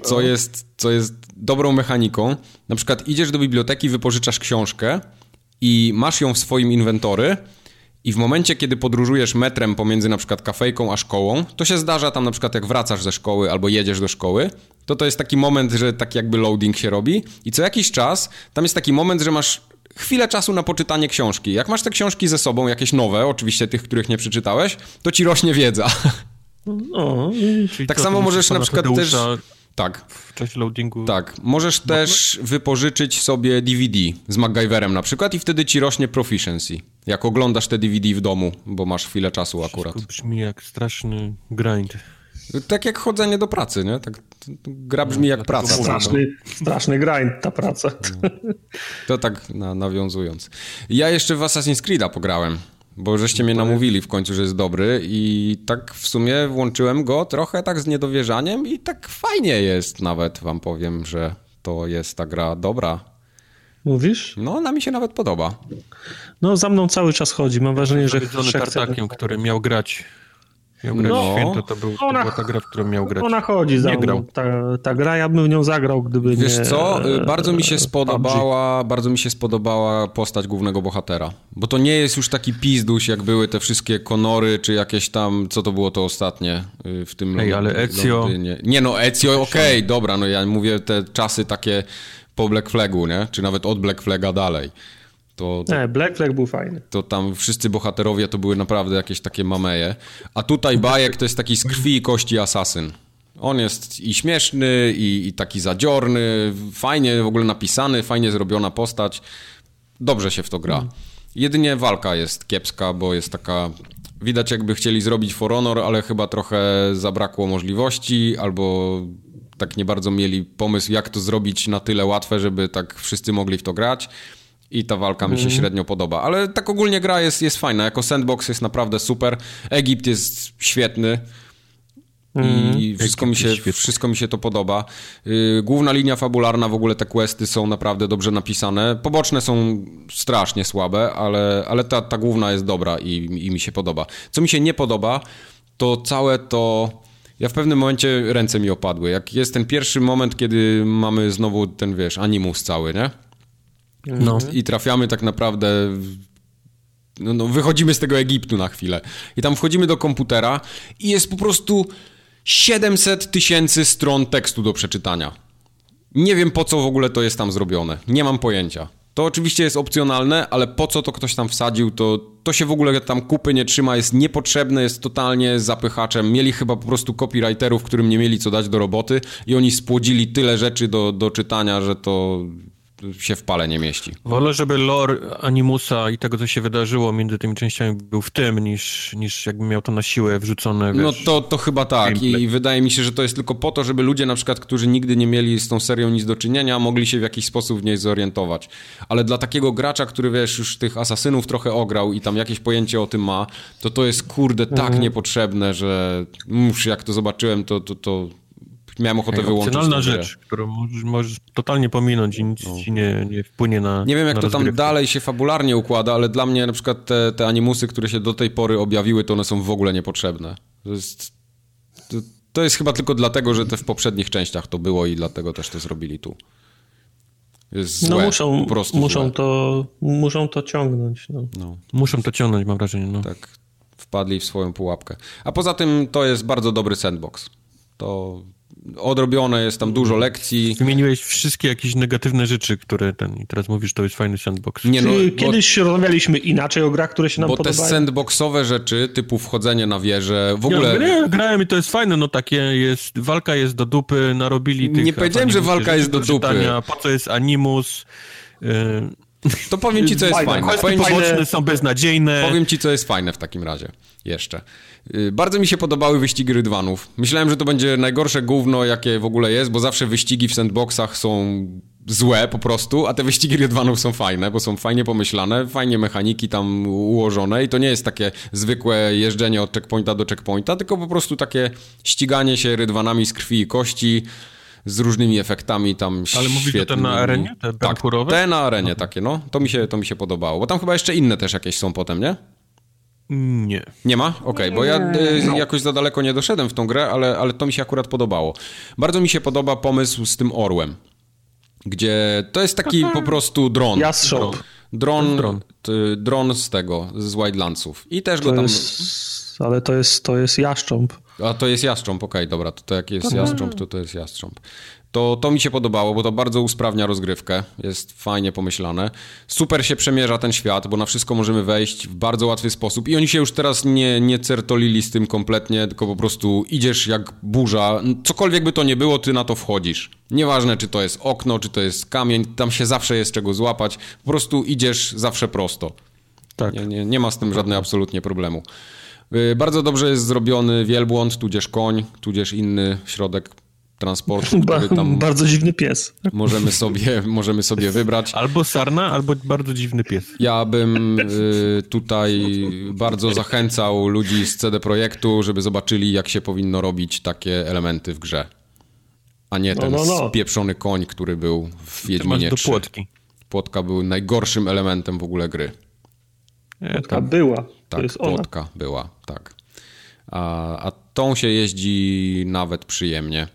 co, jest, co jest dobrą mechaniką. Na przykład idziesz do biblioteki, wypożyczasz książkę i masz ją w swoim inwentory, i w momencie, kiedy podróżujesz metrem pomiędzy na przykład kafejką a szkołą, to się zdarza tam na przykład jak wracasz ze szkoły albo jedziesz do szkoły, to to jest taki moment, że tak jakby loading się robi i co jakiś czas tam jest taki moment, że masz chwilę czasu na poczytanie książki. Jak masz te książki ze sobą, jakieś nowe, oczywiście tych, których nie przeczytałeś, to ci rośnie wiedza. No, tak samo możesz na przykład też tak. W czasie loadingu. Tak. Możesz też wypożyczyć sobie DVD z MacGyverem na przykład i wtedy ci rośnie proficiency. Jak oglądasz te DVD w domu, bo masz chwilę czasu akurat. To brzmi jak straszny grind. Tak jak chodzenie do pracy, nie? Tak, gra brzmi jak praca. Straszny, straszny grind ta praca. No. To tak na, nawiązując. Ja jeszcze w Assassin's Creed'a pograłem. Bo żeście mnie namówili w końcu, że jest dobry i tak w sumie włączyłem go trochę tak z niedowierzaniem i tak fajnie jest nawet, wam powiem, że to jest ta gra dobra. Mówisz? No, ona mi się nawet podoba. No, za mną cały czas chodzi. Mam wrażenie, że... Tartakiem, który miał grać Miał grać no, święto, to, był, to ona, była ta gra, w którą miał grać. Ona chodzi za nie grał. Ta, ta gra, ja bym w nią zagrał, gdyby Wiesz nie... Wiesz co, y, bardzo mi się spodobała, PUBG. bardzo mi się spodobała postać głównego bohatera. Bo to nie jest już taki pizduś, jak były te wszystkie Konory, czy jakieś tam, co to było to ostatnie y, w tym Ej, ale Ezio... Nie no, Ezio, okej, okay, dobra, no ja mówię te czasy takie po Black Flagu, nie? Czy nawet od Black Flaga dalej. To, to, nie, Black Flag był fajny. To tam wszyscy bohaterowie to były naprawdę jakieś takie mameje. A tutaj Bajek to jest taki z krwi i kości asasyn. On jest i śmieszny, i, i taki zadziorny, fajnie w ogóle napisany, fajnie zrobiona postać. Dobrze się w to gra. Jedynie walka jest kiepska, bo jest taka... Widać jakby chcieli zrobić For Honor, ale chyba trochę zabrakło możliwości, albo tak nie bardzo mieli pomysł, jak to zrobić na tyle łatwe, żeby tak wszyscy mogli w to grać i ta walka mi się mm. średnio podoba. Ale tak ogólnie gra jest, jest fajna. Jako sandbox jest naprawdę super. Egipt jest świetny. I mm. wszystko mi, się, wszystko mi się to podoba. Y, główna linia fabularna, w ogóle te questy są naprawdę dobrze napisane. Poboczne są strasznie słabe, ale, ale ta, ta główna jest dobra i, i mi się podoba. Co mi się nie podoba, to całe to... Ja w pewnym momencie ręce mi opadły. Jak jest ten pierwszy moment, kiedy mamy znowu ten, wiesz, animus cały, nie? No. I trafiamy tak naprawdę. No, no, wychodzimy z tego Egiptu na chwilę. I tam wchodzimy do komputera i jest po prostu 700 tysięcy stron tekstu do przeczytania. Nie wiem po co w ogóle to jest tam zrobione. Nie mam pojęcia. To oczywiście jest opcjonalne, ale po co to ktoś tam wsadził, to, to się w ogóle tam kupy nie trzyma, jest niepotrzebne, jest totalnie zapychaczem. Mieli chyba po prostu copywriterów, którym nie mieli co dać do roboty i oni spłodzili tyle rzeczy do, do czytania, że to się w pale nie mieści. Wolę, żeby lore Animusa i tego, co się wydarzyło między tymi częściami był w tym, niż, niż jakby miał to na siłę wrzucone. No wiesz, no to, to chyba tak gameplay. i wydaje mi się, że to jest tylko po to, żeby ludzie na przykład, którzy nigdy nie mieli z tą serią nic do czynienia, mogli się w jakiś sposób w niej zorientować. Ale dla takiego gracza, który wiesz, już tych asasynów trochę ograł i tam jakieś pojęcie o tym ma, to to jest kurde tak mhm. niepotrzebne, że muszę, jak to zobaczyłem, to, to, to miałem ochotę Ej, wyłączyć. Opcjonalna rzecz, którą możesz, możesz totalnie pominąć i nic No. ci nie, nie wpłynie na Nie wiem, jak na to tam rozgrywkę. dalej się fabularnie układa, ale dla mnie na przykład te, te animusy, które się do tej pory objawiły, to one są w ogóle niepotrzebne. To jest, to, to jest chyba tylko dlatego, że te w poprzednich częściach to było i dlatego też to zrobili tu. Jest złe, No muszą, po prostu muszą, złe. to, muszą to ciągnąć. No. No, Muszą to ciągnąć, mam wrażenie. No. tak, wpadli w swoją pułapkę. A poza tym to jest bardzo dobry sandbox. To odrobione jest tam dużo lekcji. Wymieniłeś wszystkie jakieś negatywne rzeczy, które ten i teraz mówisz, to jest fajny sandbox. Nie no, Czy bo- Kiedyś rozmawialiśmy inaczej o grach, które się nam Bo te podobają. sandboxowe rzeczy, typu wchodzenie na wieżę, w ogóle... Ja, ja grałem i to jest fajne, no takie jest, walka jest do dupy, narobili tych... Nie powiedziałem, że walka jest do dupy. czytania, Po co jest animus? Yy, To powiem ci, co jest Fajne. fajne. Powiem ci, fajne. są beznadziejne. powiem ci, co jest fajne w takim razie. Jeszcze. Y, Bardzo mi się podobały wyścigi rydwanów. Myślałem, że to będzie najgorsze gówno, jakie w ogóle jest, bo zawsze wyścigi w sandboxach są złe po prostu, a te wyścigi rydwanów są fajne, bo są fajnie pomyślane, fajnie mechaniki tam ułożone i to nie jest takie zwykłe jeżdżenie od checkpointa do checkpointa, tylko po prostu takie ściganie się rydwanami z krwi i kości z różnymi efektami tam Ale mówisz, świetnymi. na arenie? Te tak, te na arenie takie, no. To mi, się, to mi się podobało, bo tam chyba jeszcze inne też jakieś są potem, nie? Nie. Nie ma? Okej, bo ja y, jakoś za daleko nie doszedłem w tą grę, ale, ale to mi się akurat podobało. Bardzo mi się podoba pomysł z tym orłem, gdzie to jest taki po prostu dron. Jastrząb. Dron, dron. t- dron z tego, z Wildlandsów. I też go To tam... jest, ale to jest, to jest jaszcząb. A to jest jastrząb, okej, dobra, to, to jak jest jastrząb, to to jest jastrząb. To, to mi się podobało, bo to bardzo usprawnia rozgrywkę, jest fajnie pomyślane. Super się przemierza ten świat, bo na wszystko możemy wejść w bardzo łatwy sposób i oni się już teraz nie, nie certolili z tym kompletnie, tylko po prostu idziesz jak burza, cokolwiek by to nie było, ty na to wchodzisz. Nieważne, czy to jest okno, czy to jest kamień, tam się zawsze jest czego złapać, po prostu idziesz zawsze prosto. Tak. Nie, nie, nie ma z tym żadnego absolutnie problemu. Y, Bardzo dobrze jest zrobiony wielbłąd, tudzież koń, tudzież inny środek transportu, który tam bardzo dziwny pies. możemy sobie, możemy sobie wybrać. Albo sarna, albo bardzo dziwny pies. Ja bym y, tutaj bardzo zachęcał ludzi z CD Projektu, żeby zobaczyli, jak się powinno robić takie elementy w grze. A nie ten no, no. spieprzony koń, który był w Wiedźminie do 3. płotki. Płotka był najgorszym elementem w ogóle gry. Ta była. To Tak, płotka była, tak. A, a tą się jeździ nawet przyjemnie.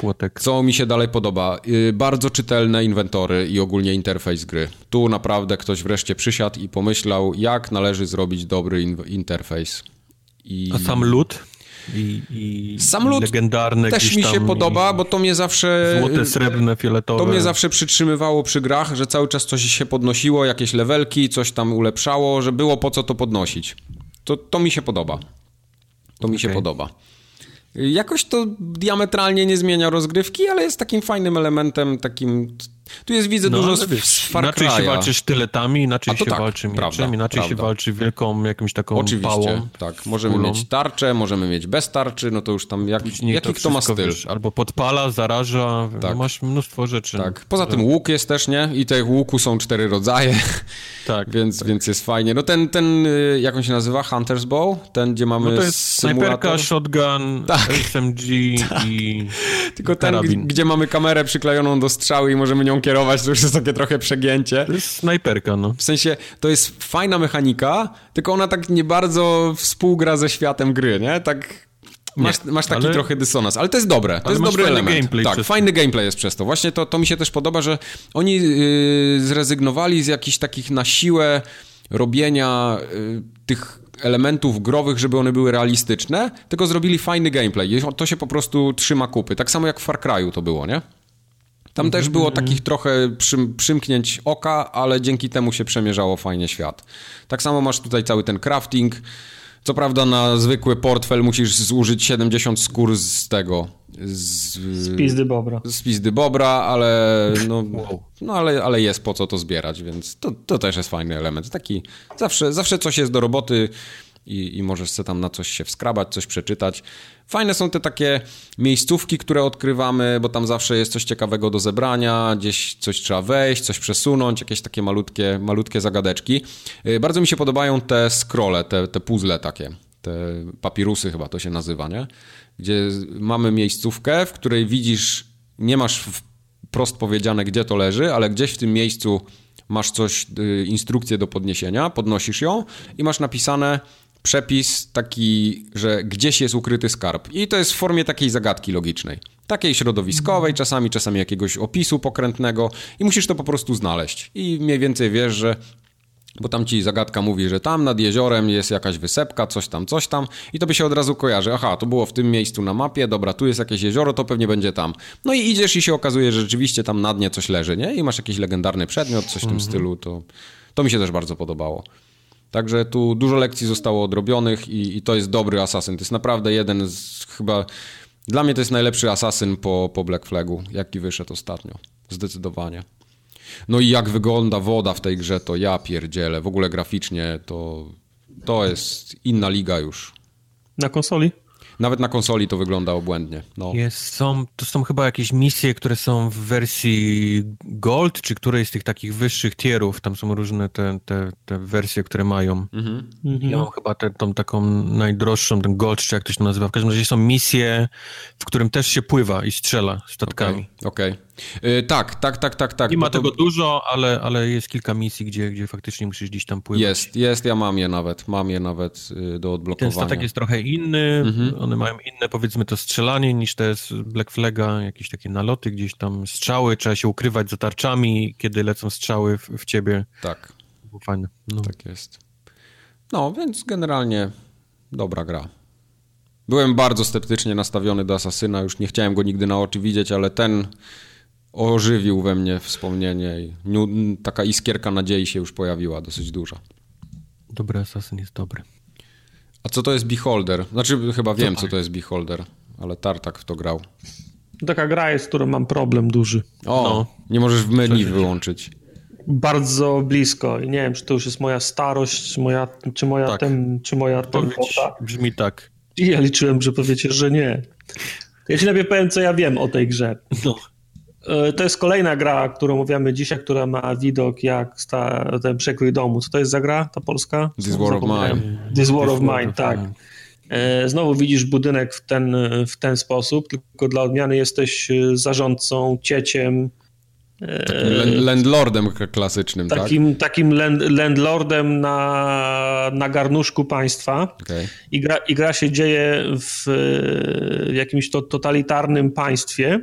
Płotek. Co mi się dalej podoba? Yy, bardzo czytelne inwentory i ogólnie interfejs gry. Tu naprawdę ktoś wreszcie przysiadł i pomyślał, jak należy zrobić dobry in- interfejs. I A sam lód? I, i Sam lód legendarne też mi się podoba, bo to mnie zawsze... Złote, srebrne, fioletowe. To mnie zawsze przytrzymywało przy grach, że cały czas coś się podnosiło, jakieś levelki, coś tam ulepszało, że było po co to podnosić. To, to mi się podoba. To mi się podoba. Jakoś to diametralnie nie zmienia rozgrywki, ale jest takim fajnym elementem, takim... Tu jest, widzę, No, dużo z, wiesz, z Far Inaczej się walczy sztyletami, inaczej się tak, walczy mieczem, prawda, inaczej się prawda. walczy wielką jakimś taką Oczywiście, pałą. tak. Możemy kulą. mieć tarczę, możemy mieć bez tarczy, no to już tam jak, Później jaki to kto ma styl. Wiesz, albo podpala, zaraża, Tak. no masz mnóstwo rzeczy. Tak. Poza tym łuk jest też, nie? I tych łuku są cztery rodzaje, Tak. więc, więc jest fajnie. No ten, ten, y, jak on się nazywa? Hunter's Bow? Ten, gdzie mamy No to jest symulator. snajperka, shotgun, Tak. SMG i Tylko ten, karabin. gdzie mamy kamerę przyklejoną do strzały i możemy nią kierować, to już jest takie trochę przegięcie. To jest snajperka, no. W sensie, to jest fajna mechanika, tylko ona tak nie bardzo współgra ze światem gry, nie? Tak... Masz, masz taki ale- trochę dysonans, ale to jest dobre, to Ale jest dobry fajny element. gameplay tak, fajny gameplay jest przez to. Właśnie to, to mi się też podoba, że oni yy, zrezygnowali z jakichś takich na siłę robienia yy, tych elementów growych, żeby one były realistyczne, tylko zrobili fajny gameplay. To się po prostu trzyma kupy. Tak samo jak w Far Cry'u to było, nie? Tam też było takich trochę przym, przymknięć oka, ale dzięki temu się przemierzało fajnie świat. Tak samo masz tutaj cały ten crafting. Co prawda na zwykły portfel musisz zużyć 70 skór z tego. Z, Pizdy Bobra. z pizdy bobra, ale no, no ale, ale jest po co to zbierać, więc to, to też jest fajny element. Taki zawsze, zawsze coś jest do roboty i, i możesz sobie tam na coś się wskrabać, coś przeczytać. Fajne są te takie miejscówki, które odkrywamy, bo tam zawsze jest coś ciekawego do zebrania, gdzieś coś trzeba wejść, coś przesunąć, jakieś takie malutkie, malutkie zagadeczki. Yy, Bardzo mi się podobają te scrolle, te, te puzzle takie. te papirusy chyba to się nazywa, nie? Gdzie mamy miejscówkę, w której widzisz, nie masz wprost powiedziane, gdzie to leży, ale gdzieś w tym miejscu masz coś, y, instrukcję do podniesienia, podnosisz ją i masz napisane przepis taki, że gdzieś jest ukryty skarb. I to jest w formie takiej zagadki logicznej. Takiej środowiskowej, czasami, czasami jakiegoś opisu pokrętnego i musisz to po prostu znaleźć. I mniej więcej wiesz, że bo tam ci zagadka mówi, że tam nad jeziorem jest jakaś wysepka, coś tam, coś tam i to by się od razu kojarzy. Aha, to było w tym miejscu na mapie, dobra, tu jest jakieś jezioro, to pewnie będzie tam. No i idziesz i się okazuje, że rzeczywiście tam na dnie coś leży, nie? I masz jakiś legendarny przedmiot, coś w tym mhm. stylu, to, to mi się też bardzo podobało. Także tu dużo lekcji zostało odrobionych i, i to jest dobry asasyn. To jest naprawdę jeden z chyba... Dla mnie to jest najlepszy asasyn po, po Black Flagu, jaki wyszedł ostatnio. Zdecydowanie. No i jak wygląda woda w tej grze, to ja pierdzielę. W ogóle graficznie to, to jest inna liga już. Na konsoli? Nawet na konsoli to wygląda obłędnie. No. Jest, są, to są chyba jakieś misje, które są w wersji Gold, czy której z tych takich wyższych tierów. Tam są różne te, te, te wersje, które mają. Mhm. Ja mam chyba tę tą taką najdroższą, ten Gold, czy jak to się nazywa. W każdym razie są misje, w którym też się pływa i strzela statkami. Okej. Okay. Yy, tak, tak, tak, tak, tak. Nie ma tego dużo, ale, ale jest kilka misji, gdzie, gdzie faktycznie musisz gdzieś tam pływać. Jest, jest, ja mam je nawet, mam je nawet yy, do odblokowania. Ten statek jest trochę inny, mhm. one mają inne, powiedzmy, to strzelanie niż te z Black Flaga, jakieś takie naloty, gdzieś tam strzały, trzeba się ukrywać za tarczami, kiedy lecą strzały w, w ciebie. Tak. Było fajne. No. Tak jest. No, więc generalnie dobra gra. Byłem bardzo sceptycznie nastawiony do Asasyna, już nie chciałem go nigdy na oczy widzieć, ale ten ożywił we mnie wspomnienie i taka iskierka nadziei się już pojawiła, dosyć duża. Dobry Assassin jest dobry. A co to jest Beholder? Znaczy chyba wiem, co to jest Beholder, ale Tartak w to grał. Taka gra jest, z którą mam problem duży. O, no. nie możesz w menu wyłączyć. Bardzo blisko i nie wiem, czy to już jest moja starość, czy moja, czy moja, tak. tem, czy moja tempota. Brzmi tak. I ja liczyłem, że powiecie, że nie. Ja ci najpierw powiem, co ja wiem o tej grze. No. E, to jest kolejna gra, którą omawiamy dzisiaj, która ma widok jak sta, ten przekrój domu. Co to jest za gra, ta polska? This War of Mine. This War of Mine, tak. E, znowu widzisz budynek w ten, w ten sposób, tylko dla odmiany jesteś e, zarządcą, cieciem. Takim landlordem klasycznym, takim, tak? Takim land, landlordem na, na garnuszku państwa. Okay. I, gra, I gra się dzieje w jakimś to, totalitarnym państwie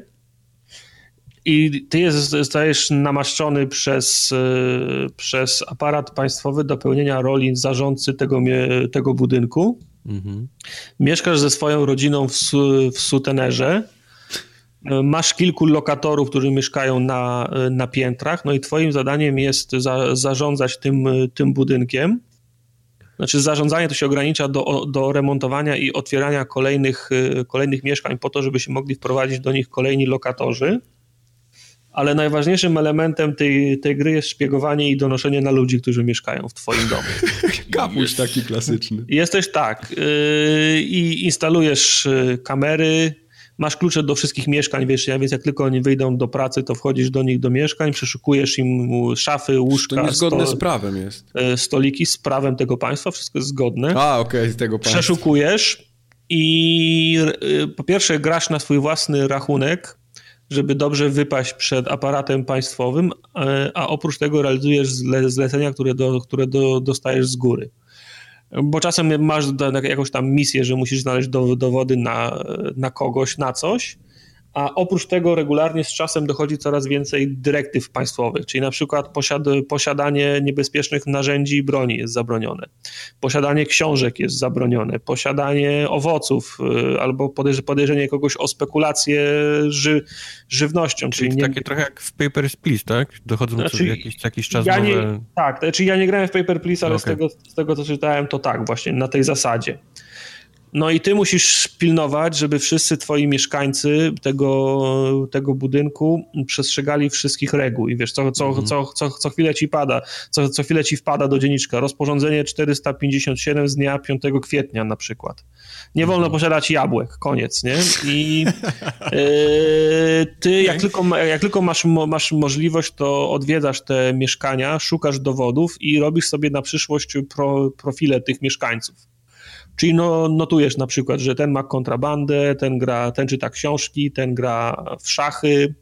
i ty jest, zostajesz namaszczony przez, e, przez aparat państwowy do pełnienia roli zarządcy tego, tego budynku. Mhm. Mieszkasz ze swoją rodziną w, w sutenerze. E, masz kilku lokatorów, którzy mieszkają na, na piętrach, no i twoim zadaniem jest za, zarządzać tym, tym budynkiem. Znaczy zarządzanie to się ogranicza do, do remontowania i otwierania kolejnych, e, kolejnych mieszkań po to, żeby się mogli wprowadzić do nich kolejni lokatorzy ale najważniejszym elementem tej, tej gry jest szpiegowanie i donoszenie na ludzi, którzy mieszkają w twoim domu. Kapuś taki klasyczny. Jesteś tak yy, i instalujesz y, kamery, masz klucze do wszystkich mieszkań, wiesz, więc jak tylko oni wyjdą do pracy, to wchodzisz do nich do mieszkań, przeszukujesz im szafy, łóżka. To niezgodne sto, z prawem jest. Y, stoliki z prawem tego państwa, wszystko jest zgodne. A, okej, okay, z tego państwa. Przeszukujesz i y, po pierwsze grasz na swój własny rachunek, żeby dobrze wypaść przed aparatem państwowym, e, a oprócz tego realizujesz zlecenia, które, do, które do, dostajesz z góry. Bo czasem masz jakąś tam misję, że musisz znaleźć dowody na, na kogoś, na coś, a oprócz tego regularnie z czasem dochodzi coraz więcej dyrektyw państwowych, czyli na przykład posiad posiadanie niebezpiecznych narzędzi i broni jest zabronione, posiadanie książek jest zabronione, posiadanie owoców y, albo podejrzenie kogoś o spekulację ży żywnością. Czyli, czyli nie... takie trochę jak w Papers, Please, tak? Dochodzą znaczy, co jakiś, jakiś czas ja nowe... Nie, tak, znaczy ja nie grałem w Paper, Please, ale okay. z, tego, z tego co czytałem to tak właśnie, na tej zasadzie. No i ty musisz pilnować, żeby wszyscy twoi mieszkańcy tego, tego budynku przestrzegali wszystkich reguł. I wiesz, co, co, mhm. co, co, co chwilę ci pada, co, co chwilę ci wpada do dzienniczka. Rozporządzenie 457 z dnia 5 kwietnia na przykład. Nie wolno mhm. posiadać jabłek, koniec, nie? I yy, ty jak tylko, jak tylko masz, masz możliwość, to odwiedzasz te mieszkania, szukasz dowodów i robisz sobie na przyszłość pro, profile tych mieszkańców Czyli no, notujesz na przykład, że ten ma kontrabandę, ten gra, ten czyta książki, ten gra w szachy,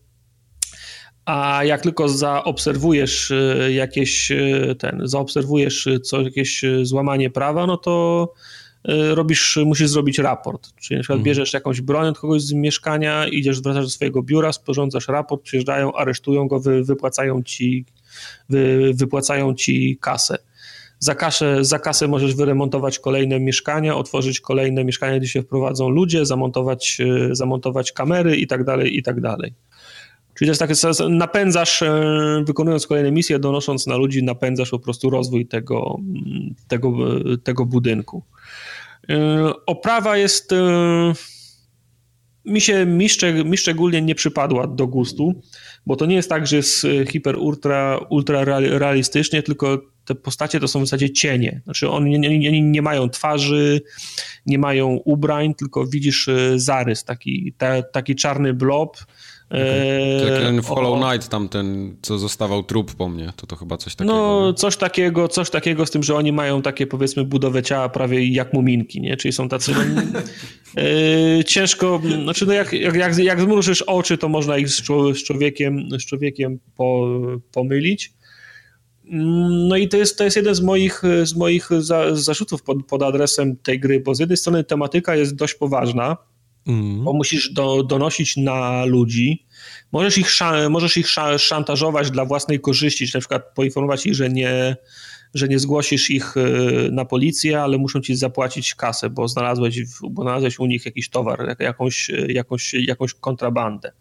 a jak tylko zaobserwujesz e, jakieś ten, zaobserwujesz co, jakieś złamanie prawa, no to robisz, musisz zrobić raport. Czyli na przykład mhm. bierzesz jakąś broń od kogoś z mieszkania, idziesz, wracasz do swojego biura, sporządzasz raport, przyjeżdżają, aresztują go, wy, wypłacają ci, wy, wypłacają ci kasę. Za kasę, za kasę możesz wyremontować kolejne mieszkania, otworzyć kolejne mieszkania, gdzie się wprowadzą ludzie, zamontować, e, zamontować kamery i tak dalej, i tak dalej. Czyli jest takie, napędzasz, e, wykonując kolejne misje, donosząc na ludzi, napędzasz po prostu rozwój tego, tego, tego budynku. E, oprawa jest mi się mi, szczeg mi, szczególnie nie przypadła do gustu, bo to nie jest tak, że jest hiper ultra, ultra realistycznie, tylko te postacie to są w zasadzie cienie. Znaczy oni nie, nie, nie mają twarzy, nie mają ubrań, tylko widzisz e, zarys, taki, ta, taki czarny blob, Okay. Tak ten w Hollow Knight, tam ten, co zostawał trup po mnie, to to chyba coś takiego. No, coś takiego, coś takiego z tym, że oni mają takie, powiedzmy, budowę ciała prawie jak muminki, nie? Czyli są tacy, no, yy, ciężko, znaczy no jak, jak, jak, jak zmrużysz oczy, to można ich z, z człowiekiem, z człowiekiem po, pomylić. Mm, no i to jest, to jest jeden z moich, z moich za, zarzutów pod, pod adresem tej gry, bo z jednej strony tematyka jest dość poważna, mm. bo musisz do, donosić na ludzi, możesz ich, możesz ich szantażować dla własnej korzyści, czy na przykład poinformować ich, że nie, że nie zgłosisz ich y, na policję, ale muszą ci zapłacić kasę, bo znalazłeś, bo znalazłeś u nich jakiś towar, jakąś, jakąś, jakąś kontrabandę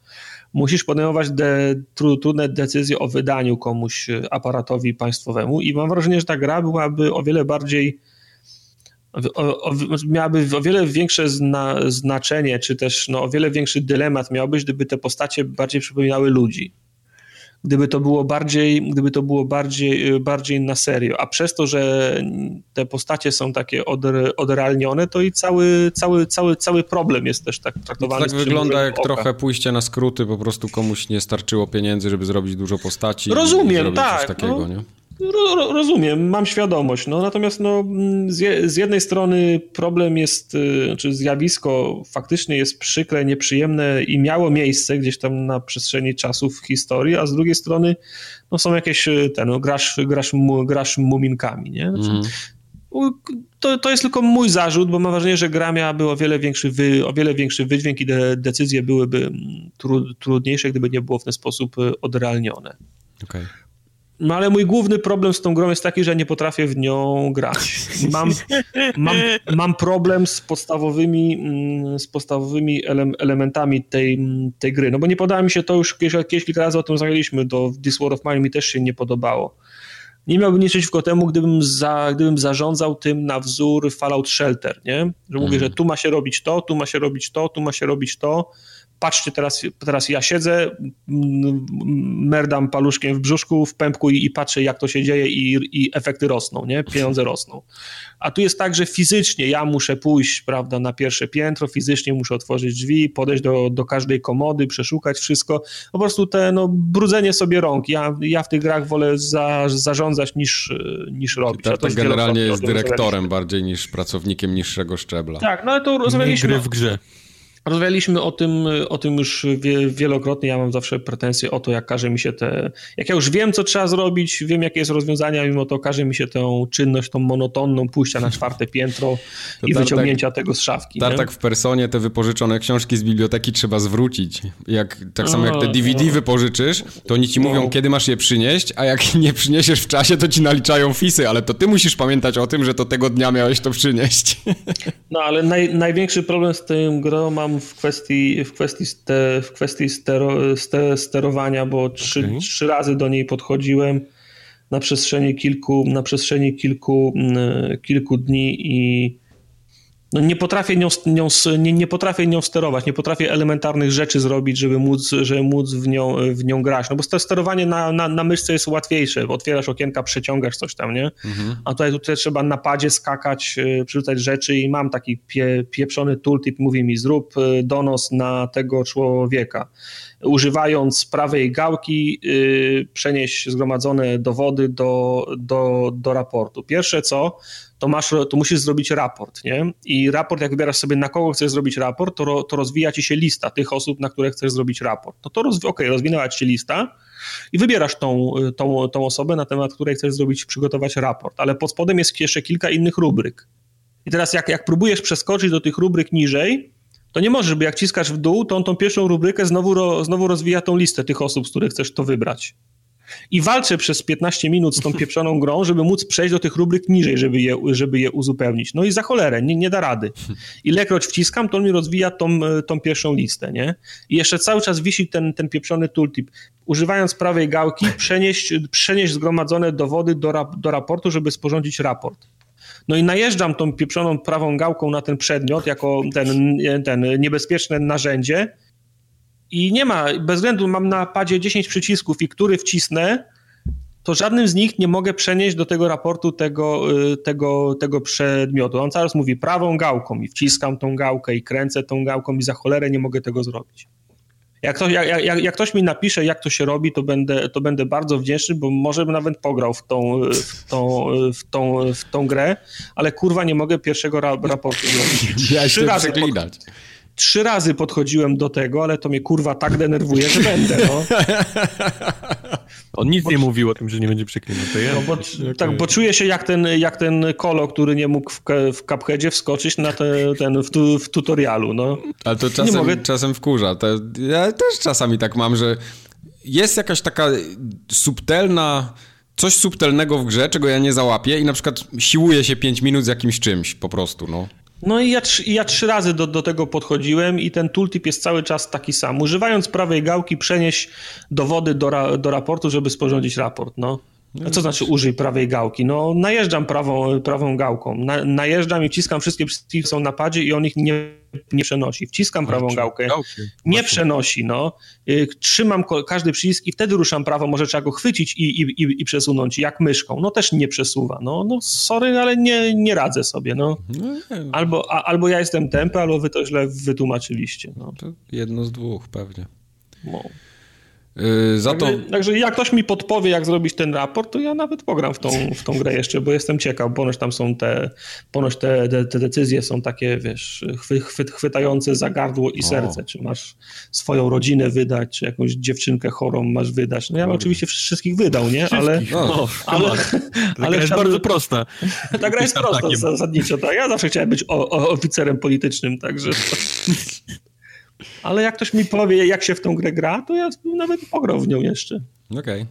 musisz podejmować de, trudne decyzje o wydaniu komuś e, aparatowi państwowemu i mam wrażenie, że ta gra byłaby o wiele bardziej o, o, miałaby o wiele większe zna, znaczenie, czy też no, o wiele większy dylemat miałbyś, gdyby te postacie bardziej przypominały ludzi gdyby to było bardziej, gdyby to było bardziej, bardziej na serio. A przez to, że te postacie są takie odrealnione, to i cały, cały, cały, cały problem jest też tak traktowany. To tak wygląda jak oka. trochę pójście na skróty, po prostu komuś nie starczyło pieniędzy, żeby zrobić dużo postaci. Rozumiem, tak. Coś takiego, no. nie? Ro, rozumiem, mam świadomość, no natomiast no, z, z, jednej strony problem jest, czy znaczy zjawisko faktycznie jest przykre, nieprzyjemne i miało miejsce gdzieś tam na przestrzeni czasów historii, a z drugiej strony no, są jakieś, ten, no, grasz, grasz, grasz muminkami, nie? Znaczy, mm. to, to jest tylko mój zarzut, bo mam wrażenie, że gra miałaby o wiele większy, wy, o wiele większy wydźwięk i de, decyzje byłyby trudniejsze, gdyby nie było w ten sposób odrealnione. Okay. No ale mój główny problem z tą grą jest taki, że nie potrafię w nią grać. Mam, mam, mam problem z podstawowymi, mm, z podstawowymi ele elementami tej, tej gry. No bo nie podoba mi się to już kiedyś, kilka razy o tym rozmawialiśmy, do This War of Mine mi też się nie podobało. Nie miałbym nic przeciwko temu, gdybym, za, gdybym zarządzał tym na wzór Fallout Shelter, nie? Że mówię, mm. że tu ma się robić to, tu ma się robić to, tu ma się robić to patrzcie, teraz, teraz ja siedzę, merdam paluszkiem w brzuszku, w pępku i, i patrzę, jak to się dzieje i, i efekty rosną, nie? Pieniądze rosną. A tu jest tak, że fizycznie ja muszę pójść, prawda, na pierwsze piętro, fizycznie muszę otworzyć drzwi, podejść do, do każdej komody, przeszukać wszystko. Po prostu te, no, brudzenie sobie rąk. Ja, ja w tych grach wolę za, zarządzać niż, niż robić. Tak, tak generalnie jest dyrektorem bardziej niż pracownikiem niższego szczebla. Tak, no ale to rozmawialiśmy... gry w grze. Rozmawialiśmy o tym, o tym już wielokrotnie. Ja mam zawsze pretensje o to, jak każe mi się te. Jak ja już wiem, co trzeba zrobić, wiem, jakie jest rozwiązania, mimo to każe mi się tę czynność, tą monotonną pójścia na czwarte piętro to i wyciągnięcia tego z szafki. Tartak nie? w personie te wypożyczone książki z biblioteki trzeba zwrócić. Jak, tak samo jak te DVD no. wypożyczysz, to oni ci mówią, no. kiedy masz je przynieść, a jak nie przyniesiesz w czasie, to ci naliczają fisy, ale to ty musisz pamiętać o tym, że to tego dnia miałeś to przynieść. No ale naj, największy problem z tym grą mam w kwestii, w kwestii, ste, w kwestii stero, ste, sterowania, bo trzy, okay. trzy razy do niej podchodziłem na przestrzeni kilku, na przestrzeni kilku, mm, kilku dni i no nie, potrafię nią, nią, nie, nie potrafię nią sterować, nie potrafię elementarnych rzeczy zrobić, żeby móc, żeby móc w, nią, w nią grać. No bo sterowanie na, na, na myszce jest łatwiejsze, bo otwierasz okienka, przeciągasz coś tam, nie? Mhm. A tutaj, tutaj trzeba na padzie skakać, y, przerzucać rzeczy i mam taki pie, pieprzony tooltip, mówi mi zrób y, donos na tego człowieka. Używając prawej gałki yy, przenieść zgromadzone dowody do, do, do raportu. Pierwsze co, to, masz, to musisz zrobić raport, nie? I raport, jak wybierasz sobie na kogo chcesz zrobić raport, to, to rozwija ci się lista tych osób, na które chcesz zrobić raport. No to okej, okay, rozwinęła ci się lista i wybierasz tą, tą, tą osobę, na temat której chcesz zrobić, przygotować raport, ale pod spodem jest jeszcze kilka innych rubryk. I teraz jak, jak próbujesz przeskoczyć do tych rubryk niżej, to nie możesz, bo jak ciskasz w dół, to on tą pierwszą rubrykę znowu, znowu rozwija tą listę tych osób, z których chcesz to wybrać. I walczę przez 15 minut z tą pieprzoną grą, żeby móc przejść do tych rubryk niżej, żeby je, żeby je uzupełnić. No i za cholerę, nie, nie da rady. Ilekroć wciskam, to on mi rozwija tą, tą pierwszą listę, nie? I jeszcze cały czas wisi ten, ten pieprzony tooltip. Używając prawej gałki, przenieść, przenieść zgromadzone dowody do, rap, do raportu, żeby sporządzić raport. No i najeżdżam tą pieprzoną prawą gałką na ten przedmiot jako ten, ten niebezpieczne narzędzie i nie ma, bez względu mam na padzie 10 przycisków i który wcisnę, to żadnym z nich nie mogę przenieść do tego raportu tego, y, tego, tego przedmiotu. On cały czas mówi prawą gałką i wciskam tą gałkę i kręcę tą gałką i za cholerę nie mogę tego zrobić. Jak ktoś, jak, jak, jak ktoś mi napisze, jak to się robi, to będę, to będę bardzo wdzięczny, bo może bym nawet pograł w tą, w tą, w tą, w tą grę, ale kurwa nie mogę pierwszego ra raportu zrobić. Ja Trzy razy przeklinać. Trzy razy podchodziłem do tego, ale to mnie kurwa tak denerwuje, że będę, no. On nic bo, nie mówił o tym, że nie będzie przeklinał. To ja, no bo, tak, bo czuję się jak ten, jak ten kolo, który nie mógł w, w Cupheadzie wskoczyć na te, ten, w, tu, w tutorialu, no. Ale to czasem, mogę... czasem wkurza. To, ja też czasami tak mam, że jest jakaś taka subtelna coś subtelnego w grze, czego ja nie załapię i na przykład siłuję się 5 minut z jakimś czymś po prostu, no. No i ja, ja trzy razy do, do tego podchodziłem i ten tooltip jest cały czas taki sam. Używając prawej gałki przenieść dowody do, ra, do raportu, żeby sporządzić raport, no. A co znaczy użyj prawej gałki? No najeżdżam prawą, prawą gałką, na, najeżdżam i wciskam wszystkie przyciski są na padzie i on ich nie, nie przenosi. Wciskam prawą gałkę, nie przenosi, no. Y, trzymam każdy przycisk i wtedy ruszam prawo, może trzeba go chwycić i, i, i, i przesunąć, jak myszką. No też nie przesuwa, no, no sorry, ale nie, nie radzę sobie, no. no albo, a, albo ja jestem tępy, albo wy to źle wytłumaczyliście, no. To jedno z dwóch pewnie. No. Yy, za także, to... także jak ktoś mi podpowie, jak zrobić ten raport, to ja nawet pogram w tą, w tą grę jeszcze, bo jestem ciekaw. Ponoć tam są te, ponoć te, te, te decyzje są takie, wiesz, chwy, chwy, chwytające za gardło i serce. O. Czy masz swoją rodzinę wydać, czy jakąś dziewczynkę chorą masz wydać. No ja bym oczywiście wszystkich wydał, nie? Ale, no, ale, ale jest bardzo prosta. Ta gra jest prosta zasadniczo. Tak? Ja zawsze chciałem być o, o, oficerem politycznym, także... Ale jak ktoś mi powie, jak się w tą grę gra, to ja nawet pograł w nią jeszcze. Okej. Okay.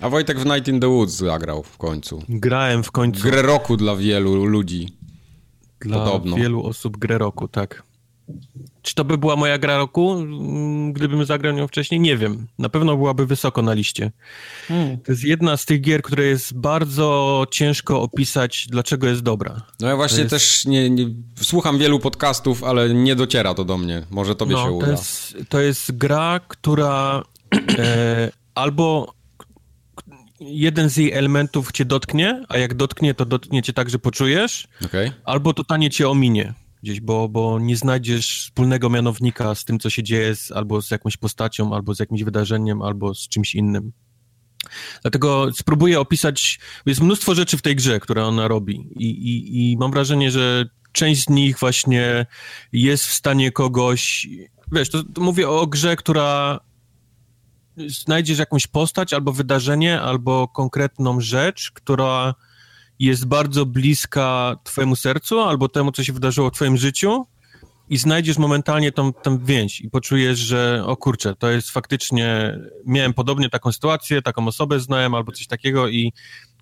A Wojtek w Night in the Woods zagrał w końcu. Grałem w końcu. Grę roku dla wielu ludzi. Dla Podobno. wielu osób grę roku, tak. Czy to by była moja gra roku, mm, gdybym zagrał ją wcześniej? Nie wiem. Na pewno byłaby wysoko na liście. Hmm. To jest jedna z tych gier, które jest bardzo ciężko opisać, dlaczego jest dobra. No ja właśnie jest... też nie, nie, słucham wielu podcastów, ale nie dociera to do mnie. Może tobie no, się uda. To jest, to jest gra, która e, albo jeden z jej elementów cię dotknie, a jak dotknie, to dotknie cię tak, że poczujesz, okay. albo totalnie cię ominie gdzieś, bo, bo nie znajdziesz wspólnego mianownika z tym, co się dzieje, z, albo z jakąś postacią, albo z jakimś wydarzeniem, albo z czymś innym. Dlatego spróbuję opisać, jest mnóstwo rzeczy w tej grze, które ona robi i, i, i mam wrażenie, że część z nich właśnie jest w stanie kogoś, wiesz, to, to mówię o grze, która znajdziesz jakąś postać albo wydarzenie, albo konkretną rzecz, która jest bardzo bliska twojemu sercu albo temu, co się wydarzyło w twoim życiu i znajdziesz momentalnie tą, tą więź i poczujesz, że o kurczę, to jest faktycznie, miałem podobnie taką sytuację, taką osobę znałem albo coś takiego i,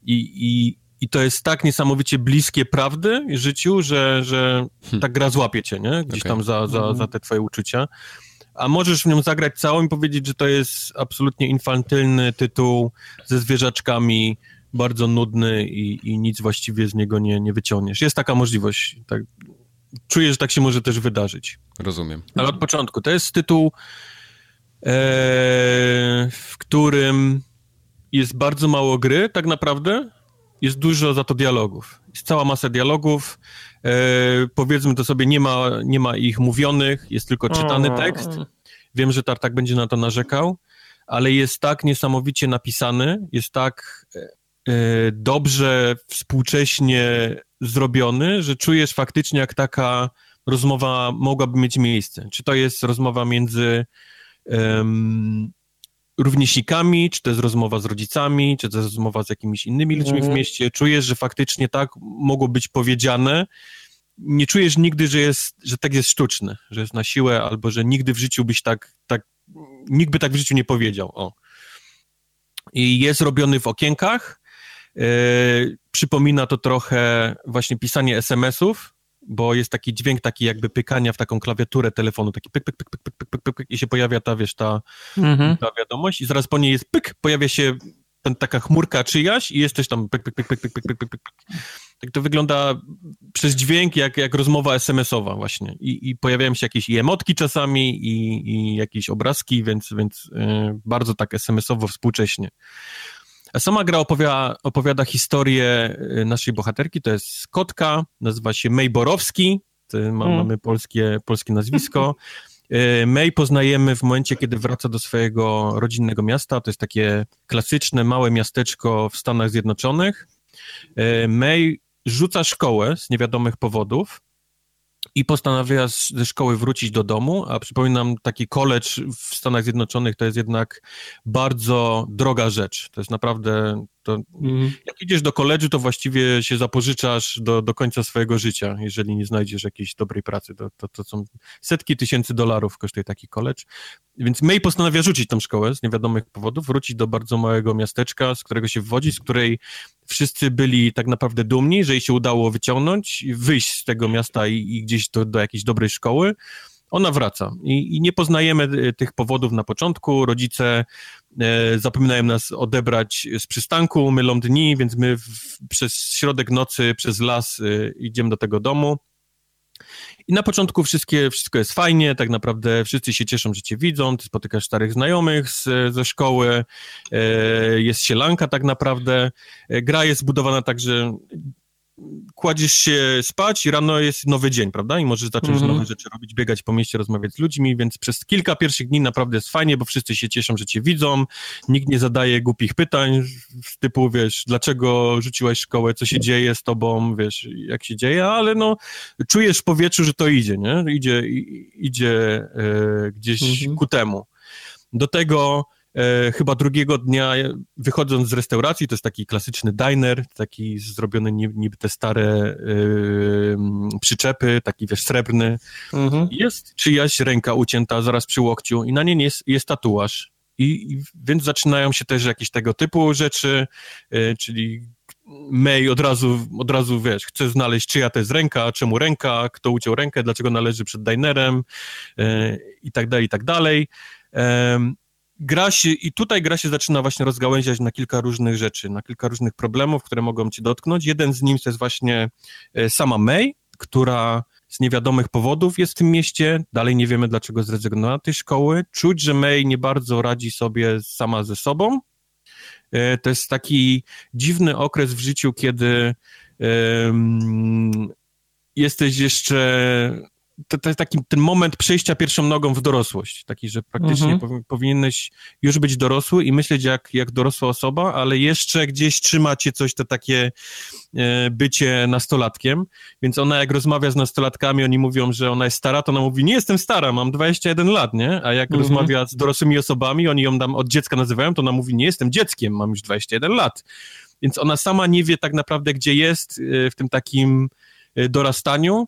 i, i, i to jest tak niesamowicie bliskie prawdy w życiu, że, że hmm. ta gra złapie cię, nie? Gdzieś okay. tam za, za, mhm. za te twoje uczucia. A możesz w nią zagrać całą i powiedzieć, że to jest absolutnie infantylny tytuł ze zwierzaczkami, bardzo nudny i, i nic właściwie z niego nie, nie wyciągniesz. Jest taka możliwość. Tak, czuję, że tak się może też wydarzyć. Rozumiem. Ale od początku. To jest tytuł, e, w którym jest bardzo mało gry, tak naprawdę. Jest dużo za to dialogów. Jest cała masa dialogów. E, powiedzmy to sobie, nie ma, nie ma ich mówionych, jest tylko czytany tekst. Wiem, że Tartak będzie na to narzekał, ale jest tak niesamowicie napisany, jest tak e, dobrze, współcześnie zrobiony, że czujesz faktycznie, jak taka rozmowa mogłaby mieć miejsce. Czy to jest rozmowa między um, rówieśnikami, czy to jest rozmowa z rodzicami, czy to jest rozmowa z jakimiś innymi ludźmi w mhm. mieście. Czujesz, że faktycznie tak mogło być powiedziane. Nie czujesz nigdy, że, jest, że tak jest sztuczne, że jest na siłę, albo że nigdy w życiu byś tak, tak nikt by tak w życiu nie powiedział. O. I jest robiony w okienkach. Yy, przypomina to trochę właśnie pisanie SMS-ów, bo jest taki dźwięk taki jakby pykania w taką klawiaturę telefonu, taki pyk, pyk, pyk, pyk, pyk, pyk, pyk, pyk i się pojawia ta, wiesz, ta, mhm. ta wiadomość i zaraz po niej jest pyk, pojawia się ten, taka chmurka czyjaś i jest też tam pyk, pyk, pyk, pyk, pyk, pyk, pyk, pyk, pyk. Tak to wygląda przez dźwięk jak, jak rozmowa SMS-owa właśnie I, i pojawiają się jakieś i emotki czasami i, i jakieś obrazki, więc, więc yy, bardzo tak SMS-owo współcześnie. Sama gra opowiada, opowiada historię y, naszej bohaterki, to jest kotka, nazywa się May Borowski, ma, mm. mamy polskie, polskie nazwisko. Y, May poznajemy w momencie, kiedy wraca do swojego rodzinnego miasta. To jest takie klasyczne, małe miasteczko w Stanach Zjednoczonych. Y, May rzuca szkołę z niewiadomych powodów i postanawia ze szkoły wrócić do domu, a przypominam, taki college w Stanach Zjednoczonych to jest jednak bardzo droga rzecz. To jest naprawdę to mm. Jak idziesz do koledżu, to właściwie się zapożyczasz do, do końca swojego życia, jeżeli nie znajdziesz jakiejś dobrej pracy. To, to, to są setki tysięcy dolarów kosztuje taki koledż. Więc May postanawia rzucić tą szkołę z niewiadomych powodów, wrócić do bardzo małego miasteczka, z którego się wwodzi, z której wszyscy byli tak naprawdę dumni, że jej się udało wyciągnąć, wyjść z tego miasta i, i gdzieś do, do jakiejś dobrej szkoły ona wraca I, i, nie poznajemy e, tych powodów na początku. Rodzice e, zapominają nas odebrać z przystanku, mylą dni, więc my w, przez środek nocy, przez las e, idziemy do tego domu. I na początku wszystkie, wszystko jest fajnie, tak naprawdę wszyscy się cieszą, że cię widzą, ty spotykasz starych znajomych z, ze szkoły, e, jest sielanka tak naprawdę. E, gra jest zbudowana tak, że kładziesz się spać i rano jest nowy dzień, prawda? I możesz zacząć mm -hmm. nowe rzeczy robić, biegać po mieście, rozmawiać z ludźmi, więc przez kilka pierwszych dni naprawdę jest fajnie, bo wszyscy się cieszą, że cię widzą, nikt nie zadaje głupich pytań z typu, wiesz, dlaczego rzuciłaś szkołę, co się dzieje z tobą, wiesz, jak się dzieje, ale no, czujesz w powietrzu, że to idzie, nie? Idzie, idzie e, gdzieś mm -hmm. ku temu. Do tego E, chyba drugiego dnia, wychodząc z restauracji, to jest taki klasyczny diner, taki zrobiony niby te stare y, przyczepy, taki wiesz, srebrny. Mhm. Jest czyjaś ręka ucięta zaraz przy łokciu i na niej jest, jest tatuaż. I, I, więc zaczynają się też jakieś tego typu rzeczy, czyli May od razu, od razu, wiesz, chce znaleźć, czyja to jest ręka, czemu ręka, kto uciął rękę, dlaczego należy przed dinerem i tak dalej, i tak dalej gra się, i tutaj gra się zaczyna właśnie rozgałęziać na kilka różnych rzeczy, na kilka różnych problemów, które mogą cię dotknąć. Jeden z nich to jest właśnie e, sama May, która z niewiadomych powodów jest w tym mieście, dalej nie wiemy dlaczego zrezygnowała z tej szkoły. Czuć, że May nie bardzo radzi sobie sama ze sobą. E, to jest taki dziwny okres w życiu, kiedy um, jesteś jeszcze to, to jest taki ten moment przejścia pierwszą nogą w dorosłość, taki, że praktycznie mhm. powinieneś już być dorosły i myśleć jak, jak dorosła osoba, ale jeszcze gdzieś trzyma cię coś, to takie e, bycie nastolatkiem, więc ona jak rozmawia z nastolatkami, oni mówią, że ona jest stara, to ona mówi, nie jestem stara, mam 21 lat, nie? A jak mhm. rozmawia z dorosłymi osobami, oni ją tam od dziecka nazywają, to ona mówi, nie jestem dzieckiem, mam już 21 lat. Więc ona sama nie wie tak naprawdę, gdzie jest e, w tym takim e, dorastaniu,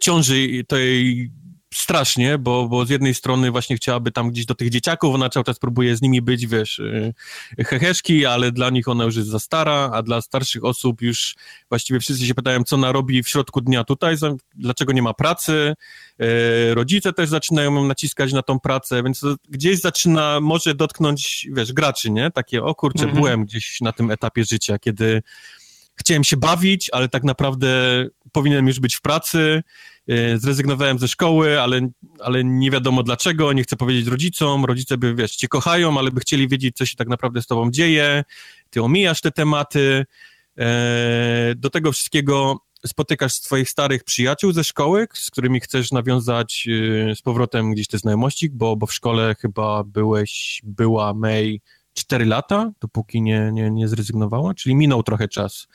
ciąży to jej strasznie, bo, bo z jednej strony właśnie chciałaby tam gdzieś do tych dzieciaków, ona cały czas próbuje z nimi być, wiesz, y, heheszki, ale dla nich ona już jest za stara, a dla starszych osób już właściwie wszyscy się pytają, co ona robi w środku dnia tutaj, dlaczego nie ma pracy, y, rodzice też zaczynają naciskać na tą pracę, więc gdzieś zaczyna, może dotknąć, wiesz, graczy, nie? Takie, o kurczę, mhm. byłem gdzieś na tym etapie życia, kiedy chciałem się bawić, ale tak naprawdę powinienem już być w pracy, e, zrezygnowałem ze szkoły, ale, ale nie wiadomo dlaczego, nie chcę powiedzieć rodzicom, rodzice by, wiesz, cię kochają, ale by chcieli wiedzieć, co się tak naprawdę z tobą dzieje, ty omijasz te tematy, e, do tego wszystkiego spotykasz swoich starych przyjaciół ze szkoły, z którymi chcesz nawiązać e, z powrotem gdzieś te znajomości, bo, bo w szkole chyba byłeś, była May 4 lata, dopóki nie, nie, nie zrezygnowała, czyli minął trochę czas.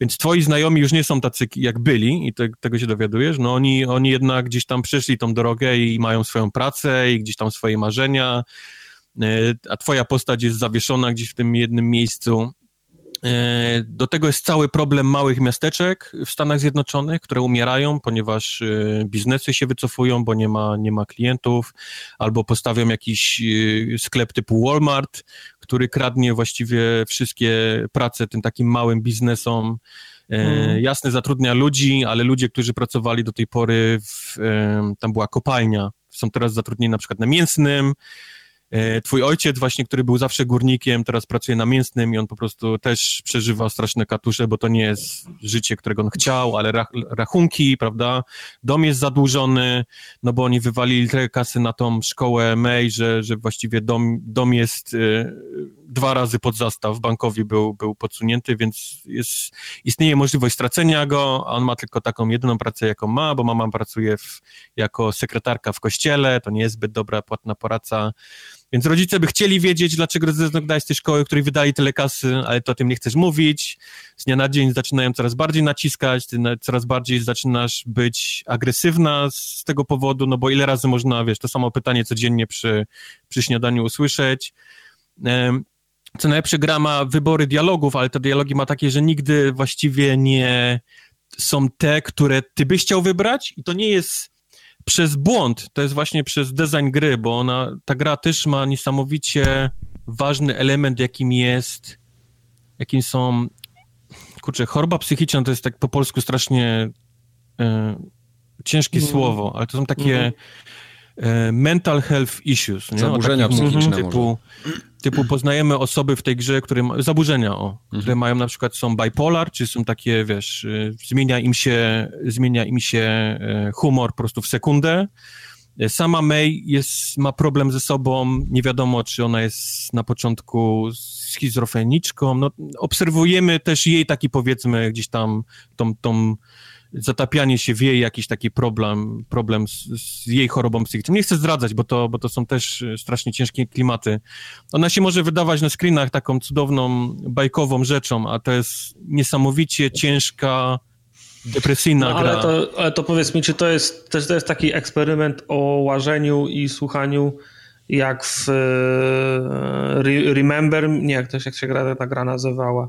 Więc twoi znajomi już nie są tacy jak byli i te, tego się dowiadujesz, no oni, oni jednak gdzieś tam przeszli tą drogę i mają swoją pracę i gdzieś tam swoje marzenia, e, a twoja postać jest zawieszona gdzieś w tym jednym miejscu. E, do tego jest cały problem małych miasteczek w Stanach Zjednoczonych, które umierają, ponieważ e, biznesy się wycofują, bo nie ma, nie ma klientów, albo postawią jakiś sklep typu Walmart, który kradnie właściwie wszystkie prace tym takim małym biznesom. Hmm. Jasne, zatrudnia ludzi, ale ludzie, którzy pracowali do tej pory, w, tam była kopalnia, są teraz zatrudnieni na przykład na mięsnym, E, twój ojciec właśnie, który był zawsze górnikiem, teraz pracuje na mięsnym i on po prostu też przeżywa straszne katusze, bo to nie jest życie, którego on chciał, ale rach rachunki, prawda? Dom jest zadłużony, no bo oni wywalili tyle kasy na tą szkołę May, że, że właściwie dom, dom jest y, dwa razy pod zastaw bankowi był, był podsunięty, więc jest, istnieje możliwość stracenia go, a on ma tylko taką jedyną pracę, jaką ma, bo mama pracuje w, jako sekretarka w kościele, to nie jest zbyt dobra płatna praca, więc rodzice by chcieli wiedzieć, dlaczego zrezygnowałeś z tej szkoły, której wydali tyle kasy, ale to o tym nie chcesz mówić. Z dnia na dzień zaczynają coraz bardziej naciskać, ty coraz bardziej zaczynasz być agresywna z tego powodu, no bo ile razy można, wiesz, to samo pytanie codziennie przy, przy śniadaniu usłyszeć. Co najlepsze, gra ma wybory dialogów, ale te dialogi ma takie, że nigdy właściwie nie są te, które ty byś chciał wybrać i to nie jest przez błąd, to jest właśnie przez design gry, bo ona, ta gra też ma niesamowicie ważny element, jakim jest, jakim są, kurczę, choroba psychiczna to jest tak po polsku strasznie e, ciężkie mm. słowo, ale to są takie mm. E, mental health issues. Nie? Zaburzenia psychiczne typu, typu poznajemy osoby w tej grze, które ma, zaburzenia, o, mhm. które mają na przykład są bipolar, czy są takie, wiesz, y, zmienia im się, zmienia im się e, humor po prostu w sekundę. E, sama May jest, ma problem ze sobą, nie wiadomo, czy ona jest na początku schizofreniczką. No, obserwujemy też jej taki, powiedzmy, gdzieś tam tą, tą zatapianie się w jej jakiś taki problem, problem z, z, jej chorobą psychiczną. Nie chcę zdradzać, bo to, bo to są też e, strasznie ciężkie klimaty. Ona się może wydawać na screenach taką cudowną, bajkową rzeczą, a to jest niesamowicie ciężka, depresyjna no, ale gra. To, ale to powiedz mi, czy to jest, też to jest taki eksperyment o łażeniu i słuchaniu jak w e, Remember, nie, jak to się, jak się gra, ta gra nazywała,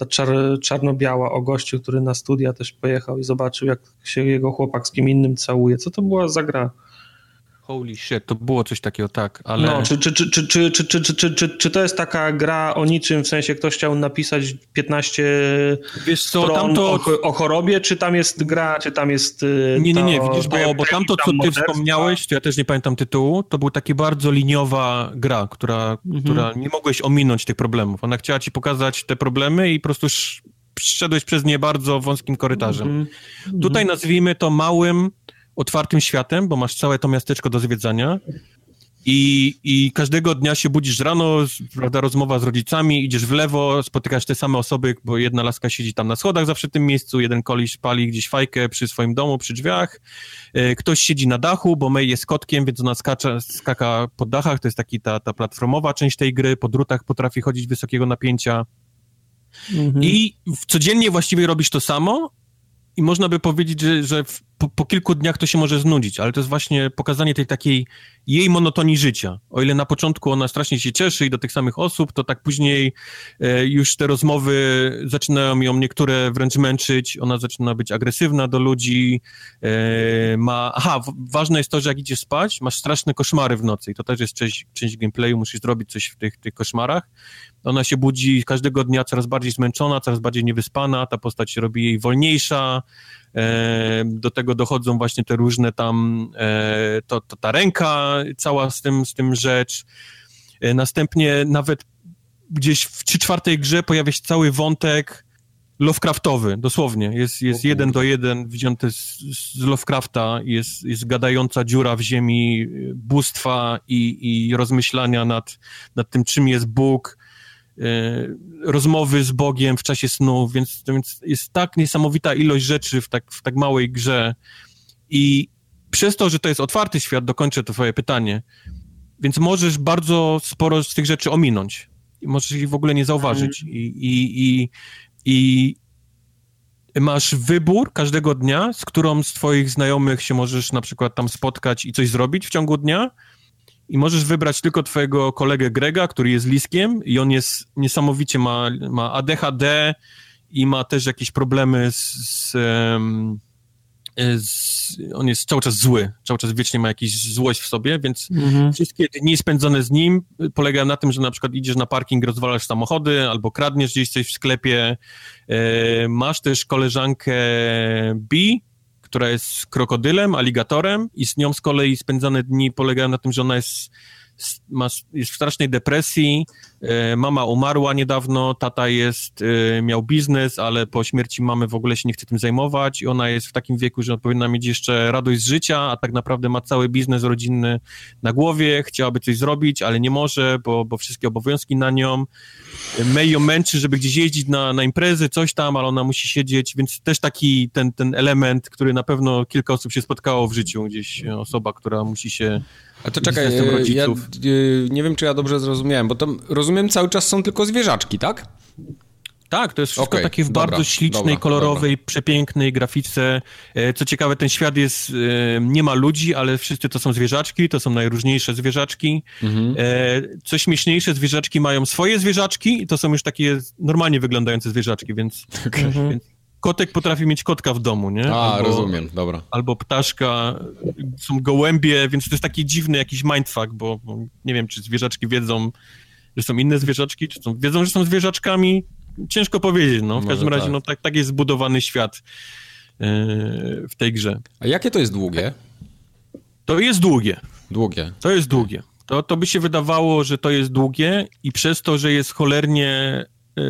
ta czar, czarno-biała o gościu, który na studia też pojechał i zobaczył, jak się jego chłopak z kim innym całuje. Co to była za gra? Holy shit, to było coś takiego, tak, ale... No, czy, czy, czy, czy, czy, czy, czy, czy, czy, czy to jest taka gra o niczym, w sensie ktoś chciał napisać 15 Wiesz co, tamto... o, o chorobie, czy tam jest gra, czy tam jest... Nie, nie, nie, widzisz, bo, bo tamto, co ty wspomniałeś, to ja też nie pamiętam tytułu, to była taka bardzo liniowa gra, która, mhm. która nie mogłeś ominąć tych problemów. Ona chciała ci pokazać te problemy i po prostu szedłeś przez nie bardzo wąskim korytarzem. Mhm. Tutaj nazwijmy to małym otwartym światem, bo masz całe to miasteczko do zwiedzania. I, i każdego dnia się budzisz rano, prawda, rozmowa z rodzicami, idziesz w lewo, spotykasz te same osoby, bo jedna laska siedzi tam na schodach zawsze w tym miejscu, jeden koliś pali gdzieś fajkę przy swoim domu, przy drzwiach, e, ktoś siedzi na dachu, bo May jest kotkiem, więc ona skacza, skaka po dachach, to jest taki ta, ta platformowa część tej gry, po drutach potrafi chodzić wysokiego napięcia. Mhm. I codziennie właściwie robisz to samo, i można by powiedzieć, że, że po, po, kilku dniach to się może znudzić, ale to jest właśnie pokazanie tej takiej jej monotonii życia. O ile na początku ona strasznie się cieszy i do tych samych osób, to tak później e, już te rozmowy zaczynają ją niektóre wręcz męczyć, ona zaczyna być agresywna do ludzi, e, ma... Aha, ważne jest to, że jak idziesz spać, masz straszne koszmary w nocy i to też jest część, część gameplayu, musisz zrobić coś w tych, tych koszmarach. Ona się budzi każdego dnia coraz bardziej zmęczona, coraz bardziej niewyspana, ta postać się robi jej wolniejsza, do tego dochodzą właśnie te różne tam, e, to, to ta ręka cała z tym, z tym rzecz. E, następnie nawet gdzieś w trzy czwartej grze pojawia się cały wątek Lovecraftowy, dosłownie. Jest, jest jeden do jeden wzięty z, z Lovecrafta, jest, jest gadająca dziura w ziemi bóstwa i, i rozmyślania nad, nad tym, czym jest Bóg, E, rozmowy z Bogiem w czasie snu, więc, więc jest tak niesamowita ilość rzeczy w tak, w tak małej grze i przez to, że to jest otwarty świat, dokończę to twoje pytanie, więc możesz bardzo sporo z tych rzeczy ominąć. i możesz ich w ogóle nie zauważyć. I, i, i, i masz wybór każdego dnia, z którą z twoich znajomych się możesz na przykład tam spotkać i coś zrobić w ciągu dnia i możesz wybrać tylko twojego kolegę Grega, który jest liskiem i on jest niesamowicie, ma, ma ADHD i ma też jakieś problemy z, z, z, on jest cały czas zły, cały czas wiecznie ma jakąś złość w sobie, więc mhm. wszystkie dni spędzone z nim polegają na tym, że na przykład idziesz na parking, rozwalasz samochody albo kradniesz gdzieś coś w sklepie. E, masz też koleżankę B, która jest krokodylem, aligatorem i z nią z kolei spędzane dni polegają na tym, że ona jest ma, jest w strasznej depresji, e, mama umarła niedawno, tata jest, e, miał biznes, ale po śmierci mamy w ogóle się nie chce tym zajmować i ona jest w takim wieku, że powinna mieć jeszcze radość z życia, a tak naprawdę ma cały biznes rodzinny na głowie, chciałaby coś zrobić, ale nie może, bo, bo wszystkie obowiązki na nią. May ją męczy, żeby gdzieś jeździć na, na imprezy, coś tam, ale ona musi siedzieć, więc też taki ten, ten element, który na pewno kilka osób się spotkało w życiu, gdzieś osoba, która musi się a to czekaj, ja, e, nie wiem, czy ja dobrze zrozumiałem, bo tam, rozumiem, cały czas są tylko zwierzaczki, tak? Tak, to jest wszystko okay, takie w dobra, bardzo ślicznej, dobra, kolorowej, dobra. przepięknej grafice. E, co ciekawe, ten świat jest, e, nie ma ludzi, ale wszyscy to są zwierzaczki, to są najróżniejsze zwierzaczki. Mhm. Co śmieszniejsze, zwierzaczki mają swoje zwierzaczki i to są już takie normalnie wyglądające zwierzaczki, więc, okay. Więc kotek potrafi mieć kotka w domu, nie? A, albo, rozumiem, dobra. Albo ptaszka, są gołębie, więc to jest taki dziwny jakiś mindfuck, bo, bo nie wiem, czy zwierzaczki wiedzą, że są inne zwierzaczki, czy są, wiedzą, że są zwierzaczkami, ciężko powiedzieć, no. W każdym razie, tak. no tak, tak jest zbudowany świat yy, w tej grze. A jakie to jest długie? To jest długie. Długie. To jest długie. To, to by się wydawało, że to jest długie i przez to, że jest cholernie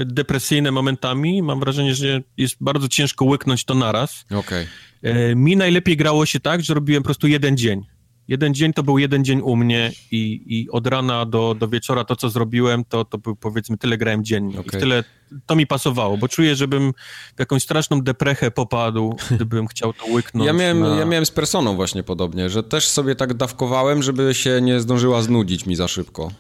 depresyjne momentami. Mam wrażenie, że jest bardzo ciężko łyknąć to naraz. Okay. E, mi najlepiej grało się tak, że robiłem po prostu jeden dzień. Jeden dzień to był jeden dzień u mnie i, i od rana do, do wieczora to, co zrobiłem, to, to był powiedzmy tyle grałem dziennie. Okay. I tyle to mi pasowało, bo czuję, żebym w jakąś straszną deprechę popadł, gdybym chciał to łyknąć. Ja miałem, na... ja miałem z personą właśnie podobnie, że też sobie tak dawkowałem, żeby się nie zdążyła znudzić mi za szybko.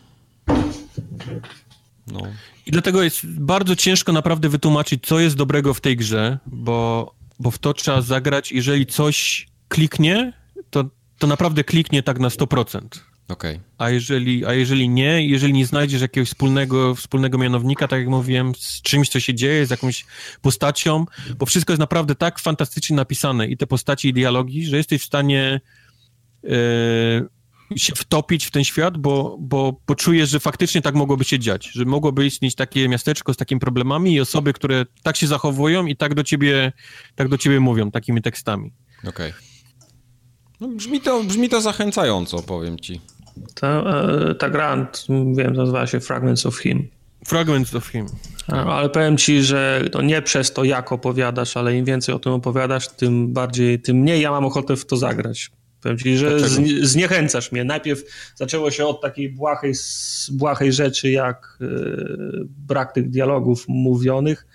No. I dlatego jest bardzo ciężko naprawdę wytłumaczyć, co jest dobrego w tej grze, bo, bo w to trzeba zagrać. Jeżeli coś kliknie, to, to naprawdę kliknie tak na 100%. Okay. A, jeżeli, a jeżeli nie, jeżeli nie znajdziesz jakiegoś wspólnego, wspólnego mianownika, tak jak mówiłem, z czymś, co się dzieje, z jakąś postacią, bo wszystko jest naprawdę tak fantastycznie napisane i te postaci i dialogi, że jesteś w stanie yy, się wtopić w ten świat, bo, bo poczujesz, że faktycznie tak mogłoby się dziać, że mogłoby istnieć takie miasteczko z takimi problemami i osoby, które tak się zachowują i tak do ciebie, tak do ciebie mówią, takimi tekstami. Okej. Okay. No, brzmi, to, brzmi to zachęcająco, powiem ci. Ta, e, ta gra, wiem, nazywa się Fragments of Him. Fragments of Him. ale powiem ci, że to nie przez to, jak opowiadasz, ale im więcej o tym opowiadasz, tym bardziej, tym mniej ja mam ochotę w to zagrać. Powiem ci, że zniechęcasz mnie. Najpierw zaczęło się od takiej błahej, błahej rzeczy, jak e, brak tych dialogów mówionych,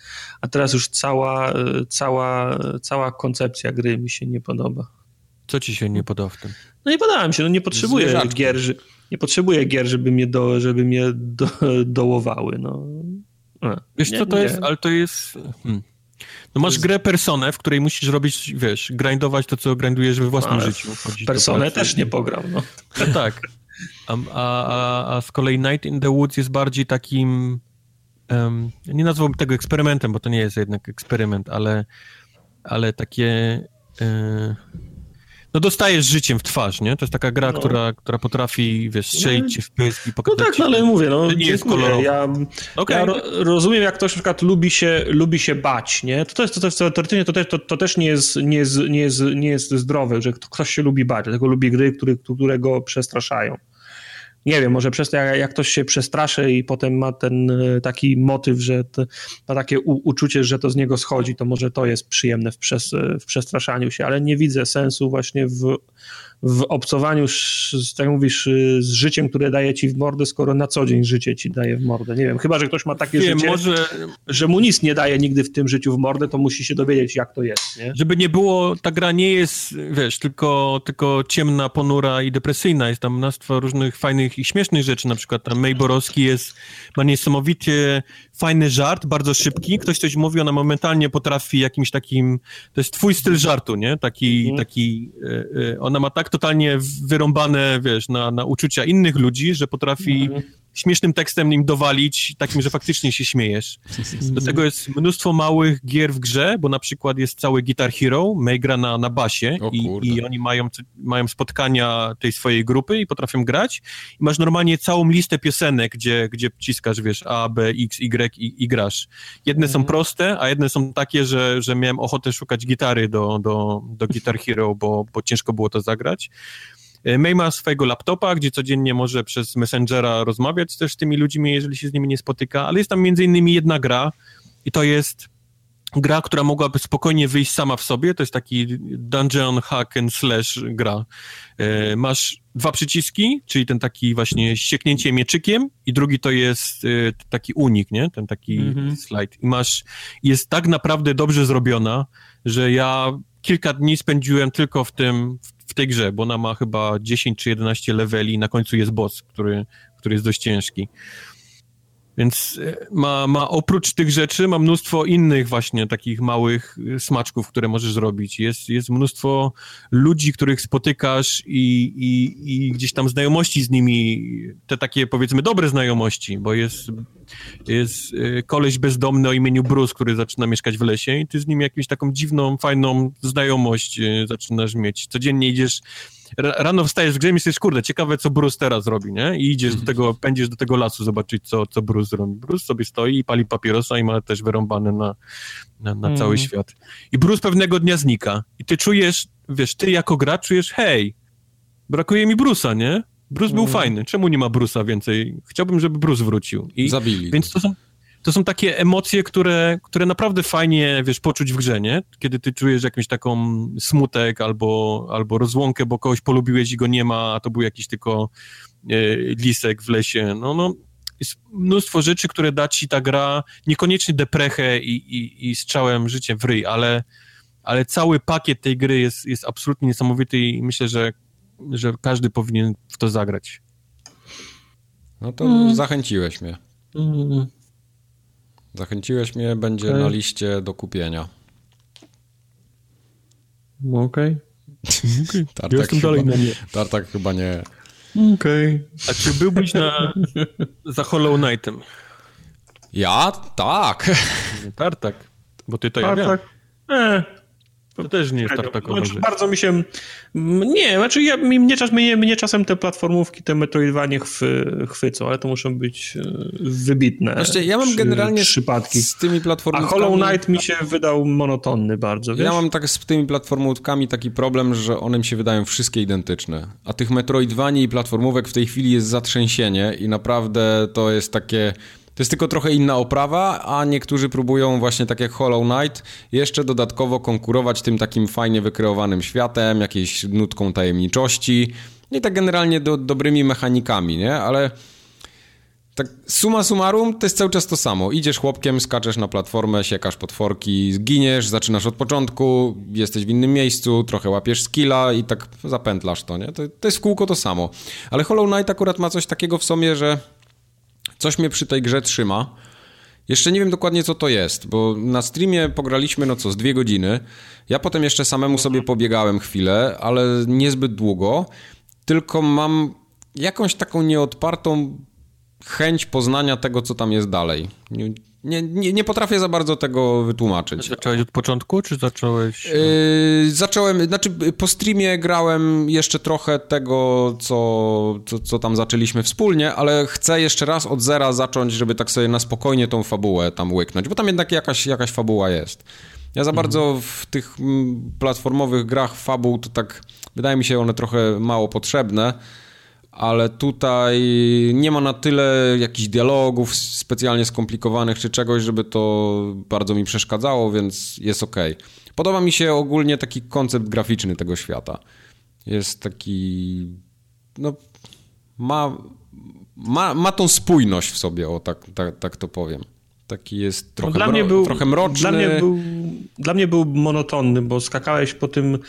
a teraz już cała, e, cała, cała koncepcja gry mi się nie podoba. Co ci się nie podoba w tym? No nie podoba mi się, no nie potrzebuję gier, nie potrzebuję gier, żeby mnie, do, żeby mnie do, dołowały, no. Wiesz nie, co to nie. jest, ale to jest... Hmm. No masz grę Personę, w której musisz robić, wiesz, grindować to, co grindujesz we własnym życiu. Personę też nie pograł, no. no tak. A, a, a z kolei Night in the Woods jest bardziej takim... Um, nie nazwałbym tego eksperymentem, bo to nie jest jednak eksperyment, ale, ale takie... E, no dostajesz życiem w twarz, nie? To jest taka gra, no. która, która potrafi, wiesz, strzelić ci w pysk i pokazać No tak, no, ale mówię, no, nie jest kolorowe. Ja, okay. ja ro, rozumiem, jak ktoś na przykład lubi się, lubi się bać, nie? To, to jest, to, to, teoretycznie to też, to, to też nie, jest, nie, jest, nie, jest, nie jest zdrowe, że ktoś się lubi bać, dlatego lubi gry, które, które go przestraszają nie wiem, może przez to, jak, jak ktoś się przestraszy i potem ma ten e, taki motyw, że ma takie u, uczucie, że to z niego schodzi, to może to jest przyjemne w, przes, w przestraszaniu się, ale nie widzę sensu właśnie w, w obcowaniu, tak mówisz, z życiem, które daje ci w mordę, skoro na co dzień życie ci daje w mordę. Nie wiem, chyba, że ktoś ma takie Wiem, życie, może... że mu nic nie daje nigdy w tym życiu w mordę, to musi się dowiedzieć, jak to jest, nie? Żeby nie było, ta gra nie jest, wiesz, tylko, tylko ciemna, ponura i depresyjna. Jest tam mnóstwo różnych fajnych i śmiesznych rzeczy, na przykład tam May Borowski jest, ma niesamowicie fajny żart, bardzo szybki. Ktoś coś mówi, ona momentalnie potrafi jakimś takim, to jest twój styl żartu, nie? Taki, mhm. taki, e, e, ona ma tak totalnie wyrąbane, wiesz, na, na uczucia innych ludzi, że potrafi mhm śmiesznym tekstem im dowalić, takim, że faktycznie się śmiejesz. Do tego jest mnóstwo małych gier w grze, bo na przykład jest cały Guitar Hero, May gra na, na basie i, i, oni mają, mają spotkania tej swojej grupy i potrafią grać i masz normalnie całą listę piosenek, gdzie, gdzie ciskasz, wiesz, A, B, X, Y i, i grasz. Jedne mhm. są proste, a jedne są takie, że, że miałem ochotę szukać gitary do, do, do Guitar Hero, bo, bo ciężko było to zagrać. E, May ma swojego laptopa, gdzie codziennie może przez Messengera rozmawiać też z tymi ludźmi, jeżeli się z nimi nie spotyka, ale jest tam między innymi jedna gra i to jest gra, która mogłaby spokojnie wyjść sama w sobie, to jest taki dungeon hack and slash gra. E, masz dwa przyciski, czyli ten taki właśnie ścieknięcie mieczykiem i drugi to jest e, taki unik, nie? Ten taki mm -hmm. slide. I masz, jest tak naprawdę dobrze zrobiona, że ja kilka dni spędziłem tylko w tym, w tej grze, bo ona ma chyba 10 czy 11 leveli i na końcu jest boss, który, który jest dość ciężki. Więc e, ma, ma oprócz tych rzeczy, ma mnóstwo innych właśnie takich małych e, smaczków, które możesz zrobić. Jest, jest mnóstwo ludzi, których spotykasz i, i, i gdzieś tam znajomości z nimi, te takie powiedzmy dobre znajomości, bo jest, jest e, koleś bezdomny o imieniu Bruce, który zaczyna mieszkać w lesie i ty z nim jakąś taką dziwną, fajną znajomość zaczynasz mieć. Codziennie idziesz rano wstajesz w grze i myślisz, kurde, ciekawe, co Bruce teraz robi, nie? I idziesz do mhm. tego, pędzisz do tego lasu zobaczyć, co, co Bruce robi. Bruce sobie stoi i pali papierosa i ma też wyrąbane na, na, na cały mhm. świat. I Bruce pewnego dnia znika. I ty czujesz, wiesz, ty jako gracz czujesz, hej, brakuje mi Bruce'a, nie? Bruce był mhm. fajny. Czemu nie ma Bruce'a więcej? Chciałbym, żeby Bruce wrócił. I, Zabili. Więc to są, to są takie emocje, które, które naprawdę fajnie, wiesz, poczuć w grze, nie? Kiedy ty czujesz jakąś taką smutek albo, albo rozłąkę, bo kogoś polubiłeś i go nie ma, a to był jakiś tylko e, lisek w lesie. No, no, jest mnóstwo rzeczy, które da ci ta gra, niekoniecznie deprechę i, i, i strzałem życie w ryj, ale, ale cały pakiet tej gry jest, jest absolutnie niesamowity i myślę, że, że każdy powinien w to zagrać. No to mm. zachęciłeś mnie. Mm. Zachęciłeś mnie, będzie okay. na liście do kupienia. Okej. Okay. Tartak Jestem chyba, dalej na nie. Tartak chyba nie. Okej. Okay. A czy byłbyś na za Hollow Knightem? Ja? Tak. Tartak. Bo ty to Tartak. ja wiem. E, to też nie jest tak takowa znaczy, Bardzo mi się... Nie, znaczy ja, mnie, czas, mnie, mnie czasem te platformówki, te Metroidvanie chwy, chwycą, ale to muszą być e, wybitne znaczy, ja mam generalnie przypadki. z tymi platformówkami... A Hollow Knight mi się wydał monotonny bardzo, wiesz? Ja mam tak z tymi platformówkami taki problem, że one mi się wydają wszystkie identyczne. A tych Metroidvanii i platformówek w tej chwili jest zatrzęsienie i naprawdę to jest takie to jest tylko trochę inna oprawa, a niektórzy próbują właśnie tak jak Hollow Knight jeszcze dodatkowo konkurować tym takim fajnie wykreowanym światem, jakiejś nutką tajemniczości i tak generalnie do, dobrymi mechanikami, nie? Ale tak suma summarum to jest cały czas to samo. Idziesz chłopkiem, skaczesz na platformę, siekasz potworki, zginiesz, zaczynasz od początku, jesteś w innym miejscu, trochę łapiesz skilla i tak zapętlasz to, nie? To, to jest w kółko to samo. Ale Hollow Knight akurat ma coś takiego w sobie, że coś mnie przy tej grze trzyma. Jeszcze nie wiem dokładnie, co to jest, bo na streamie pograliśmy, no co, z dwie godziny. Ja potem jeszcze samemu sobie pobiegałem chwilę, ale niezbyt długo. Tylko mam jakąś taką nieodpartą chęć poznania tego, co tam jest dalej. Nie, nie, nie potrafię za bardzo tego wytłumaczyć. Zacząłeś od początku, czy zacząłeś... Yy, zacząłem, znaczy po streamie grałem jeszcze trochę tego, co, co, co tam zaczęliśmy wspólnie, ale chcę jeszcze raz od zera zacząć, żeby tak sobie na spokojnie tą fabułę tam łyknąć, bo tam jednak jakaś, jakaś fabuła jest. Ja za mhm. bardzo w tych mm, platformowych grach fabuł to tak, wydaje mi się one trochę mało potrzebne, ale tutaj nie ma na tyle jakichś dialogów specjalnie skomplikowanych czy czegoś, żeby to bardzo mi przeszkadzało, więc jest ok. Podoba mi się ogólnie taki koncept graficzny tego świata. Jest taki, no, ma, ma, ma tą spójność w sobie, o tak, tak, tak to powiem. Taki jest no, trochę, no dla mnie był, trochę mroczny. Dla mnie, był, dla mnie był monotonny, bo skakałeś po tym,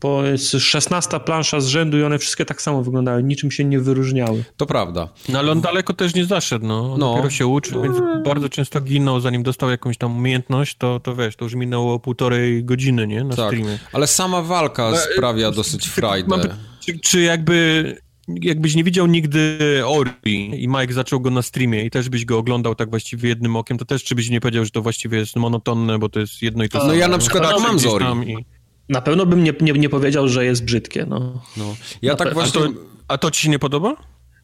po 16 plansza z rzędu i one wszystkie tak samo wyglądały, niczym się nie wyróżniały. To prawda. No ale on daleko też nie zaszedł, no. On no. dopiero się uczył, więc bardzo często ginął, zanim dostał jakąś tam umiejętność, to, to wiesz, to już minęło półtorej godziny, nie, na tak. streamie. Ale sama walka e, sprawia dosyć frajdę. Czy, czy jakby jakbyś nie widział nigdy Ori i Mike zaczął go na streamie i też byś go oglądał tak właściwie jednym okiem, to też czy byś nie powiedział, że to właściwie jest monotonne, bo to jest jedno i to samo. No ja na przykład tak mam z Ori. I... Na pewno bym nie, nie, nie powiedział, że jest brzydkie, no. no. Ja na tak właśnie... A to, a to ci się nie podoba?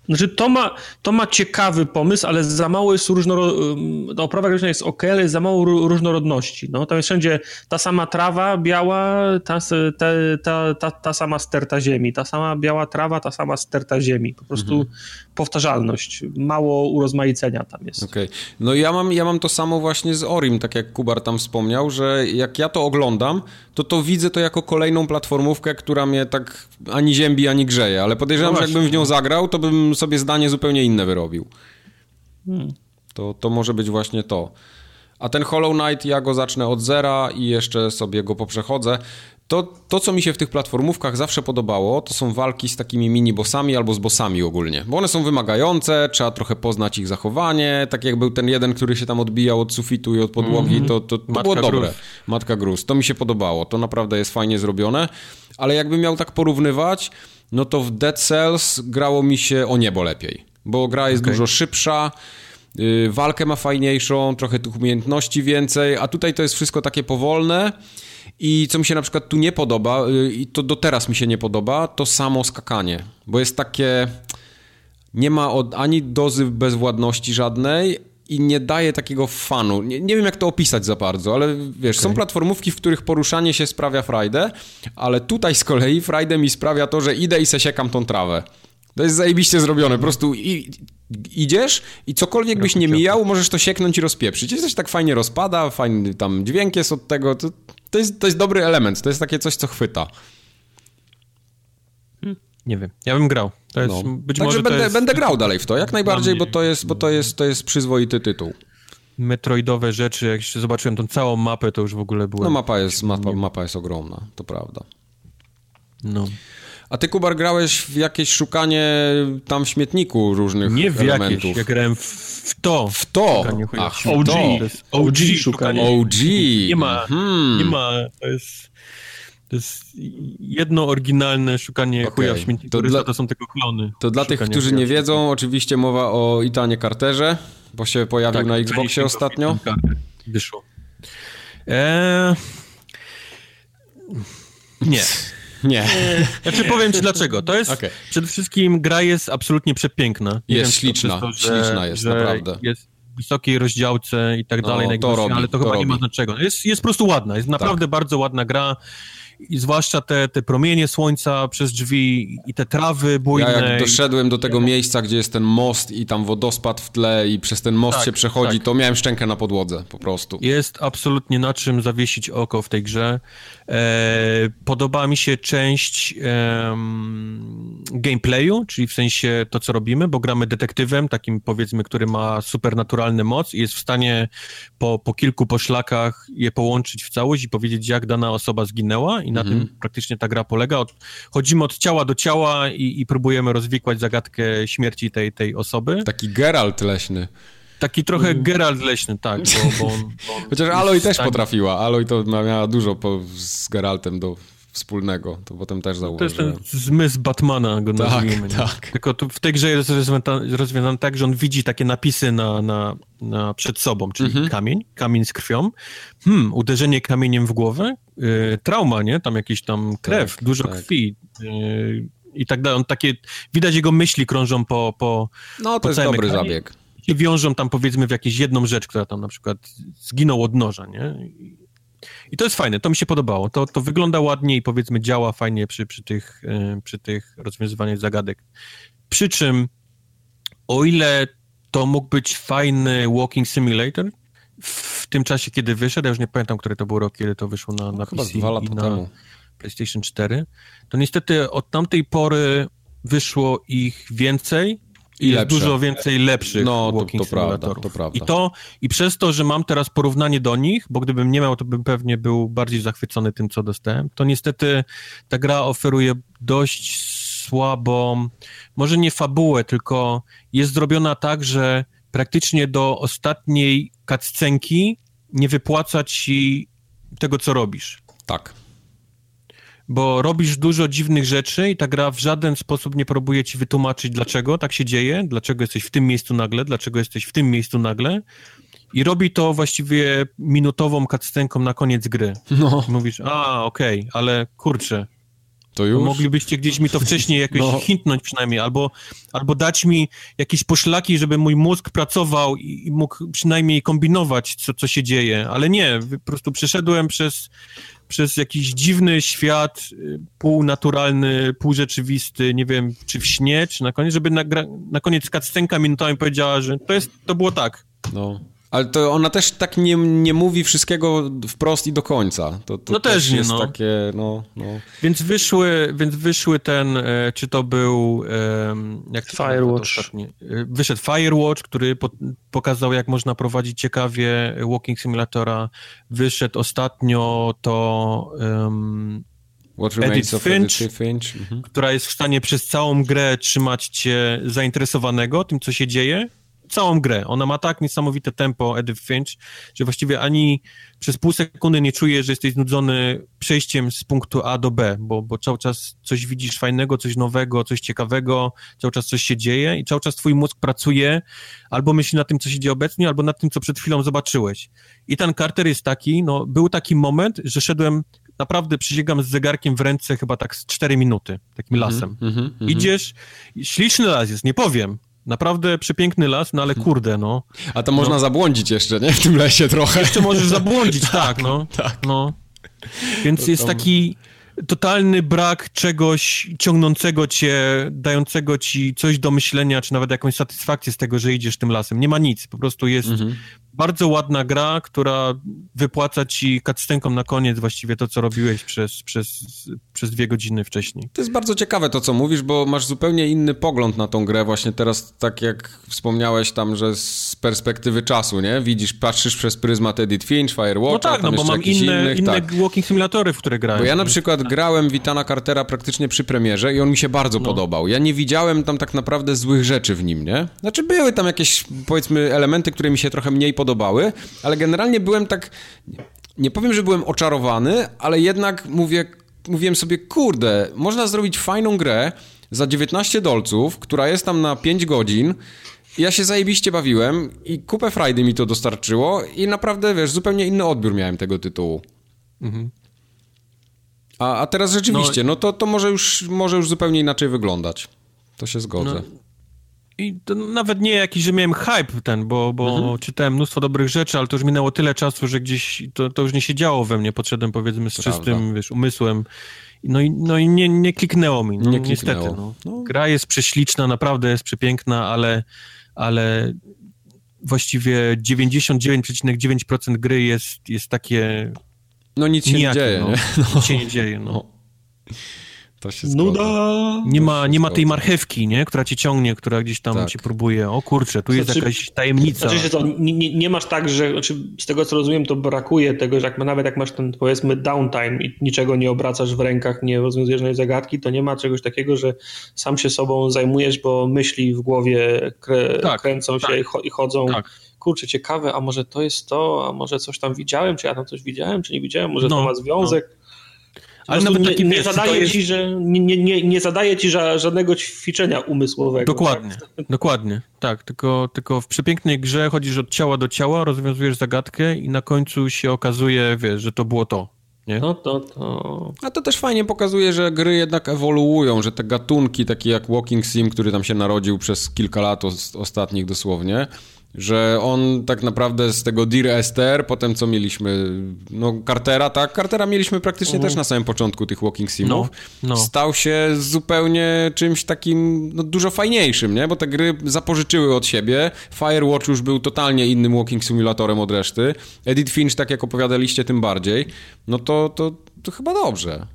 Znaczy, to ma, to ma ciekawy pomysł, ale za mało jest różnorodności. No, oprawa graficzna jest ok, ale jest za mało różnorodności. No, tam jest wszędzie ta sama trawa biała, ta, ta, ta, ta, ta sama sterta ziemi, ta sama biała trawa, ta sama sterta ziemi. Po prostu mhm. powtarzalność, mało urozmaicenia tam jest. Okej. Okay. No ja mam, ja mam to samo właśnie z Orim, tak jak Kubar tam wspomniał, że jak ja to oglądam, to to widzę to jako kolejną platformówkę, która mnie tak ani ziębi, ani grzeje, ale podejrzewam, no że jakbym w nią zagrał, to bym sobie zdanie zupełnie inne wyrobił. Hmm. To, to może być właśnie to. A ten Hollow Knight, ja go zacznę od zera i jeszcze sobie go poprzechodzę. To, to, co mi się w tych platformówkach zawsze podobało, to są walki z takimi mini-bossami albo z bossami ogólnie. Bo one są wymagające, trzeba trochę poznać ich zachowanie. Tak jak był ten jeden, który się tam odbijał od sufitu i od podłogi, mm -hmm. to, to, to było dobre. Matka Gruz. To mi się podobało. To naprawdę jest fajnie zrobione. Ale jakbym miał tak porównywać, no to w Dead Cells grało mi się o niebo lepiej. Bo gra jest okay. dużo szybsza, yy, walkę ma fajniejszą, trochę tych umiejętności więcej, a tutaj to jest wszystko takie powolne. I co mi się na przykład tu nie podoba, yy, i to do teraz mi się nie podoba, to samo skakanie. Bo jest takie. Nie ma od, ani dozy bezwładności żadnej, i nie daje takiego fanu. Nie, nie, wiem, jak to opisać za bardzo, ale wiesz, okay. są platformówki, w których poruszanie się sprawia frajdę, ale tutaj z kolei frajdę mi sprawia to, że idę i se siekam tą trawę. To jest zajebiście zrobione. Po prostu i, idziesz i cokolwiek byś nie mijał, możesz to sieknąć i rozpieprzyć. To się tak fajnie rozpada, fajny tam dźwięk jest od tego. To, to, jest, to jest dobry element, to jest takie coś, co chwyta. Nie wiem. Ja bym grał. To jest, no. być Także może będę, jest... będę grał dalej w to, jak najbardziej, bo to jest, bo to jest, to jest przyzwoity tytuł. Metroidowe rzeczy, jak się zobaczyłem tą całą mapę, to już w ogóle było. No mapa jest, mapa, mapa jest ogromna, to prawda. No. A ty, Kubar, grałeś w jakieś szukanie tam w śmietniku różnych Nie w elementów. jakieś, ja grałem w, w to. W to? Ach, OG. To. OG szukanie. OG. Nie ma, hmm. nie ma, to jest... To jest jedno oryginalne szukanie okay. chuja w śmietniku. To, dla, to są tylko klony. To dla tych, którzy nie wiedzą, oczywiście mowa o Itanie Carterze, bo się pojawił tak, na Xboxie ostatnio. Wyszło. Eee... Nie. Nie. Znaczy powiem ci dlaczego. To jest, okay. przede wszystkim gra jest absolutnie przepiękna. Jest wiem, śliczna, to, że, śliczna jest, naprawdę. Jest wysokiej rozdziałce i tak no, dalej, to robi, ale to, to chyba robi. nie ma znaczenia. Jest, jest po prostu ładna, jest naprawdę tak. bardzo ładna gra i zwłaszcza te, te promienie słońca przez drzwi i te trawy bujne. Ja jak doszedłem do tego miejsca, gdzie jest ten most i tam wodospad w tle i przez ten most tak, się przechodzi, tak. to miałem szczękę na podłodze po prostu. Jest absolutnie na czym zawiesić oko w tej grze. E, podoba mi się część e, gameplayu, czyli w sensie to, co robimy, bo gramy detektywem, takim powiedzmy, który ma supernaturalny moc i jest w stanie po, po kilku poszlakach je połączyć w całość i powiedzieć, jak dana osoba zginęła i na mhm. tym praktycznie ta gra polega. Od, chodzimy od ciała do ciała i, i próbujemy rozwikłać zagadkę śmierci tej, tej osoby. Taki Geralt leśny. Taki trochę mm. Geralt leśny, tak. Bo, bo on, bo on Chociaż Aloy też potrafiła. Aloy to miała dużo po, z Geraltem do wspólnego, to potem też zauważyłem. To jest ten zmysł Batmana, go tak, nazwijmy. Tak. Tylko w tej grze jest rozwiązane tak, że on widzi takie napisy na, na, na przed sobą, czyli mhm. kamień, kamień z krwią, hmm, uderzenie kamieniem w głowę, y, trauma, nie? Tam jakiś tam krew, tak, dużo tak. krwi, y, i tak dalej. On takie, widać jego myśli krążą po, po No, to po jest dobry ekranie. zabieg się wiążą tam powiedzmy w jakąś jedną rzecz, która tam na przykład zginął od noża, nie? I to jest fajne, to mi się podobało. To, to wygląda ładnie i powiedzmy działa fajnie przy, przy, tych, e, przy tych rozwiązywaniach zagadek. Przy czym, o ile to mógł być fajny walking simulator, w tym czasie, kiedy wyszedł, ja już nie pamiętam, który to był rok, kiedy to wyszło na, na no, PC. Chyba dwa lata na temu. PlayStation 4, to niestety od tamtej pory wyszło ich więcej i jest lepsze. dużo więcej lepszych no, walking to, to prawda, to prawda. I to, i przez to, że mam teraz porównanie do nich, bo gdybym nie miał, to bym pewnie był bardziej zachwycony tym, co dostałem, to niestety ta gra oferuje dość słabą, może nie fabułę, tylko jest zrobiona tak, że praktycznie do ostatniej cutscenki nie wypłaca ci tego, co robisz. Tak bo robisz dużo dziwnych rzeczy i ta gra w żaden sposób nie próbuje ci wytłumaczyć, dlaczego tak się dzieje, dlaczego jesteś w tym miejscu nagle, dlaczego jesteś w tym miejscu nagle. I robi to właściwie minutową cutscenką na koniec gry. No. Mówisz, a, okej, okay, ale kurczę, to już? Moglibyście gdzieś mi to wcześniej jakoś no. hintnąć przynajmniej, albo, albo dać mi jakieś poszlaki, żeby mój mózg pracował i, i mógł przynajmniej kombinować, co, co się dzieje, ale nie, po prostu przeszedłem przez przez jakiś dziwny świat, y, półnaturalny, półrzeczywisty, nie wiem, czy w śnie, czy na koniec, żeby na, na koniec cutscenka minutowa mi powiedziała, że to jest, to było tak. No. Ale to ona też tak nie, nie mówi wszystkiego wprost i do końca. To, to no też, też nie, jest no. takie, no, no. Więc wyszły, więc wyszły ten, e, czy to był e, jak Firewatch. E, wyszedł Firewatch, który po, pokazał, jak można prowadzić ciekawie Walking Simulatora. Wyszedł ostatnio to um, Edith Finch, Finch. Mhm. która jest w stanie przez całą grę trzymać cię zainteresowanego tym, co się dzieje całą grę. Ona ma tak niesamowite tempo, Edith Finch, że właściwie ani przez pół sekundy nie czujesz, że jesteś znudzony przejściem z punktu A do B, bo, bo cały czas coś widzisz fajnego, coś nowego, coś ciekawego, cały czas coś się dzieje i cały czas twój mózg pracuje albo myśli na tym, co się dzieje obecnie, albo nad tym, co przed chwilą zobaczyłeś. I ten Carter jest taki, no, był taki moment, że szedłem naprawdę przysięgam z zegarkiem w ręce chyba tak z 4 minuty, takim mhm, lasem. Mm -hmm, Idziesz, śliczny las jest, nie powiem, Naprawdę przepiękny las, no ale kurde, no. A to można no. zabłądzić jeszcze, nie? W tym lesie trochę. Jeszcze możesz zabłądzić, tak, no. tak. no. Więc jest taki totalny brak czegoś ciągnącego cię, dającego ci coś do myślenia, czy nawet jakąś satysfakcję z tego, że idziesz tym lasem. Nie ma nic, po prostu jest mhm bardzo ładna gra, która wypłaca ci cutscenką na koniec właściwie to, co robiłeś przez, przez, przez dwie godziny wcześniej. To jest bardzo ciekawe to, co mówisz, bo masz zupełnie inny pogląd na tą grę właśnie teraz, tak jak wspomniałeś tam, że z perspektywy czasu, nie? Widzisz, patrzysz przez pryzmat Edit Finch, Firewatch, No tak, no bo mam inne, innych, inne tak. walking simulatory, w które grałem. Bo ja na przykład grałem Witana Cartera praktycznie przy premierze i on mi się bardzo no. podobał. Ja nie widziałem tam tak naprawdę złych rzeczy w nim, nie? Znaczy były tam jakieś, powiedzmy, elementy, które mi się trochę mniej podobały, ale generalnie byłem tak, nie powiem, że byłem oczarowany, ale jednak mówię, mówiłem sobie, kurde, można zrobić fajną grę za 19 dolców, która jest tam na 5 godzin, ja się zajebiście bawiłem i kupę frajdy mi to dostarczyło i naprawdę, wiesz, zupełnie inny odbiór miałem tego tytułu. Mhm. A, a teraz rzeczywiście, no, no to, to może, już, może już zupełnie inaczej wyglądać. To się zgodzę. No, i to nawet nie jakiś, że miałem hype ten, bo, bo mhm. czytałem mnóstwo dobrych rzeczy, ale to już minęło tyle czasu, że gdzieś to, to już nie się działo we mnie. Podszedłem powiedzmy z Prawda. czystym wiesz, umysłem. No i, no i nie, nie kliknęło mi. No, nie kliknęło. Niestety. No. No. Gra jest prześliczna, naprawdę jest przepiękna, ale, ale właściwie 99,9% gry jest, jest takie. No nic się nijakie, nie dzieje. No. Nie? Nic się nie dzieje. No. To się Nuda! Nie ma, nie ma tej marchewki, nie? Która cię ciągnie, która gdzieś tam tak. ci próbuje. O kurczę, tu jest znaczy, jakaś tajemnica. Znaczy, to nie, nie, masz tak, że znaczy z tego co rozumiem, to brakuje tego, że jak, nawet jak masz ten powiedzmy downtime i niczego nie obracasz w rękach, nie rozwiązujesz żadnej zagadki, to nie ma czegoś takiego, że sam się sobą zajmujesz, bo myśli w głowie krę, tak, kręcą tak. się i, chodzą. Tak kurczę, ciekawe, a może to jest to, a może coś tam widziałem, czy ja tam coś widziałem, czy nie widziałem, może no, to ma związek. No. Ale nawet nie, nie zadaje jest... ci, że nie, nie, nie zadaje ci żadnego ćwiczenia umysłowego. Dokładnie, tak? dokładnie, tak. Tylko, tylko w przepięknej grze chodzisz od ciała do ciała, rozwiązujesz zagadkę i na końcu się okazuje, wiesz, że to było to. Nie? No to, to... A to też fajnie pokazuje, że gry jednak ewoluują, że te gatunki, takie jak Walking Sim, który tam się narodził przez kilka lat ostatnich dosłownie, że on tak naprawdę z tego Dear Esther, potem co mieliśmy, no Cartera, tak, Cartera mieliśmy praktycznie -huh. też na samym początku tych Walking Simów, no, no. stał się zupełnie czymś takim no, dużo fajniejszym, nie, bo te gry zapożyczyły od siebie, Firewatch już był totalnie innym Walking Simulatorem od reszty, Edit Finch, tak jak opowiadaliście, tym bardziej, no to, to, to chyba dobrze.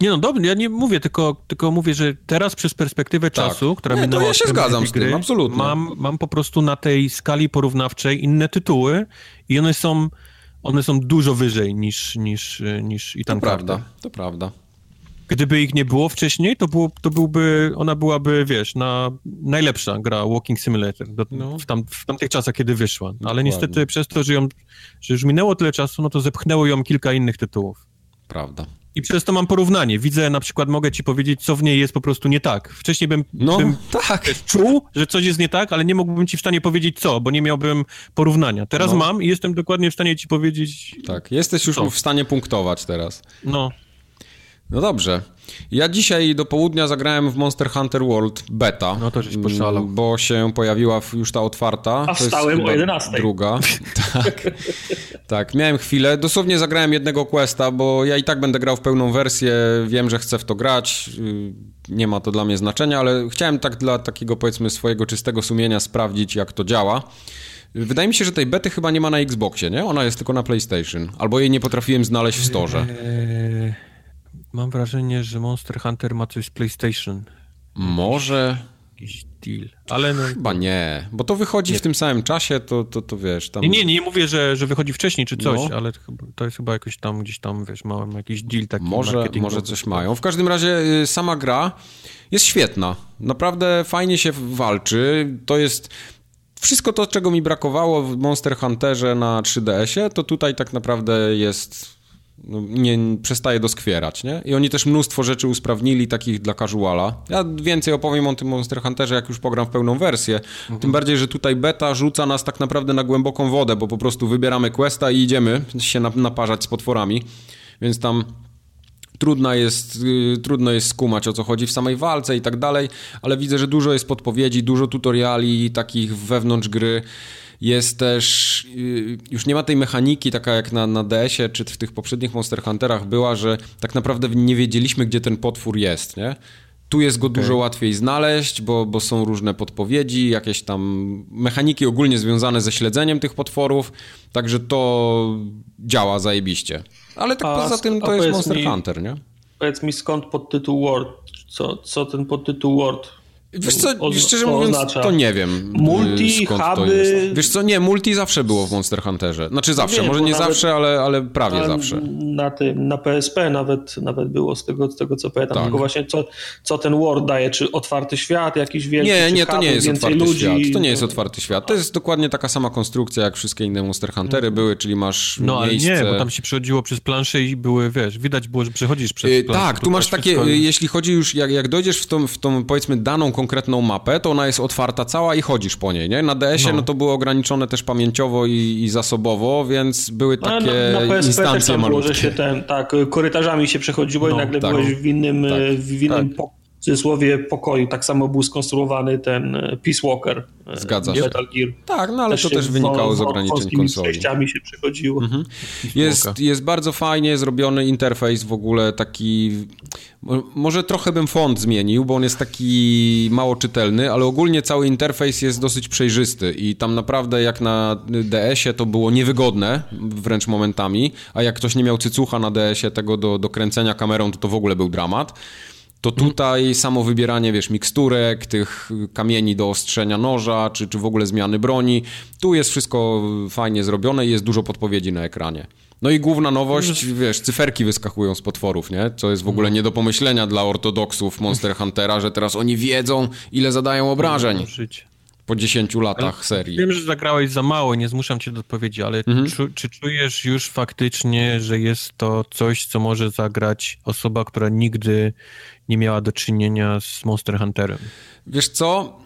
Nie no, dobrze, ja nie mówię, tylko, tylko mówię, że teraz przez perspektywę tak. czasu, która nie, minęła... To ja się zgadzam z tym, absolutnie. Mam, mam po prostu na tej skali porównawczej inne tytuły i one są, one są dużo wyżej niż, niż, niż i To prawda, to prawda. Gdyby ich nie było wcześniej, to, było, to byłby, ona byłaby, wiesz, na najlepsza gra Walking Simulator do, no. w, tam, w tamtych czasach, kiedy wyszła. Ale Dokładnie. niestety przez to, że, ją, że już minęło tyle czasu, no to zepchnęło ją kilka innych tytułów. Prawda. I przez to mam porównanie. Widzę, na przykład mogę ci powiedzieć, co w niej jest po prostu nie tak. Wcześniej bym, no, bym tak. czuł, że coś jest nie tak, ale nie mógłbym ci w stanie powiedzieć co, bo nie miałbym porównania. Teraz no. mam i jestem dokładnie w stanie ci powiedzieć. Tak, jesteś już co. w stanie punktować teraz. No. No dobrze. Ja dzisiaj do południa zagrałem w Monster Hunter World beta. No to żeś poszalał. Bo się pojawiła już ta otwarta. A wstałem o 11. Druga. tak. tak, miałem chwilę. Dosłownie zagrałem jednego questa, bo ja i tak będę grał w pełną wersję. Wiem, że chcę w to grać. Y, nie ma to dla mnie znaczenia, ale chciałem tak dla takiego powiedzmy swojego czystego sumienia sprawdzić, jak to działa. Wydaje mi się, że tej bety chyba nie ma na Xboxie, nie? Ona jest tylko na PlayStation. Albo jej nie potrafiłem znaleźć w storze. Eee... Mam wrażenie, że Monster Hunter ma coś z PlayStation. Może. Jakiś deal. Ale no... Chyba nie, bo to wychodzi nie. w tym samym czasie, to, to, to wiesz tam... Nie, nie, nie mówię, że, że wychodzi wcześniej czy coś, no. ale to jest chyba jakoś tam, gdzieś tam, wiesz, ma jakiś deal taki Może, może coś mają. W każdym razie y, sama gra jest świetna. Naprawdę fajnie się walczy. To jest... Wszystko to, czego mi brakowało w Monster Hunterze na 3DS-ie, to tutaj tak naprawdę jest nie przestaje doskwierać, nie? I oni też mnóstwo rzeczy usprawnili takich dla casuala. Ja więcej opowiem o tym Monster Hunterze, jak już pogram w pełną wersję. Mhm. Tym bardziej, że tutaj beta rzuca nas tak naprawdę na głęboką wodę, bo po prostu wybieramy questa i idziemy się naparzać z potworami. Więc tam trudna jest, yy, trudno jest skumać o co chodzi w samej walce i tak dalej, ale widzę, że dużo jest podpowiedzi, dużo tutoriali takich wewnątrz gry. Jest też, y, już nie ma tej mechaniki, taka jak na, na DS-ie czy w tych poprzednich Monster Hunterach była, że tak naprawdę nie wiedzieliśmy, gdzie ten potwór jest, nie? Tu jest go okay. dużo łatwiej znaleźć, bo, bo są różne podpowiedzi, jakieś tam mechaniki ogólnie związane ze śledzeniem tych potworów, także to działa zajebiście. Ale tak a, poza tym to jest Monster mi, Hunter, nie? Powiedz mi skąd podtytuł World, co, co ten podtytuł World Wiesz co, szczerze mówiąc, oznacza. to nie wiem. Y, multi, huby... Wiesz co, nie, multi zawsze było w Monster Hunterze. Znaczy zawsze, może nie zawsze, ale, ale prawie na, zawsze. Na tym, na PSP nawet, nawet było z tego, z tego co pamiętam. Tak. Tylko właśnie co, co ten War daje, czy otwarty świat jakiś wielki, Nie, nie, to nie jest otwarty ludzi, świat. To nie jest otwarty świat. To jest dokładnie taka sama konstrukcja, jak wszystkie inne Monster Huntery były, czyli masz No miejsce... ale nie, bo tam się przechodziło przez planszę i były, wiesz, widać było, że przechodzisz przez yy, planszę. Tak, tu masz takie, wszystko... jeśli chodzi już, jak, jak dojdziesz w tą, w tą, powiedzmy, daną konkretną mapę, to ona jest otwarta cała i chodzisz po niej, nie? Na DS-ie no, no to było ograniczone też pamięciowo i, i zasobowo, więc były takie no, na, na PSP instancje też tam było, że się ten, tak, korytarzami się przechodziło no, i nagle tak, byłeś w innym, tak, w innym tak cudzysłowie pokoju. Tak samo był skonstruowany ten e, Peace Walker. E, Zgadza się. Metal Gear. Tak, no ale też to też wynikało z ograniczeń konsoli. przejściami się przechodziło. Mhm. Jest, jest bardzo fajnie zrobiony interfejs w ogóle taki... Może trochę bym font zmienił, bo on jest taki mało czytelny, ale ogólnie cały interfejs jest dosyć przejrzysty i tam naprawdę jak na DS-ie to było niewygodne wręcz momentami, a jak ktoś nie miał cycucha na DS-ie tego do, do kręcenia kamerą, to to w ogóle był dramat to tutaj samo wybieranie, wiesz, miksturek, tych kamieni do ostrzenia noża, czy, czy w ogóle zmiany broni, tu jest wszystko fajnie zrobione i jest dużo podpowiedzi na ekranie. No i główna nowość, wiesz, cyferki wyskakują z potworów, nie? Co jest w ogóle nie do pomyślenia dla ortodoksów Monster Huntera, że teraz oni wiedzą, ile zadają obrażeń po 10 latach serii. Wiem, że zagrałeś za mało, nie zmuszam cię do odpowiedzi, ale mhm. czu, czy czujesz już faktycznie, że jest to coś, co może zagrać osoba, która nigdy nie miała do czynienia z Monster Hunterem? Wiesz co?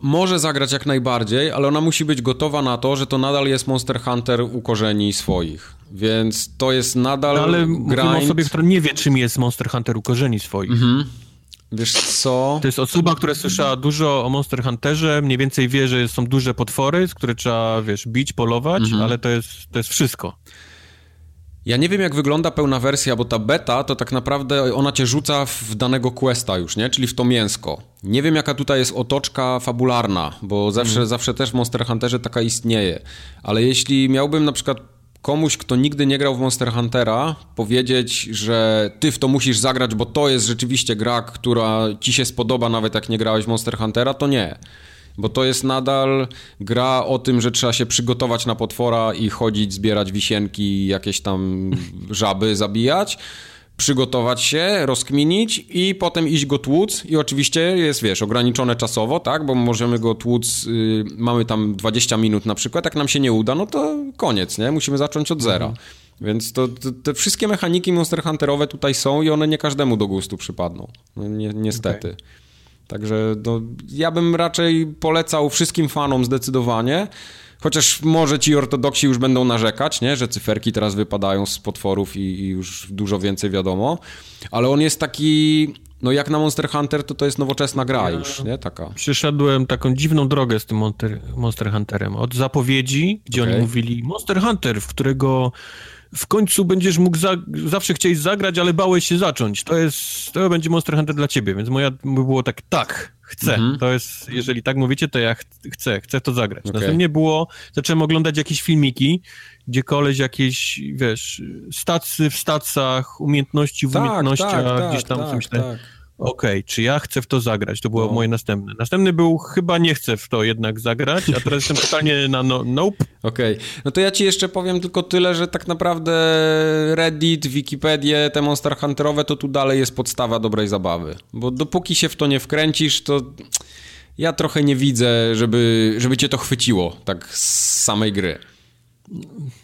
Może zagrać jak najbardziej, ale ona musi być gotowa na to, że to nadal jest Monster Hunter u korzeni swoich. Więc to jest nadal. No, ale grind. mówimy o osobie, która nie wie, czym jest Monster Hunter u korzeni swoich. Mhm. Wiesz co? To jest osoba, która słyszała dużo o Monster Hunterze, mniej więcej wie, że są duże potwory, z które trzeba, wiesz, bić, polować, mhm. ale to jest, to jest wszystko. Ja nie wiem, jak wygląda pełna wersja, bo ta beta to tak naprawdę ona cię rzuca w danego questa już, nie? Czyli w to mięsko. Nie wiem, jaka tutaj jest otoczka fabularna, bo zawsze, mhm. zawsze też w Monster Hunterze taka istnieje. Ale jeśli miałbym na przykład komuś, kto nigdy nie grał w Monster Huntera, powiedzieć, że ty w to musisz zagrać, bo to jest rzeczywiście gra, która ci się spodoba, nawet jak nie grałeś w Monster Huntera, to nie. Bo to jest nadal gra o tym, że trzeba się przygotować na potwora i chodzić, zbierać wisienki, jakieś tam żaby zabijać przygotować się, rozkminić i potem iść go tłuc i oczywiście jest, wiesz, ograniczone czasowo, tak, bo możemy go tłuc, y, mamy tam 20 minut na przykład, jak nam się nie uda, no to koniec, nie, musimy zacząć od zera. Mhm. Więc to, to, te wszystkie mechaniki Monster Hunterowe tutaj są i one nie każdemu do gustu przypadną. No, ni niestety. Okay. Także no, ja bym raczej polecał wszystkim fanom zdecydowanie, Chociaż może ci ortodoksi już będą narzekać, nie? że cyferki teraz wypadają z potworów i, i już dużo więcej wiadomo, ale on jest taki no jak na Monster Hunter, to to jest nowoczesna gra już, nie? Taka. Przyszedłem taką dziwną drogę z tym Monster, Monster Hunterem. Od zapowiedzi, gdzie okay. oni mówili Monster Hunter, w którego w końcu będziesz mógł, za, zawsze chcieć zagrać, ale bałeś się zacząć. To jest, to będzie Monster Hunter dla ciebie, więc moja było tak, tak, chcę. Mhm. To jest, jeżeli tak mówicie, to ja ch chcę, chcę to zagrać. Okay. Następnie było, zacząłem oglądać jakieś filmiki, gdzie koleś jakieś, wiesz, stacy w stacach, umiejętności w tak, umiejętnościach, tak, gdzieś tam tak, myślę, tak okej, okay, czy ja chcę w to zagrać? To było no. moje następne. Następny był, chyba nie chcę w to jednak zagrać, a teraz jestem totalnie na no, nope. Okej, okay. no to ja ci jeszcze powiem tylko tyle, że tak naprawdę Reddit, Wikipedia, te Monster Hunterowe, to tu dalej jest podstawa dobrej zabawy. Bo dopóki się w to nie wkręcisz, to ja trochę nie widzę, żeby, żeby cię to chwyciło, tak z samej gry.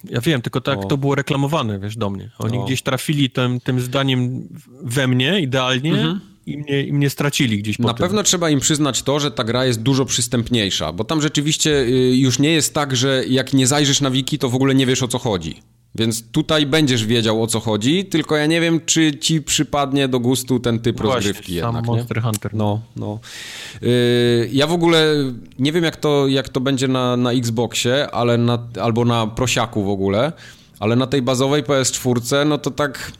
Ja wiem, tylko tak o. to było reklamowane, wiesz, do mnie. Oni o. gdzieś trafili tym, tym zdaniem we mnie idealnie mhm i mnie, i mnie stracili gdzieś Na pewno trzeba im przyznać to, że ta gra jest dużo przystępniejsza, bo tam rzeczywiście y, już nie jest tak, że jak nie zajrzysz na wiki, to w ogóle nie wiesz o co chodzi. Więc tutaj będziesz wiedział o co chodzi, tylko ja nie wiem, czy ci przypadnie do gustu ten typ Właśnie, rozgrywki sam jednak. Monster nie? Hunter. No, no. Yy, ja w ogóle nie wiem, jak to, jak to będzie na, na Xboxie, ale na, albo na prosiaku w ogóle, ale na tej bazowej PS4, no to tak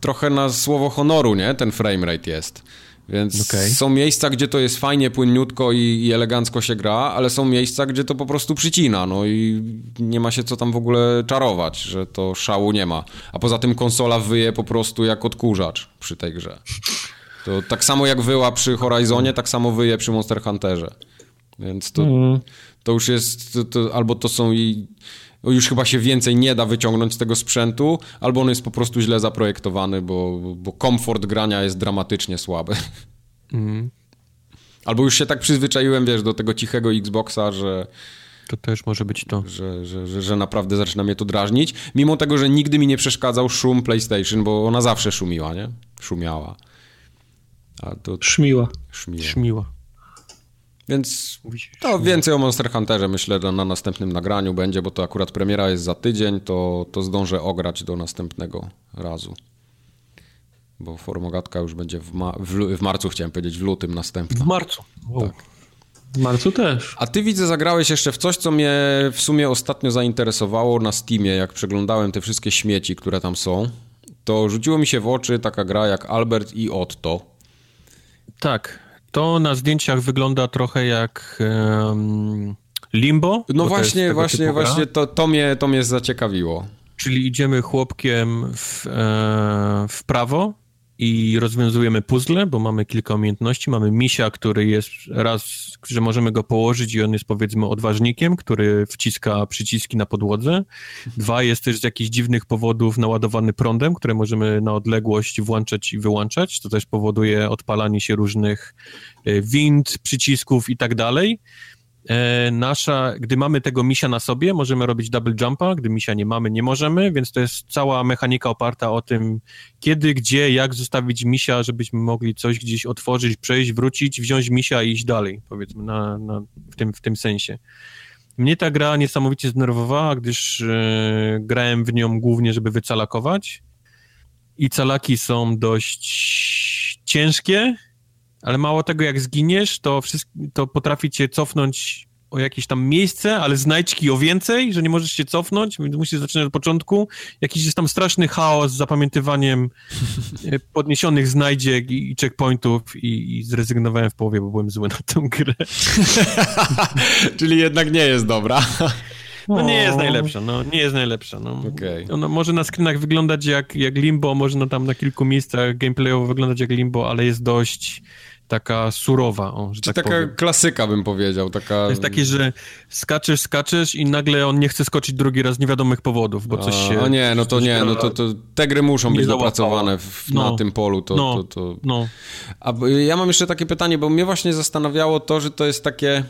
trochę na słowo honoru, nie? Ten framerate jest. Więc okay. są miejsca, gdzie to jest fajnie, płynniutko i, i, elegancko się gra, ale są miejsca, gdzie to po prostu przycina, no i nie ma się co tam w ogóle czarować, że to szału nie ma. A poza tym konsola wyje po prostu jak odkurzacz przy tej grze. To tak samo jak wyła przy Horizonie, tak samo wyje przy Monster Hunterze. Więc to, mm. to już jest, to, to, albo to są i już chyba się więcej nie da wyciągnąć z tego sprzętu, albo on jest po prostu źle zaprojektowany, bo, bo komfort grania jest dramatycznie słaby. Mm. Albo już się tak przyzwyczaiłem, wiesz, do tego cichego Xboxa, że... To też może być to. Że, że, że, że, naprawdę zaczyna mnie to drażnić. Mimo tego, że nigdy mi nie przeszkadzał szum PlayStation, bo ona zawsze szumiła, nie? Szumiała. A to... Szmiła. Szmiła. Szmiła. Więc to więcej o Monster Hunterze myślę na, na następnym nagraniu będzie, bo to akurat premiera jest za tydzień, to, to zdążę ograć do następnego razu. Bo Formogatka już będzie w, ma w, w, marcu, chciałem powiedzieć, w lutym następnym. W marcu. Wow. Tak. W marcu też. A ty widzę, zagrałeś jeszcze w coś, co mnie w sumie ostatnio zainteresowało na Steamie, jak przeglądałem te wszystkie śmieci, które tam są. To rzuciło mi się w oczy taka gra jak Albert i Otto. Tak, to na zdjęciach wygląda trochę jak um, Limbo. No właśnie, właśnie, właśnie to, to, mnie, to mnie zaciekawiło. Czyli idziemy chłopkiem w, e, w prawo i rozwiązujemy puzzle, bo mamy kilka umiejętności. Mamy misia, który jest raz, że możemy go położyć i on jest powiedzmy odważnikiem, który wciska przyciski na podłodze. Dwa, jest też z jakichś dziwnych powodów naładowany prądem, które możemy na odległość włączać i wyłączać. To też powoduje odpalanie się różnych e, wind, przycisków i tak dalej. E, nasza, gdy mamy tego misia na sobie, możemy robić double jumpa, gdy misia nie mamy, nie możemy, więc to jest cała mechanika oparta o tym, kiedy, gdzie, jak zostawić misia, żebyśmy mogli coś gdzieś otworzyć, przejść, wrócić, wziąć misia i iść dalej, powiedzmy, na, na, w, tym, w tym sensie. Mnie ta gra niesamowicie zdenerwowała, gdyż e, grałem w nią głównie, żeby wycalakować i calaki są dość ciężkie, ale mało tego, jak zginiesz, to, wszystko, to potrafi cię cofnąć o jakieś tam miejsce, ale znajdźki o więcej, że nie możesz się cofnąć, więc musisz zaczynać od początku. Jakiś jest tam straszny chaos z zapamiętywaniem e, podniesionych znajdziek i, i checkpointów i, i, zrezygnowałem w połowie, bo byłem zły na tę grę. Czyli jednak nie jest dobra. No nie jest najlepsza, no nie jest najlepsza. No. Okay. Ona może na screenach wyglądać jak, jak Limbo, może na tam na kilku miejscach gameplayowo wyglądać jak Limbo, ale jest dość taka surowa, o, że tak taka powiem. klasyka bym powiedział, taka... To jest takie, że skaczesz, skaczesz i nagle on nie chce skoczyć drugi raz z niewiadomych powodów, bo coś się... A nie, no to nie, no to, to te gry muszą być załapało. dopracowane w, No. na tym polu, to, No. to, to... No, A ja mam jeszcze takie pytanie, bo mnie właśnie zastanawiało to, że to jest takie...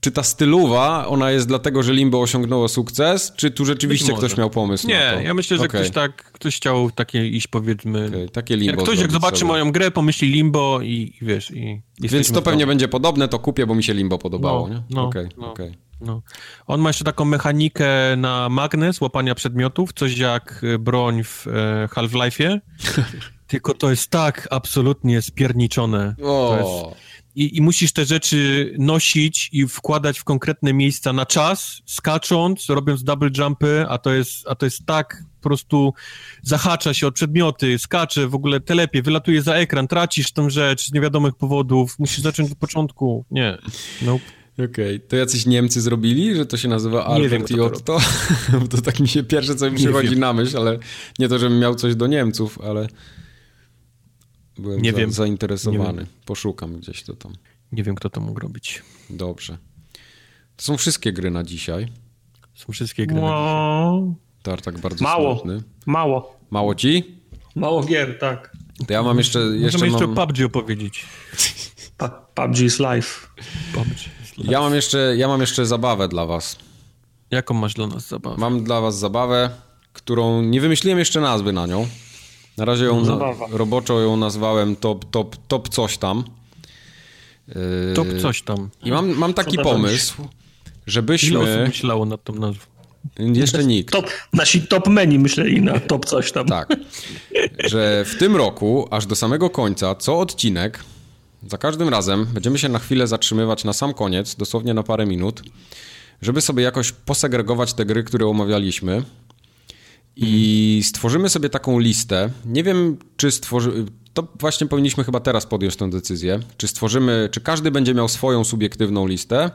Czy ta stylowa, ona jest dlatego, że Limbo osiągnęło sukces, czy tu rzeczywiście ktoś miał pomysł nie, ja myślę, że Okej, ktoś tak, ktoś chciał takie iść powiedzmy... okej, takie Limbo Jak ktoś jak zobaczy sobie. moją grę, pomyśli Limbo i, i wiesz, i Więc to pewnie będzie podobne, to kupię, bo mi się Limbo podobało, No, nie? no, Okej, no. okej. No. On ma jeszcze taką mechanikę na magnes, łapania przedmiotów, coś jak y, broń w e, Half-Life'ie, tylko to jest tak absolutnie spierniczone. O, i, I musisz te rzeczy nosić i wkładać w konkretne miejsca na czas, skacząc, robiąc double jumpy, a to jest, a to jest tak po prostu zahacza się o przedmioty, skacze, w ogóle telepie, wylatuje za ekran, tracisz tę rzecz z niewiadomych powodów, musisz zacząć od początku. Nie. No, Okej, to jacyś Niemcy zrobili, że to się nazywa Albert i to Otto? Bo to tak mi się pierwsze, co mi przychodzi na myśl, ale nie to, żebym miał coś do Niemców, ale byłem Nie za, wiem. zainteresowany. Poszukam gdzieś to tam. nie wiem, kto to mógł robić. Dobrze. To są wszystkie gry na dzisiaj. Są wszystkie gry. na No, Tartak bardzo Mało. smutny. mało. Mało ci? Mało gier, tak. To ja mam jeszcze, dzisiaj. jeszcze Możemy jeszcze mam, o PUBG opowiedzieć. Pa- PUBG is life. PUBG. ja mam jeszcze, ja mam jeszcze zabawę dla was. Jaką masz dla nas zabawę? Mam dla was zabawę, którą nie wymyśliłem jeszcze nazwy na nią. Na razie ją Zabawa. roboczo ją nazwałem top, top, top coś tam. Yy, Top coś tam. I mam, mam taki będzie? pomysł, Ile osób żebyśmy... myślało nad tą nazwą? Jeszcze nikt. Top, nasi top meni myśleli na top coś tam. Tak. Że w tym roku, aż do samego końca, co odcinek, za każdym razem będziemy się na chwilę zatrzymywać na sam koniec, dosłownie na parę minut, żeby sobie jakoś posegregować te gry, które omawialiśmy. I stworzymy sobie taką listę. Nie wiem, czy stworzy... To właśnie powinniśmy chyba teraz podjąć tę decyzję. Czy stworzymy, czy każdy będzie miał swoją subiektywną listę,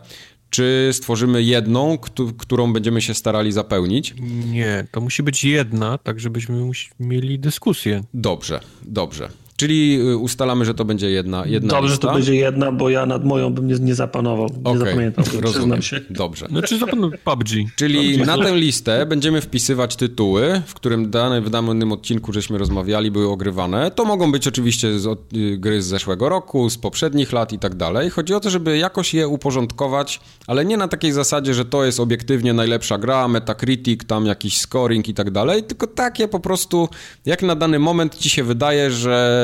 czy stworzymy jedną, któ- którą będziemy się starali zapełnić. Nie, to musi być jedna, tak żebyśmy mieli dyskusję. Dobrze, dobrze. Czyli y, ustalamy, że to będzie jedna, jedna Dobrze, że lista. to będzie jedna, bo ja nad moją bym nie, nie zapanował. Nie Okej, zapamiętam, rozumiem. się. Dobrze. Znaczy zapewne PUBG. Czyli na tę listę będziemy wpisywać tytuły, w którym dane, w danym odcinku, żeśmy rozmawiali, były ogrywane. To mogą być oczywiście z, od- y, gry z zeszłego roku, z poprzednich lat i tak dalej. Chodzi o to, żeby jakoś je uporządkować, ale nie na takiej zasadzie, że to jest obiektywnie najlepsza gra, Metacritic, tam jakiś scoring i tak dalej, tylko takie po prostu, jak na dany moment ci się wydaje, że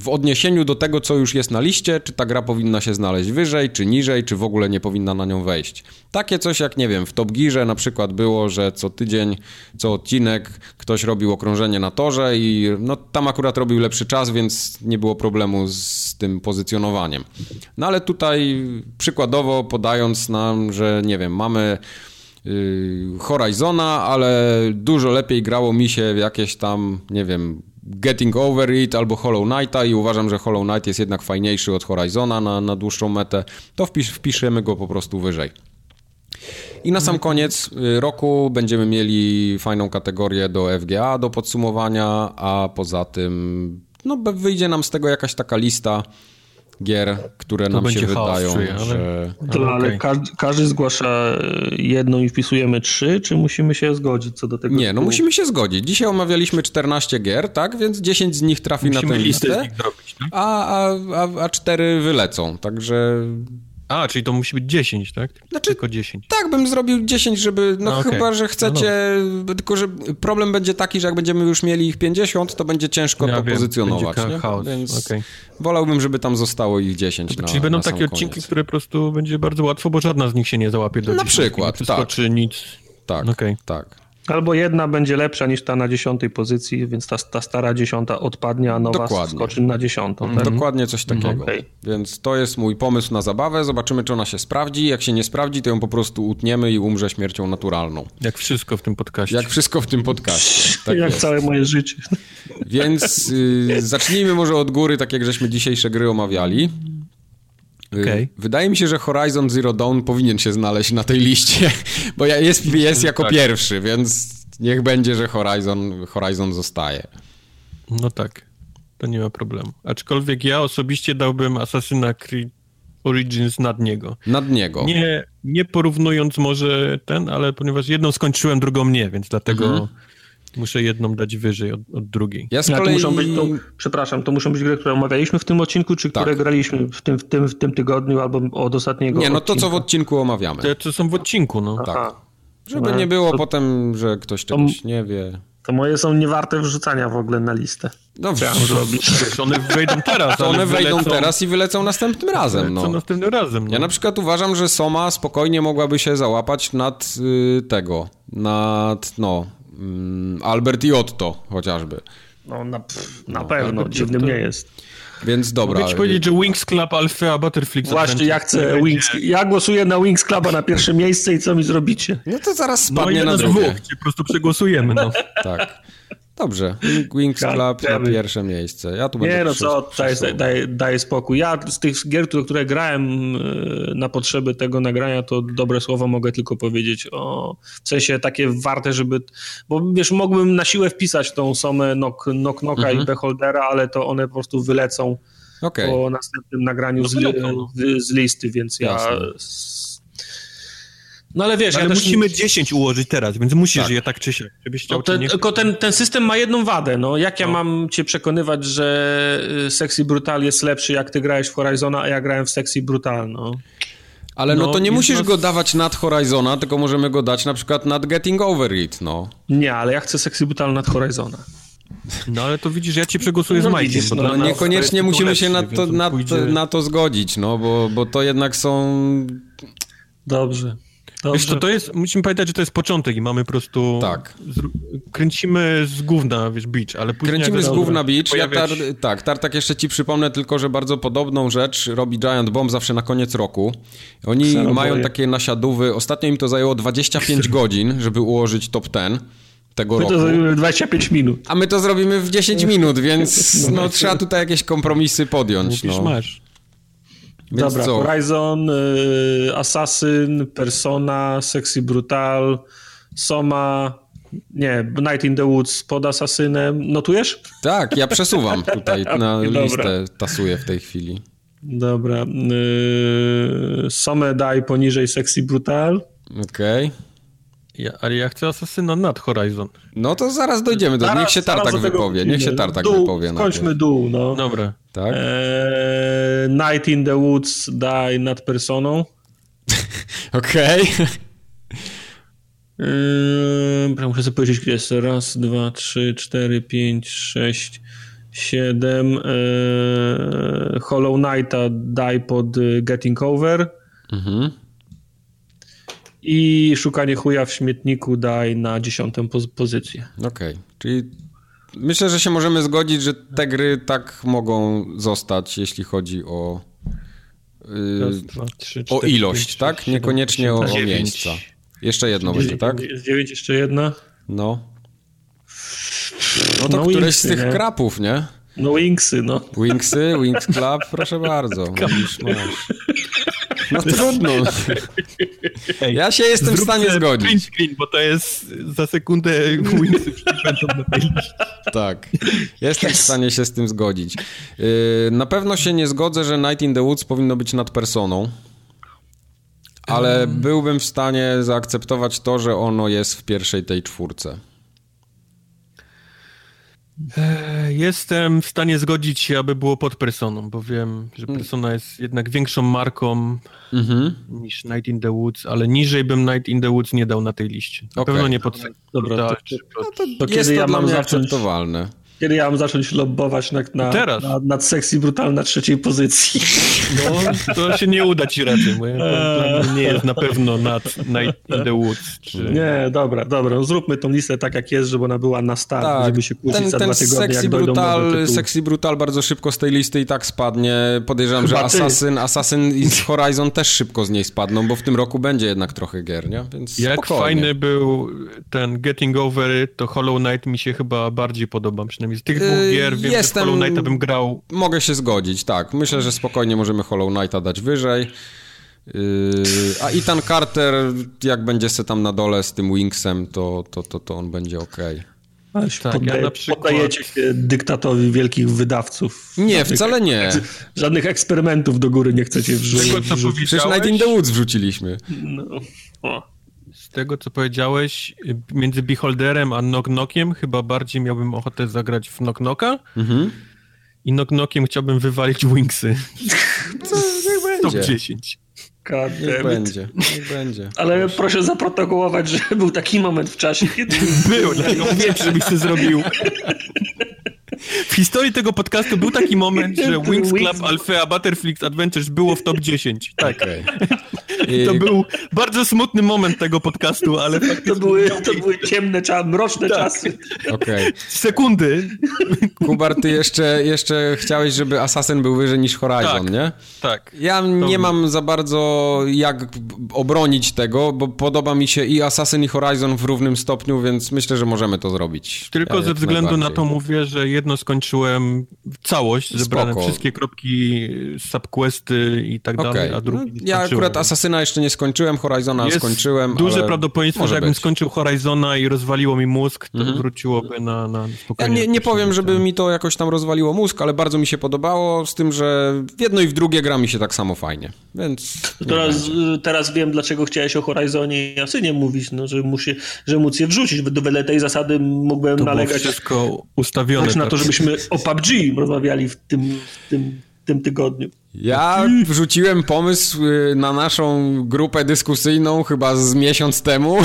w odniesieniu do tego, co już jest na liście, czy ta gra powinna się znaleźć wyżej, czy niżej, czy w ogóle nie powinna na nią wejść. Takie coś jak, nie wiem, w Top Gearze na przykład było, że co tydzień, co odcinek ktoś robił okrążenie na torze i no tam akurat robił lepszy czas, więc nie było problemu z tym pozycjonowaniem. No ale tutaj przykładowo podając nam, że nie wiem, mamy yy, Horizona, ale dużo lepiej grało mi się w jakieś tam, nie wiem, Getting Over It albo Hollow Knighta i uważam, że Hollow Knight jest jednak fajniejszy od Horizona na, na dłuższą metę, to wpisz, wpiszemy go po prostu wyżej. I na sam koniec y, roku będziemy mieli fajną kategorię do FGA do podsumowania, a poza tym no, wyjdzie nam z tego jakaś taka lista gier, które nam się wydają, czuję, ale- że... To, ale okej. każdy, każdy zgłasza e, jedną i wpisujemy trzy, czy musimy się zgodzić co do tego? Nie, no musimy się zgodzić. Dzisiaj omawialiśmy 14 gier, tak? Więc 10 z nich trafi na Musimy tę listę z listę, nich zrobić. Tak? a, a, a, a 4 wylecą. Także A, czyli to musi być 10, tak? Znaczy- Tylko 10. tak bym zrobił 10, żeby. No okej. chyba, że chcecie. tylko, że problem będzie taki, że jak będziemy już mieli ich 50, to będzie ciężko Ja to wiem, pozycjonować. Nie? chaos, Więc okej. wolałbym, żeby tam zostało ich 10. Na, czyli będą na takie odcinki, koniec. które po prostu będzie bardzo łatwo, bo żadna z nich się nie załapie do Na przykład, tak. przeskoczy nic. Tak, Okej. tak. Albo jedna będzie lepsza niż ta na dziesiątej pozycji, więc ta, ta stara dziesiąta odpadnie, a nowa Dokładnie. skoczy na dziesiątą. Tak? Dokładnie coś takiego. Okej. Więc to jest mój pomysł na zabawę. Zobaczymy, czy ona się sprawdzi. Jak się nie sprawdzi, to ją po prostu utniemy i umrze śmiercią naturalną. Jak wszystko w tym podcaście. Jak wszystko w tym podcaście. Tak Jak jest. całe moje życie. Więc y, zacznijmy może od góry, tak jak żeśmy dzisiejsze gry omawiali. Okay. Wydaje mi się, że Horizon Zero Dawn powinien się znaleźć na tej liście, bo jest, jest jako tak. pierwszy, więc niech będzie, że Horizon, Horizon zostaje. No tak, to nie ma problemu. Aczkolwiek ja osobiście dałbym Assassin's Creed Origins nad niego. Nad niego. Nie, nie porównując może ten, ale ponieważ jedną skończyłem, drugą nie, więc dlatego mhm. Muszę jedną dać wyżej od, od drugiej. Ja z kolei... muszą być, to, przepraszam, to muszą być gry, które omawialiśmy w tym odcinku, czy tak. które graliśmy w tym, w, tym, w tym tygodniu albo od ostatniego Nie, no odcinka. to co w odcinku omawiamy. Te, co są w odcinku, no. Aha. Tak. Żeby no, nie było to... potem, że ktoś czegoś to... nie wie. To moje są niewarte wrzucania w ogóle na listę. Dobrze. Co zrobić? one wejdą teraz. To one wejdą wylecą... teraz i wylecą następnym razem. No. następnym razem. No. Ja na przykład uważam, że Soma spokojnie mogłaby się załapać nad y, tego, nad no, Albert i Otto chociażby. No na, pff, na no, pewno, Albert dziwnym nie jest. Więc dobra. Mogę ci powiedzieć, że Wings Club Alpha, a Butterflix Właśnie, ja chcę Wings... Ja głosuję na Wings Cluba na pierwsze miejsce i co mi zrobicie? No to zaraz spadnie no, na drugie. Dwóch, po prostu przegłosujemy, no. tak. Dobrze, Wings Club na pierwsze miejsce. Ja tu Nie no co, daj, daj, spokój. Ja z tych gier, które grałem e, na potrzeby tego nagrania, to dobre słowo mogę tylko powiedzieć o, w sensie takie warte, żeby, bo wiesz, mógłbym na siłę wpisać tą somę Knock, knock Knocka mhm. i Beholdera, ale to one po prostu wylecą okay. po następnym nagraniu no, z, no. z, listy, więc Jasne. ja no ale wiesz, ale ja musimy też... 10 ułożyć teraz, więc musisz tak. je tak czy siak, żebyś chciał, no ten, nie... Tylko ten, ten system ma jedną wadę, no. Jak ja no. mam cię przekonywać, że y, Sexy Brutal jest lepszy, jak ty grałeś w Horizona, a ja grałem w Sexy Brutal, no. Ale no, no to nie musisz go dawać nad Horizona, tylko możemy go dać na przykład nad Getting Over It, no. Nie, ale ja chcę Sexy Brutal nad Horizona. No ale to widzisz, ja ci przegłosuję no, z Majkiem. No, no niekoniecznie musimy się na to, na, na to zgodzić, no, bo, bo to jednak są... Dobrze. Wiesz co, to jest, musimy pamiętać, że to jest początek i mamy po prostu... Tak. Z, kręcimy z gówna, wiesz, beach, ale później... Kręcimy z gówna beach. Ja tar, tak, Tartak jeszcze ci przypomnę tylko, że bardzo podobną rzecz robi Giant Bomb zawsze na koniec roku. Oni Ksenoboje. mają takie nasiadówy, ostatnio im to zajęło 25 godzin, żeby ułożyć top 10 tego my roku. My to zrobimy w 25 minut. A my to zrobimy w 10 minut, więc no, no trzeba tutaj jakieś kompromisy podjąć. Mówisz, no. masz. Więc Dobra, co? Horizon, y, Assassin, Persona, Sexy Brutal, Soma, nie, Night in the Woods pod Assassinem. Notujesz? Tak, ja przesuwam tutaj na listę, tasuję w tej chwili. Dobra. Y, Some daj poniżej Sexy Brutal. Okej. Okay. Ja, ale ja chcę Asasyna nad Horizon. No to zaraz dojdziemy do... Zaraz, niech się Tartak wypowie, niech się Tartak dół, wypowie. Skończmy dół, no. Dobra. Tak? Eee, Night in the Woods die nad personą. Okej. Okay. Eee, muszę sobie powiedzieć, gdzie jest. Raz, dwa, trzy, cztery, pięć, sześć, siedem. Eee, Hollow Knighta die pod Getting Over. Mhm i szukanie chuja w śmietniku daj na dziesiątą poz pozycję. Okej, okay. czyli myślę, że się możemy zgodzić, że te gry tak mogą zostać, jeśli chodzi o yy, dwa, trzy, o ilość, pięć, tak? Niekoniecznie o, o miejsca. Jeszcze jedno będzie, tak? Jest dziewięć, jeszcze jedna? No. No to no któreś wingsy, z tych nie? krapów, nie? No Wingsy, no. Wingsy, Wings Club, proszę bardzo. Masz, masz. No trudno. Ej, ja się jestem w stanie zgodzić. Print screen, bo to jest za sekundę Wingsy będą na tej Tak. Jestem yes. w stanie się z tym zgodzić. Yy, na pewno się nie zgodzę, że Night in the Woods powinno być nad personą. Ale um. byłbym w stanie zaakceptować to, że ono jest w pierwszej tej czwórce. E, jestem w stanie zgodzić się, aby było pod Personą, bo wiem, że mm. Persona jest jednak większą marką mm-hmm. niż Night in the Woods, ale niżej bym Night in the Woods nie dał na tej liście. Na okay. pewno nie pod Dobra, to, to, to, to kiedy ja mam zaakceptowalne. Kiedy ja mam zacząć lobbować na, na, Teraz. na, nad sexy brutal na trzeciej pozycji. No, to się nie uda ci raczej, bo to nie jest na pewno nad Night in the Woods. Czy... Nie, dobra, dobra. No, zróbmy tą listę tak jak jest, żeby ona była na start, tak. żeby się kłócić ten, za ten dwa tygodnie, sexy brutal, sexy brutal bardzo szybko z tej listy i tak spadnie. Podejrzewam, Chyba że Assassin, Assassin i Horizon też szybko z niej spadną, bo w tym roku będzie jednak trochę gier, nie? Więc Jak spokojnie. fajny był ten Getting Over, to Hollow Knight mi się chyba bardziej podoba, przynajmniej z tych dwóch yy, gier wiem, Jestem... że Hollow Knighta bym grał. Mogę się zgodzić, tak. Myślę, że spokojnie możemy Hollow Knighta dać wyżej. Yy, a Ethan Carter, jak będzie se tam na dole z tym Wingsem, to, to, to, to on będzie ok. tak, poddaje, ja na przykład... Poddajecie się dyktatowi wielkich wydawców. Nie, żadnych, wcale nie. Żadnych eksperymentów do góry nie chcecie wrzucić. Przecież Night in the Woods wrzuciliśmy. No. O tego, co powiedziałeś, między Beholderem a Knock Knockiem chyba bardziej miałbym ochotę zagrać w Knock Knocka. Mhm. I Knock Knockiem chciałbym wywalić Wingsy. Co, niech będzie. Top 10. God niech będzie, niech będzie. Ale proszę. proszę zaprotokołować, że był taki moment w czasie, kiedy... Był, dlatego mówię, żebyś to zrobił. W historii tego podcastu był taki moment, że Wings Club Alpha Butterflies Adventures było w top 10. Tak. Okay. I... To był bardzo smutny moment tego podcastu, ale to były, to były ciemne, mroczne tak. czasy. Okay. Sekundy. Kubar, ty jeszcze, jeszcze chciałeś, żeby Assassin był wyżej niż Horizon, tak. nie? Tak. Ja to nie mam za bardzo jak obronić tego, bo podoba mi się i Assassin i Horizon w równym stopniu, więc myślę, że możemy to zrobić. Tylko ja ze względu na to mówię, że jedno skończyłem całość, zebrane Spoko. wszystkie kropki, subquesty i tak okay. dalej, a drugi no, Ja akurat Assassina jeszcze nie skończyłem, Horizona Jest skończyłem, duże prawdopodobieństwo, że jakbym być. skończył Horizona i rozwaliło mi mózg, to mhm. wróciłoby na, na spokojnie. Ja nie, nie powiem, żeby mi to jakoś tam rozwaliło mózg, ale bardzo mi się podobało, z tym, że w jedno i w drugie gra mi się tak samo fajnie, więc... Teraz, teraz wiem, dlaczego chciałeś o Horizonie i Asynie mówić, no, że, musi, że móc je wrzucić. Wedle tej zasady mógłbym to nalegać... Wszystko ustawione. na to, tak. żebyśmy o PUBG rozmawiali w tym, w tym, w tym tygodniu. Ja wrzuciłem pomysł y, na naszą grupę dyskusyjną chyba z miesiąc temu.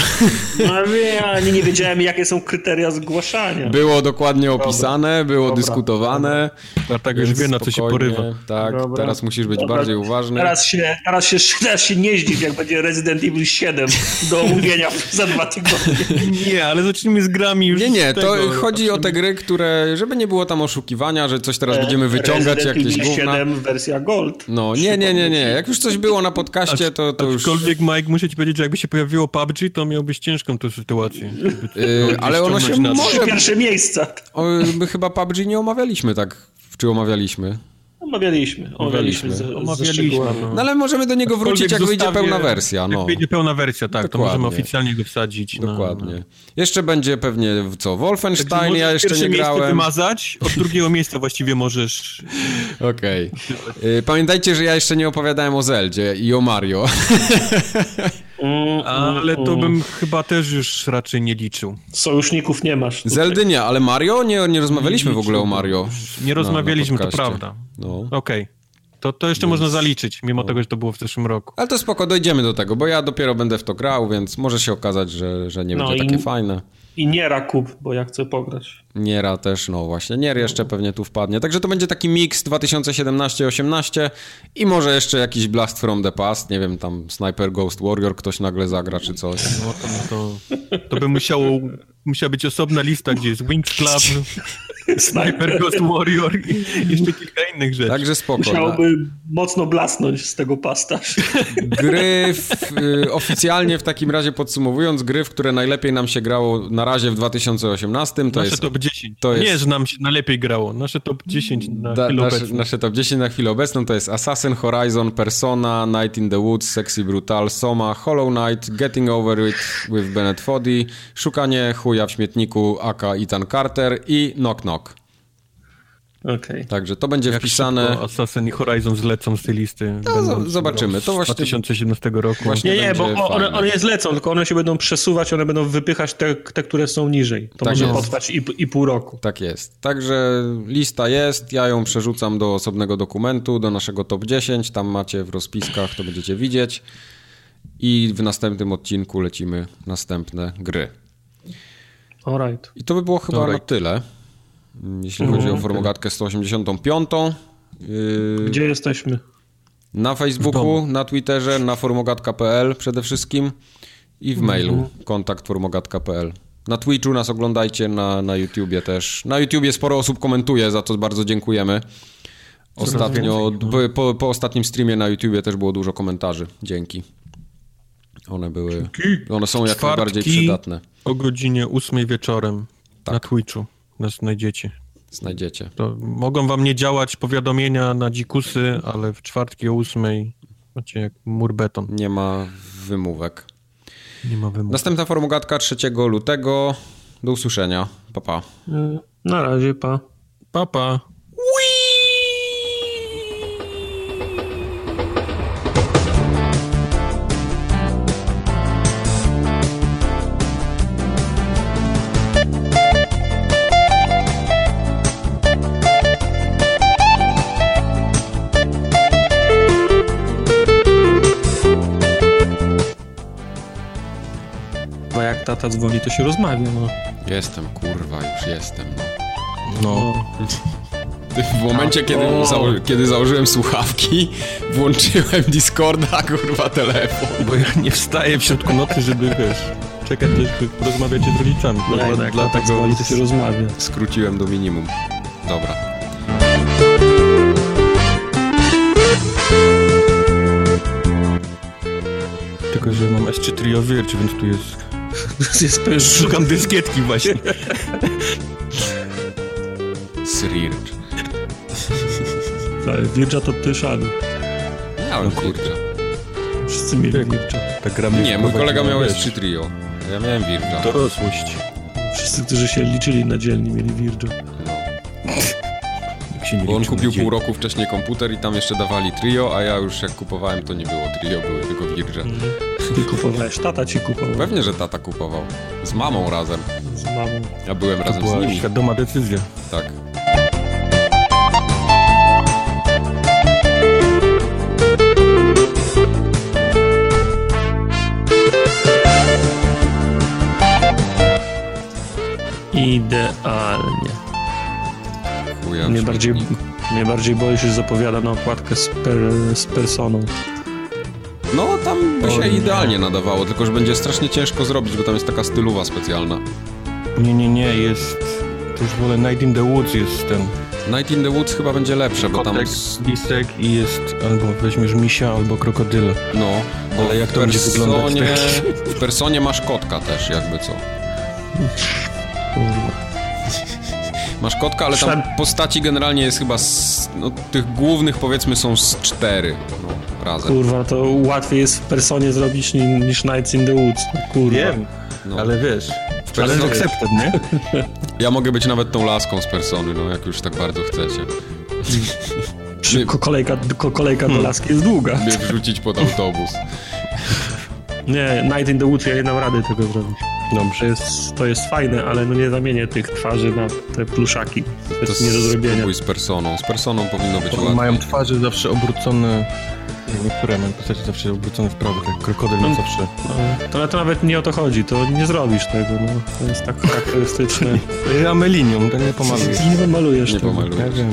No ja nie, nie wiedziałem, jakie są kryteria zgłaszania. Było dokładnie opisane, dobra, było dobra, dyskutowane. Dlatego już wie, na co się porywa. Tak, dobra. teraz musisz być bardziej uważny. Teraz się, teraz, się, teraz się nie zdziw, jak będzie Resident Evil 7 do omówienia za dwa tygodnie. Nie, ale zacznijmy z grami już Nie, nie, to chodzi o te gry, które, żeby nie było tam oszukiwania, że coś teraz e, będziemy wyciągać, Resident jakieś Evil 7 wersja Gold. Gold. No, nie, nie, nie, nie. Jak już coś było na podcaście, to, to już... Aczkolwiek, Mike, muszę ci powiedzieć, że jakby się pojawiło PUBG, to miałbyś ciężką tę sytuację. Yy, ale ono się może... Pierwsze miejsca. O, my chyba PUBG nie omawialiśmy tak, czy omawialiśmy? Omawialiśmy. Omawialiśmy. Z, omawialiśmy no. no. ale możemy do niego wrócić, jak wyjdzie pełna wersja. No. Jak wyjdzie pełna wersja, tak, Dokładnie. to możemy oficjalnie go wsadzić. Dokładnie. Na, Jeszcze będzie pewnie co, Wolfenstein, ja jeszcze nie grałem. wymazać, od drugiego miejsca właściwie możesz... Okej. Okay. Pamiętajcie, że ja jeszcze nie opowiadałem o Zeldzie i o Mario. Mm, ale to mm, bym mm. chyba też już raczej nie liczył. Sojuszników nie masz. Tutaj. Zeldy nie, ale Mario? Nie, nie rozmawialiśmy nie w ogóle o Mario. Nie rozmawialiśmy, to prawda. No. Okej. Okay. To, to jeszcze więc... można zaliczyć, mimo no. tego, że to było w zeszłym roku. Ale to spoko, dojdziemy do tego, bo ja dopiero będę w to grał, więc może się okazać, że, że nie no będzie takie fajne. I Niera kup, bo ja chcę pograć. Niera też, no właśnie. Nier jeszcze pewnie tu wpadnie. Także to będzie taki mix 2017-18 i może jeszcze jakiś Blast from the Past. Nie wiem, tam Sniper Ghost Warrior ktoś nagle zagra czy coś. No, to, to, to by musiało, musiała być osobna lista, gdzie jest Wings Club, Sniper Ghost Warrior i jeszcze kilka innych rzeczy. Także spoko. Musiałoby mocno blasnąć z tego pasta. Gry w, y, oficjalnie w takim razie podsumowując, gry, w które najlepiej nam się grało na razie w 2018 to nasze jest... top 10. To jest, Nie, że nam się najlepiej grało. Nasze top 10 na da, chwilę nasze, obecną. Nasze top 10 na chwilę obecną to jest Assassin, Horizon, Persona, Night in the Woods, Sexy Brutal, Soma, Hollow Knight, Getting Over It with Bennett Foddy, Szukanie chuja w śmietniku aka Ethan Carter i Knock Knock. Okay. Także to będzie Jak wpisane. Assassin i Horizon zlecą z tej listy. No, zobaczymy. To właśnie 2017 roku. Właśnie nie, nie, bo one, one nie zlecą, tylko one się będą przesuwać, one będą wypychać te, te które są niżej. To tak może jest. potrwać i, i pół roku. Tak jest. Także lista jest, ja ją przerzucam do osobnego dokumentu, do naszego top 10. Tam macie w rozpiskach, to będziecie widzieć. I w następnym odcinku lecimy następne gry. Alright. I to by było chyba Alright. na tyle. Jeśli chodzi o formogatkę 185. Yy, Gdzie jesteśmy? Na Facebooku, na Twitterze, na formogatka.pl przede wszystkim i w mhm. mailu kontakt formogatka.pl. Na Twitchu nas oglądajcie, na, na YouTubie też. Na YouTubie sporo osób komentuje, za to bardzo dziękujemy. Ostatnio, no. po, po ostatnim streamie na YouTubie też było dużo komentarzy. Dzięki. One były, one są jak najbardziej przydatne. o godzinie 8 wieczorem tak. na Twitchu znajdziecie. Znajdziecie. To mogą wam nie działać powiadomienia na dzikusy, ale w czwartki o ósmej macie jak mur beton. Nie ma wymówek. Nie ma wymówek. Następna formogatka 3 lutego. Do usłyszenia. Pa, pa. Na razie, pa. Papa. Bo tata dzwoni, to się rozmawia, no. Jestem, kurwa, już jestem. No. No. W momencie, kiedy, zało- kiedy założyłem słuchawki, włączyłem Discorda, kurwa, telefon. Bo ja nie wstaję w środku nocy, żeby, wiesz, czekać, aż porozmawiacie z rodzicami. No, Dla- jak tata dlatego dzwoni, to się rozmawia. Skróciłem do minimum. Dobra. Tylko, że mam S3 Trio Virtue, więc tu jest... Szukam dyskietki właśnie. Srircz. Wircza to tyszany. Miałem Wircza. Wszyscy mieli Wieku. Wircza. Tak Nie, mój kolega miał wiesz, S3 Trio. Ja miałem Wircza. Dorosłość. Wszyscy, którzy się liczyli na dzielni, mieli Wircza. Bo on kupił pół roku wcześniej komputer i tam jeszcze dawali Trio, a ja już jak kupowałem, to nie było Trio, były tylko Wircze. Ty kupowałeś, tata ci kupował. Pewnie, że tata kupował. Z mamą razem. Z mamą. Ja byłem To razem z była nimi. świadoma decyzja. Tak. Idealnie. Chuja Mnie bardziej, mnie bardziej boję się, że zapowiada na okładkę z, per, z personą. No, tam by się idealnie nadawało, tylko że będzie strasznie ciężko zrobić, bo tam jest taka stylowa specjalna. Nie, nie, nie, jest... To już wolę Night in the Woods jest ten... Night in the Woods chyba będzie lepsze, bo tam... Lisek i jest albo weźmiesz misia, albo krokodyla. No, bo Ale jak to będzie wyglądać, tak? w personie masz kotka też, jakby co. Masz kotka, ale tam postaci generalnie jest chyba z, no, tych głównych powiedzmy są z cztery no, razem. Kurwa, to łatwiej jest w personie zrobić ni, niż Nights in the Woods. Kurwa. Wiem, No. ale wiesz... W Ale accepted, nie? Ja mogę być nawet tą laską z persony, no jak już tak bardzo chcecie. Ko- kolejka, ko- kolejka Hmm. do laski jest długa. Mnie wrzucić pod autobus. Nie, Night in the Woods ja nie dam rady tego zrobić. To Dobrze. jest, to jest fajne, ale no nie zamienię tych twarzy na te pluszaki. To jest To nie do zrobienia. z personą. Z personą powinno być One łatwiej. mają twarze zawsze obrócone... Niektóre mają postacie zawsze obrócone w prawo, tak krokodyl ma No. zawsze... No, to, ale to nawet nie o to chodzi, to nie zrobisz tego, no. To jest tak charakterystyczne. Ja linią, to nie pomalujesz. Nie pomalujesz Nie tego. pomalujesz. Ja wiem.